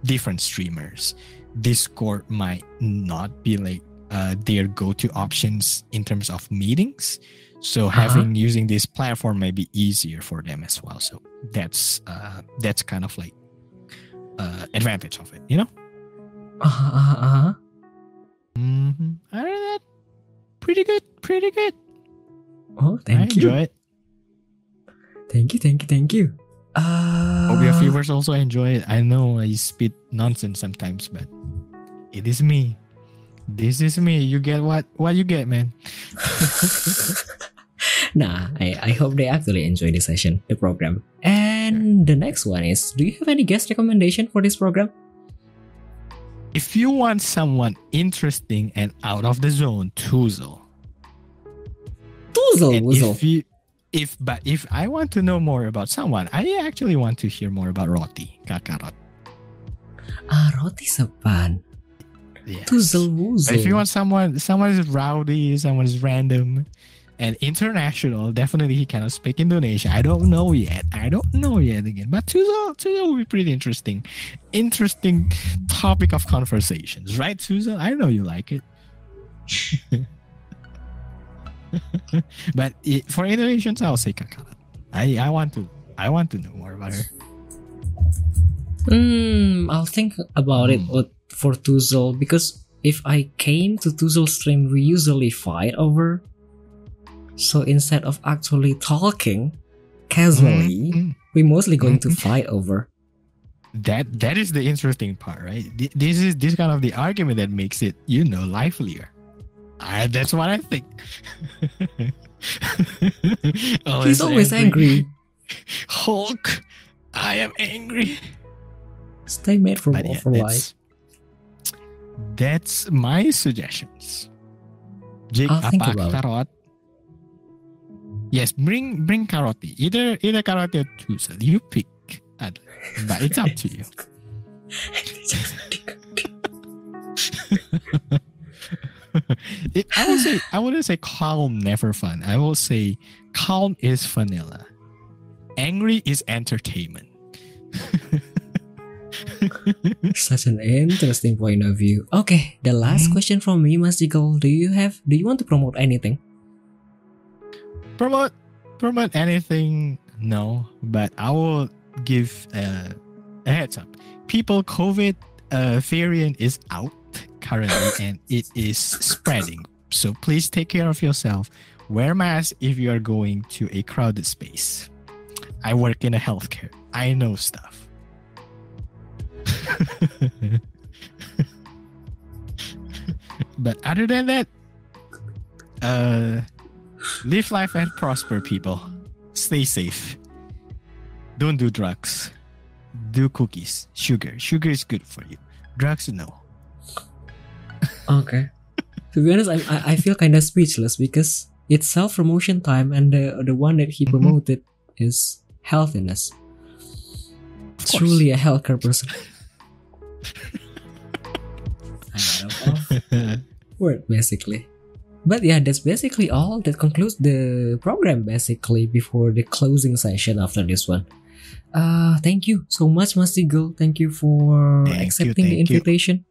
different streamers, Discord might not be like uh, their go-to options in terms of meetings. So Uh-huh. having using this platform may be easier for them as well. So that's uh, that's kind of like uh, advantage of it, you know. Uh-huh, uh-huh, uh-huh. Mm-hmm. Other than that, pretty good, pretty good. Oh, I thank you. enjoy it. Thank you, thank you, thank you. Uh, Hope your viewers also enjoy it. I know I spit nonsense sometimes, but it is me. This is me. You get what what you get, man. [laughs] nah, I, I hope they actually enjoy the session, the program. And the next one is Do you have any guest recommendation for this program? If you want someone interesting and out of the zone, Tuzo. Tuzel, And if you if but if I want to know more about someone, I actually want to hear more about Roti, Kakarot. Ah, roti sepan. Yes. Tuzel, wuzel. if you want someone, someone is rowdy, someone is random, and international, definitely he cannot speak Indonesian. I don't know yet. I don't know yet again. But Tuzo, Tuzo will be pretty interesting. Interesting topic of conversations, right, Tuzo? I know you like it. [laughs] but it, for Indonesians, I'll say Kakarat. I, I want to I want to know more about her. Hmm, I'll think about it Hmm. for Tuzel because if I came to Tuzel stream, we usually fight over. So instead of actually talking casually, Mm, we mostly going to Mhm. fight over. that that is the interesting part, right? This is this kind of the argument that makes it, you know, livelier. I, that's what I think. [laughs] He's always angry. Hulk, I am angry. Stay made for But yeah, for life. that's, my suggestions. Jake, I'll think apa about it. Yes, bring bring karate. Either either karate or Tuzel. You pick. But it's up to you. [laughs] It- I will say I wouldn't say calm never fun. I will say calm is vanilla. Angry is entertainment. [laughs] Such an interesting point of view. Okay, the last Mhm. question from me, Mas Jiggle. Do you have? Do you want to promote anything? Promote promote anything no but i will give uh, a heads up. People covid uh, variant is out currently [laughs] and it is spreading. So please take care of yourself. Wear mask if you are going to a crowded space. I work in a healthcare. I know stuff. [laughs] But other than that uh Live life and prosper, people. Stay safe. Don't do drugs. Do cookies. Sugar. Sugar is good for you. Drugs, no. Okay. to be honest, I I, I feel kind of speechless because it's self promotion time, and the the one that he Mhm. promoted is healthiness. Truly a healthcare person. I'm out of word basically. But yeah, that's basically all. That concludes the program basically before the closing session after this one. Uh thank you so much, Mas Eagle. Thank you for Thank you, accepting the thank you. invitation.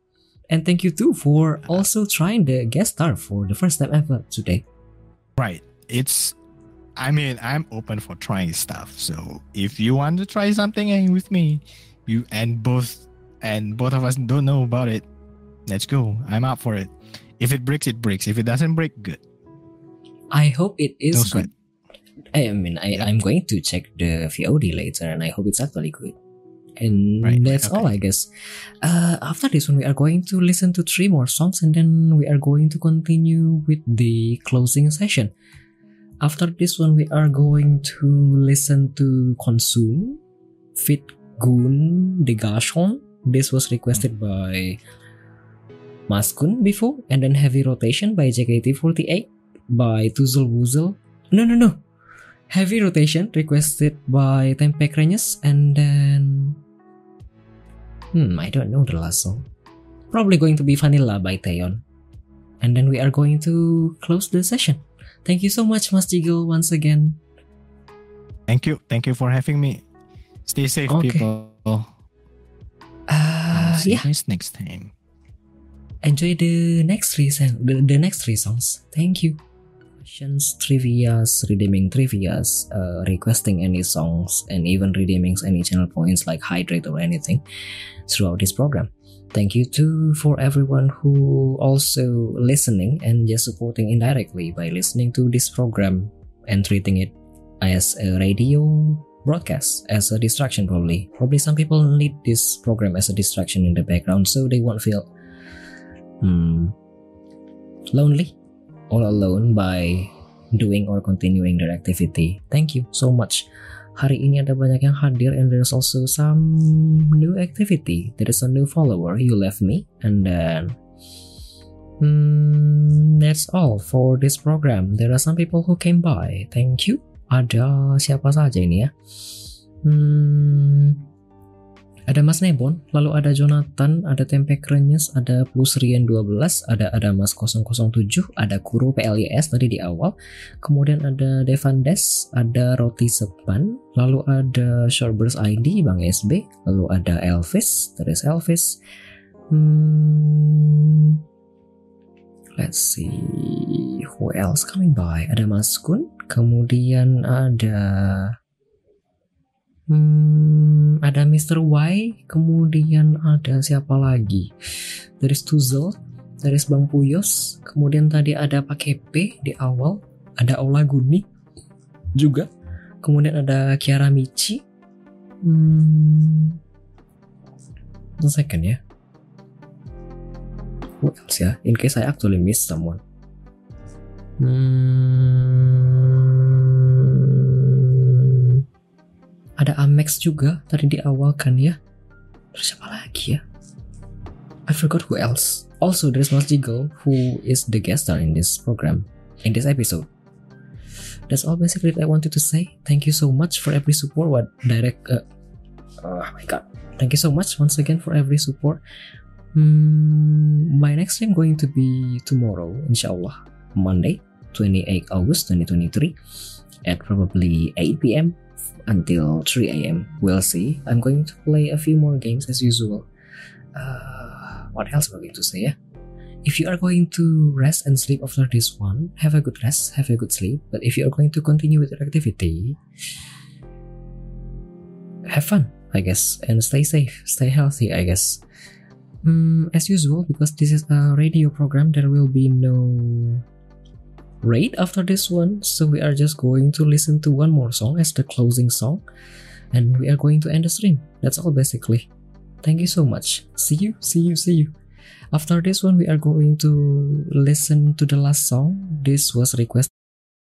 And thank you too for also trying the guest star for the first time ever today. right. It's, I mean, I'm open for trying stuff. So if you want to try something with me, you and both and both of us don't know about it, let's go. I'm up for it. If it breaks, it breaks. If it doesn't break, good. I hope it is good. I mean, I, I'm going to check the VOD later, and I hope it's actually good. And Right, that's all. I guess. Uh, after this one, we are going to listen to three more songs, and then we are going to continue with the closing session. After this one, we are going to listen to Consume, Fit Goon, The Gashon. This was requested by Maskun before, and then Heavy Rotation by JKT48 by Tuzel Wuzel. No, no, no. Heavy Rotation requested by Tempe Krenyes and then. Hmm, I don't know the last song. Probably going to be Vanilla by Taeyeon. And then we are going to close the session. Thank you so much, Mas Jiggle, once again. Thank you. Thank you for having me. Stay safe, Okay. people. Uh, See yeah, you guys next time. Enjoy the next three the, the next three songs. Thank you. Questions, trivias, redeeming trivias, uh, requesting any songs, and even redeeming any channel points like hydrate or anything throughout this program. Thank you too for everyone who also listening and just supporting indirectly by listening to this program and treating it as a radio broadcast as a distraction probably probably some people need this program as a distraction in the background so they won't feel hmm, lonely all alone by doing or continuing their activity. Thank you so much. Hari ini ada banyak yang hadir and there's also some new activity. There is a new follower, you left me, and then hmm, that's all for this program. There are some people who came by. Thank you. Ada siapa saja ini ya? Hmm, ada Mas Nebon, lalu ada Jonathan, ada Tempe Krenyes, ada Plus Rian 12, ada ada Mas 007, ada Kuro PLYS tadi di awal, kemudian ada Devan Des, ada Roti Sepan, lalu ada Shorebirds ID, Bang SB, lalu ada Elvis, there is Elvis. Hmm, let's see, who else coming by? Ada Mas Kun, kemudian ada Hmm, ada Mr. Y, kemudian ada siapa lagi? Dari Tuzel, dari Bang Puyos, kemudian tadi ada Pak Kepe di awal, ada Ola Guni juga, kemudian ada Kiara Michi. Hmm, second ya. Who else ya? In case I actually miss someone. Hmm, ada Amex juga tadi di awal kan ya. Terus siapa lagi ya? I forgot who else. Also, there's Mas Jiggle who is the guest star in this program, in this episode. that's all basically that I wanted to say. Thank you so much for every support. What direct? Uh, oh my god! Thank you so much once again for every support. Hmm, my next stream going to be tomorrow, inshallah, Monday, 28 August 2023, at probably 8 p.m. until 3 a.m. We'll see. I'm going to play a few more games as usual. Uh, what else am I going to say? Yeah? If you are going to rest and sleep after this one, have a good rest, have a good sleep. But if you are going to continue with your activity, have fun, I guess, and stay safe, stay healthy, I guess. Mm, as usual, because this is a radio program, there will be no raid after this one, so we are just going to listen to one more song as the closing song, and we are going to end the stream. That's all basically. Thank you so much. See you, see you, see you. After this one, we are going to listen to the last song. This was requested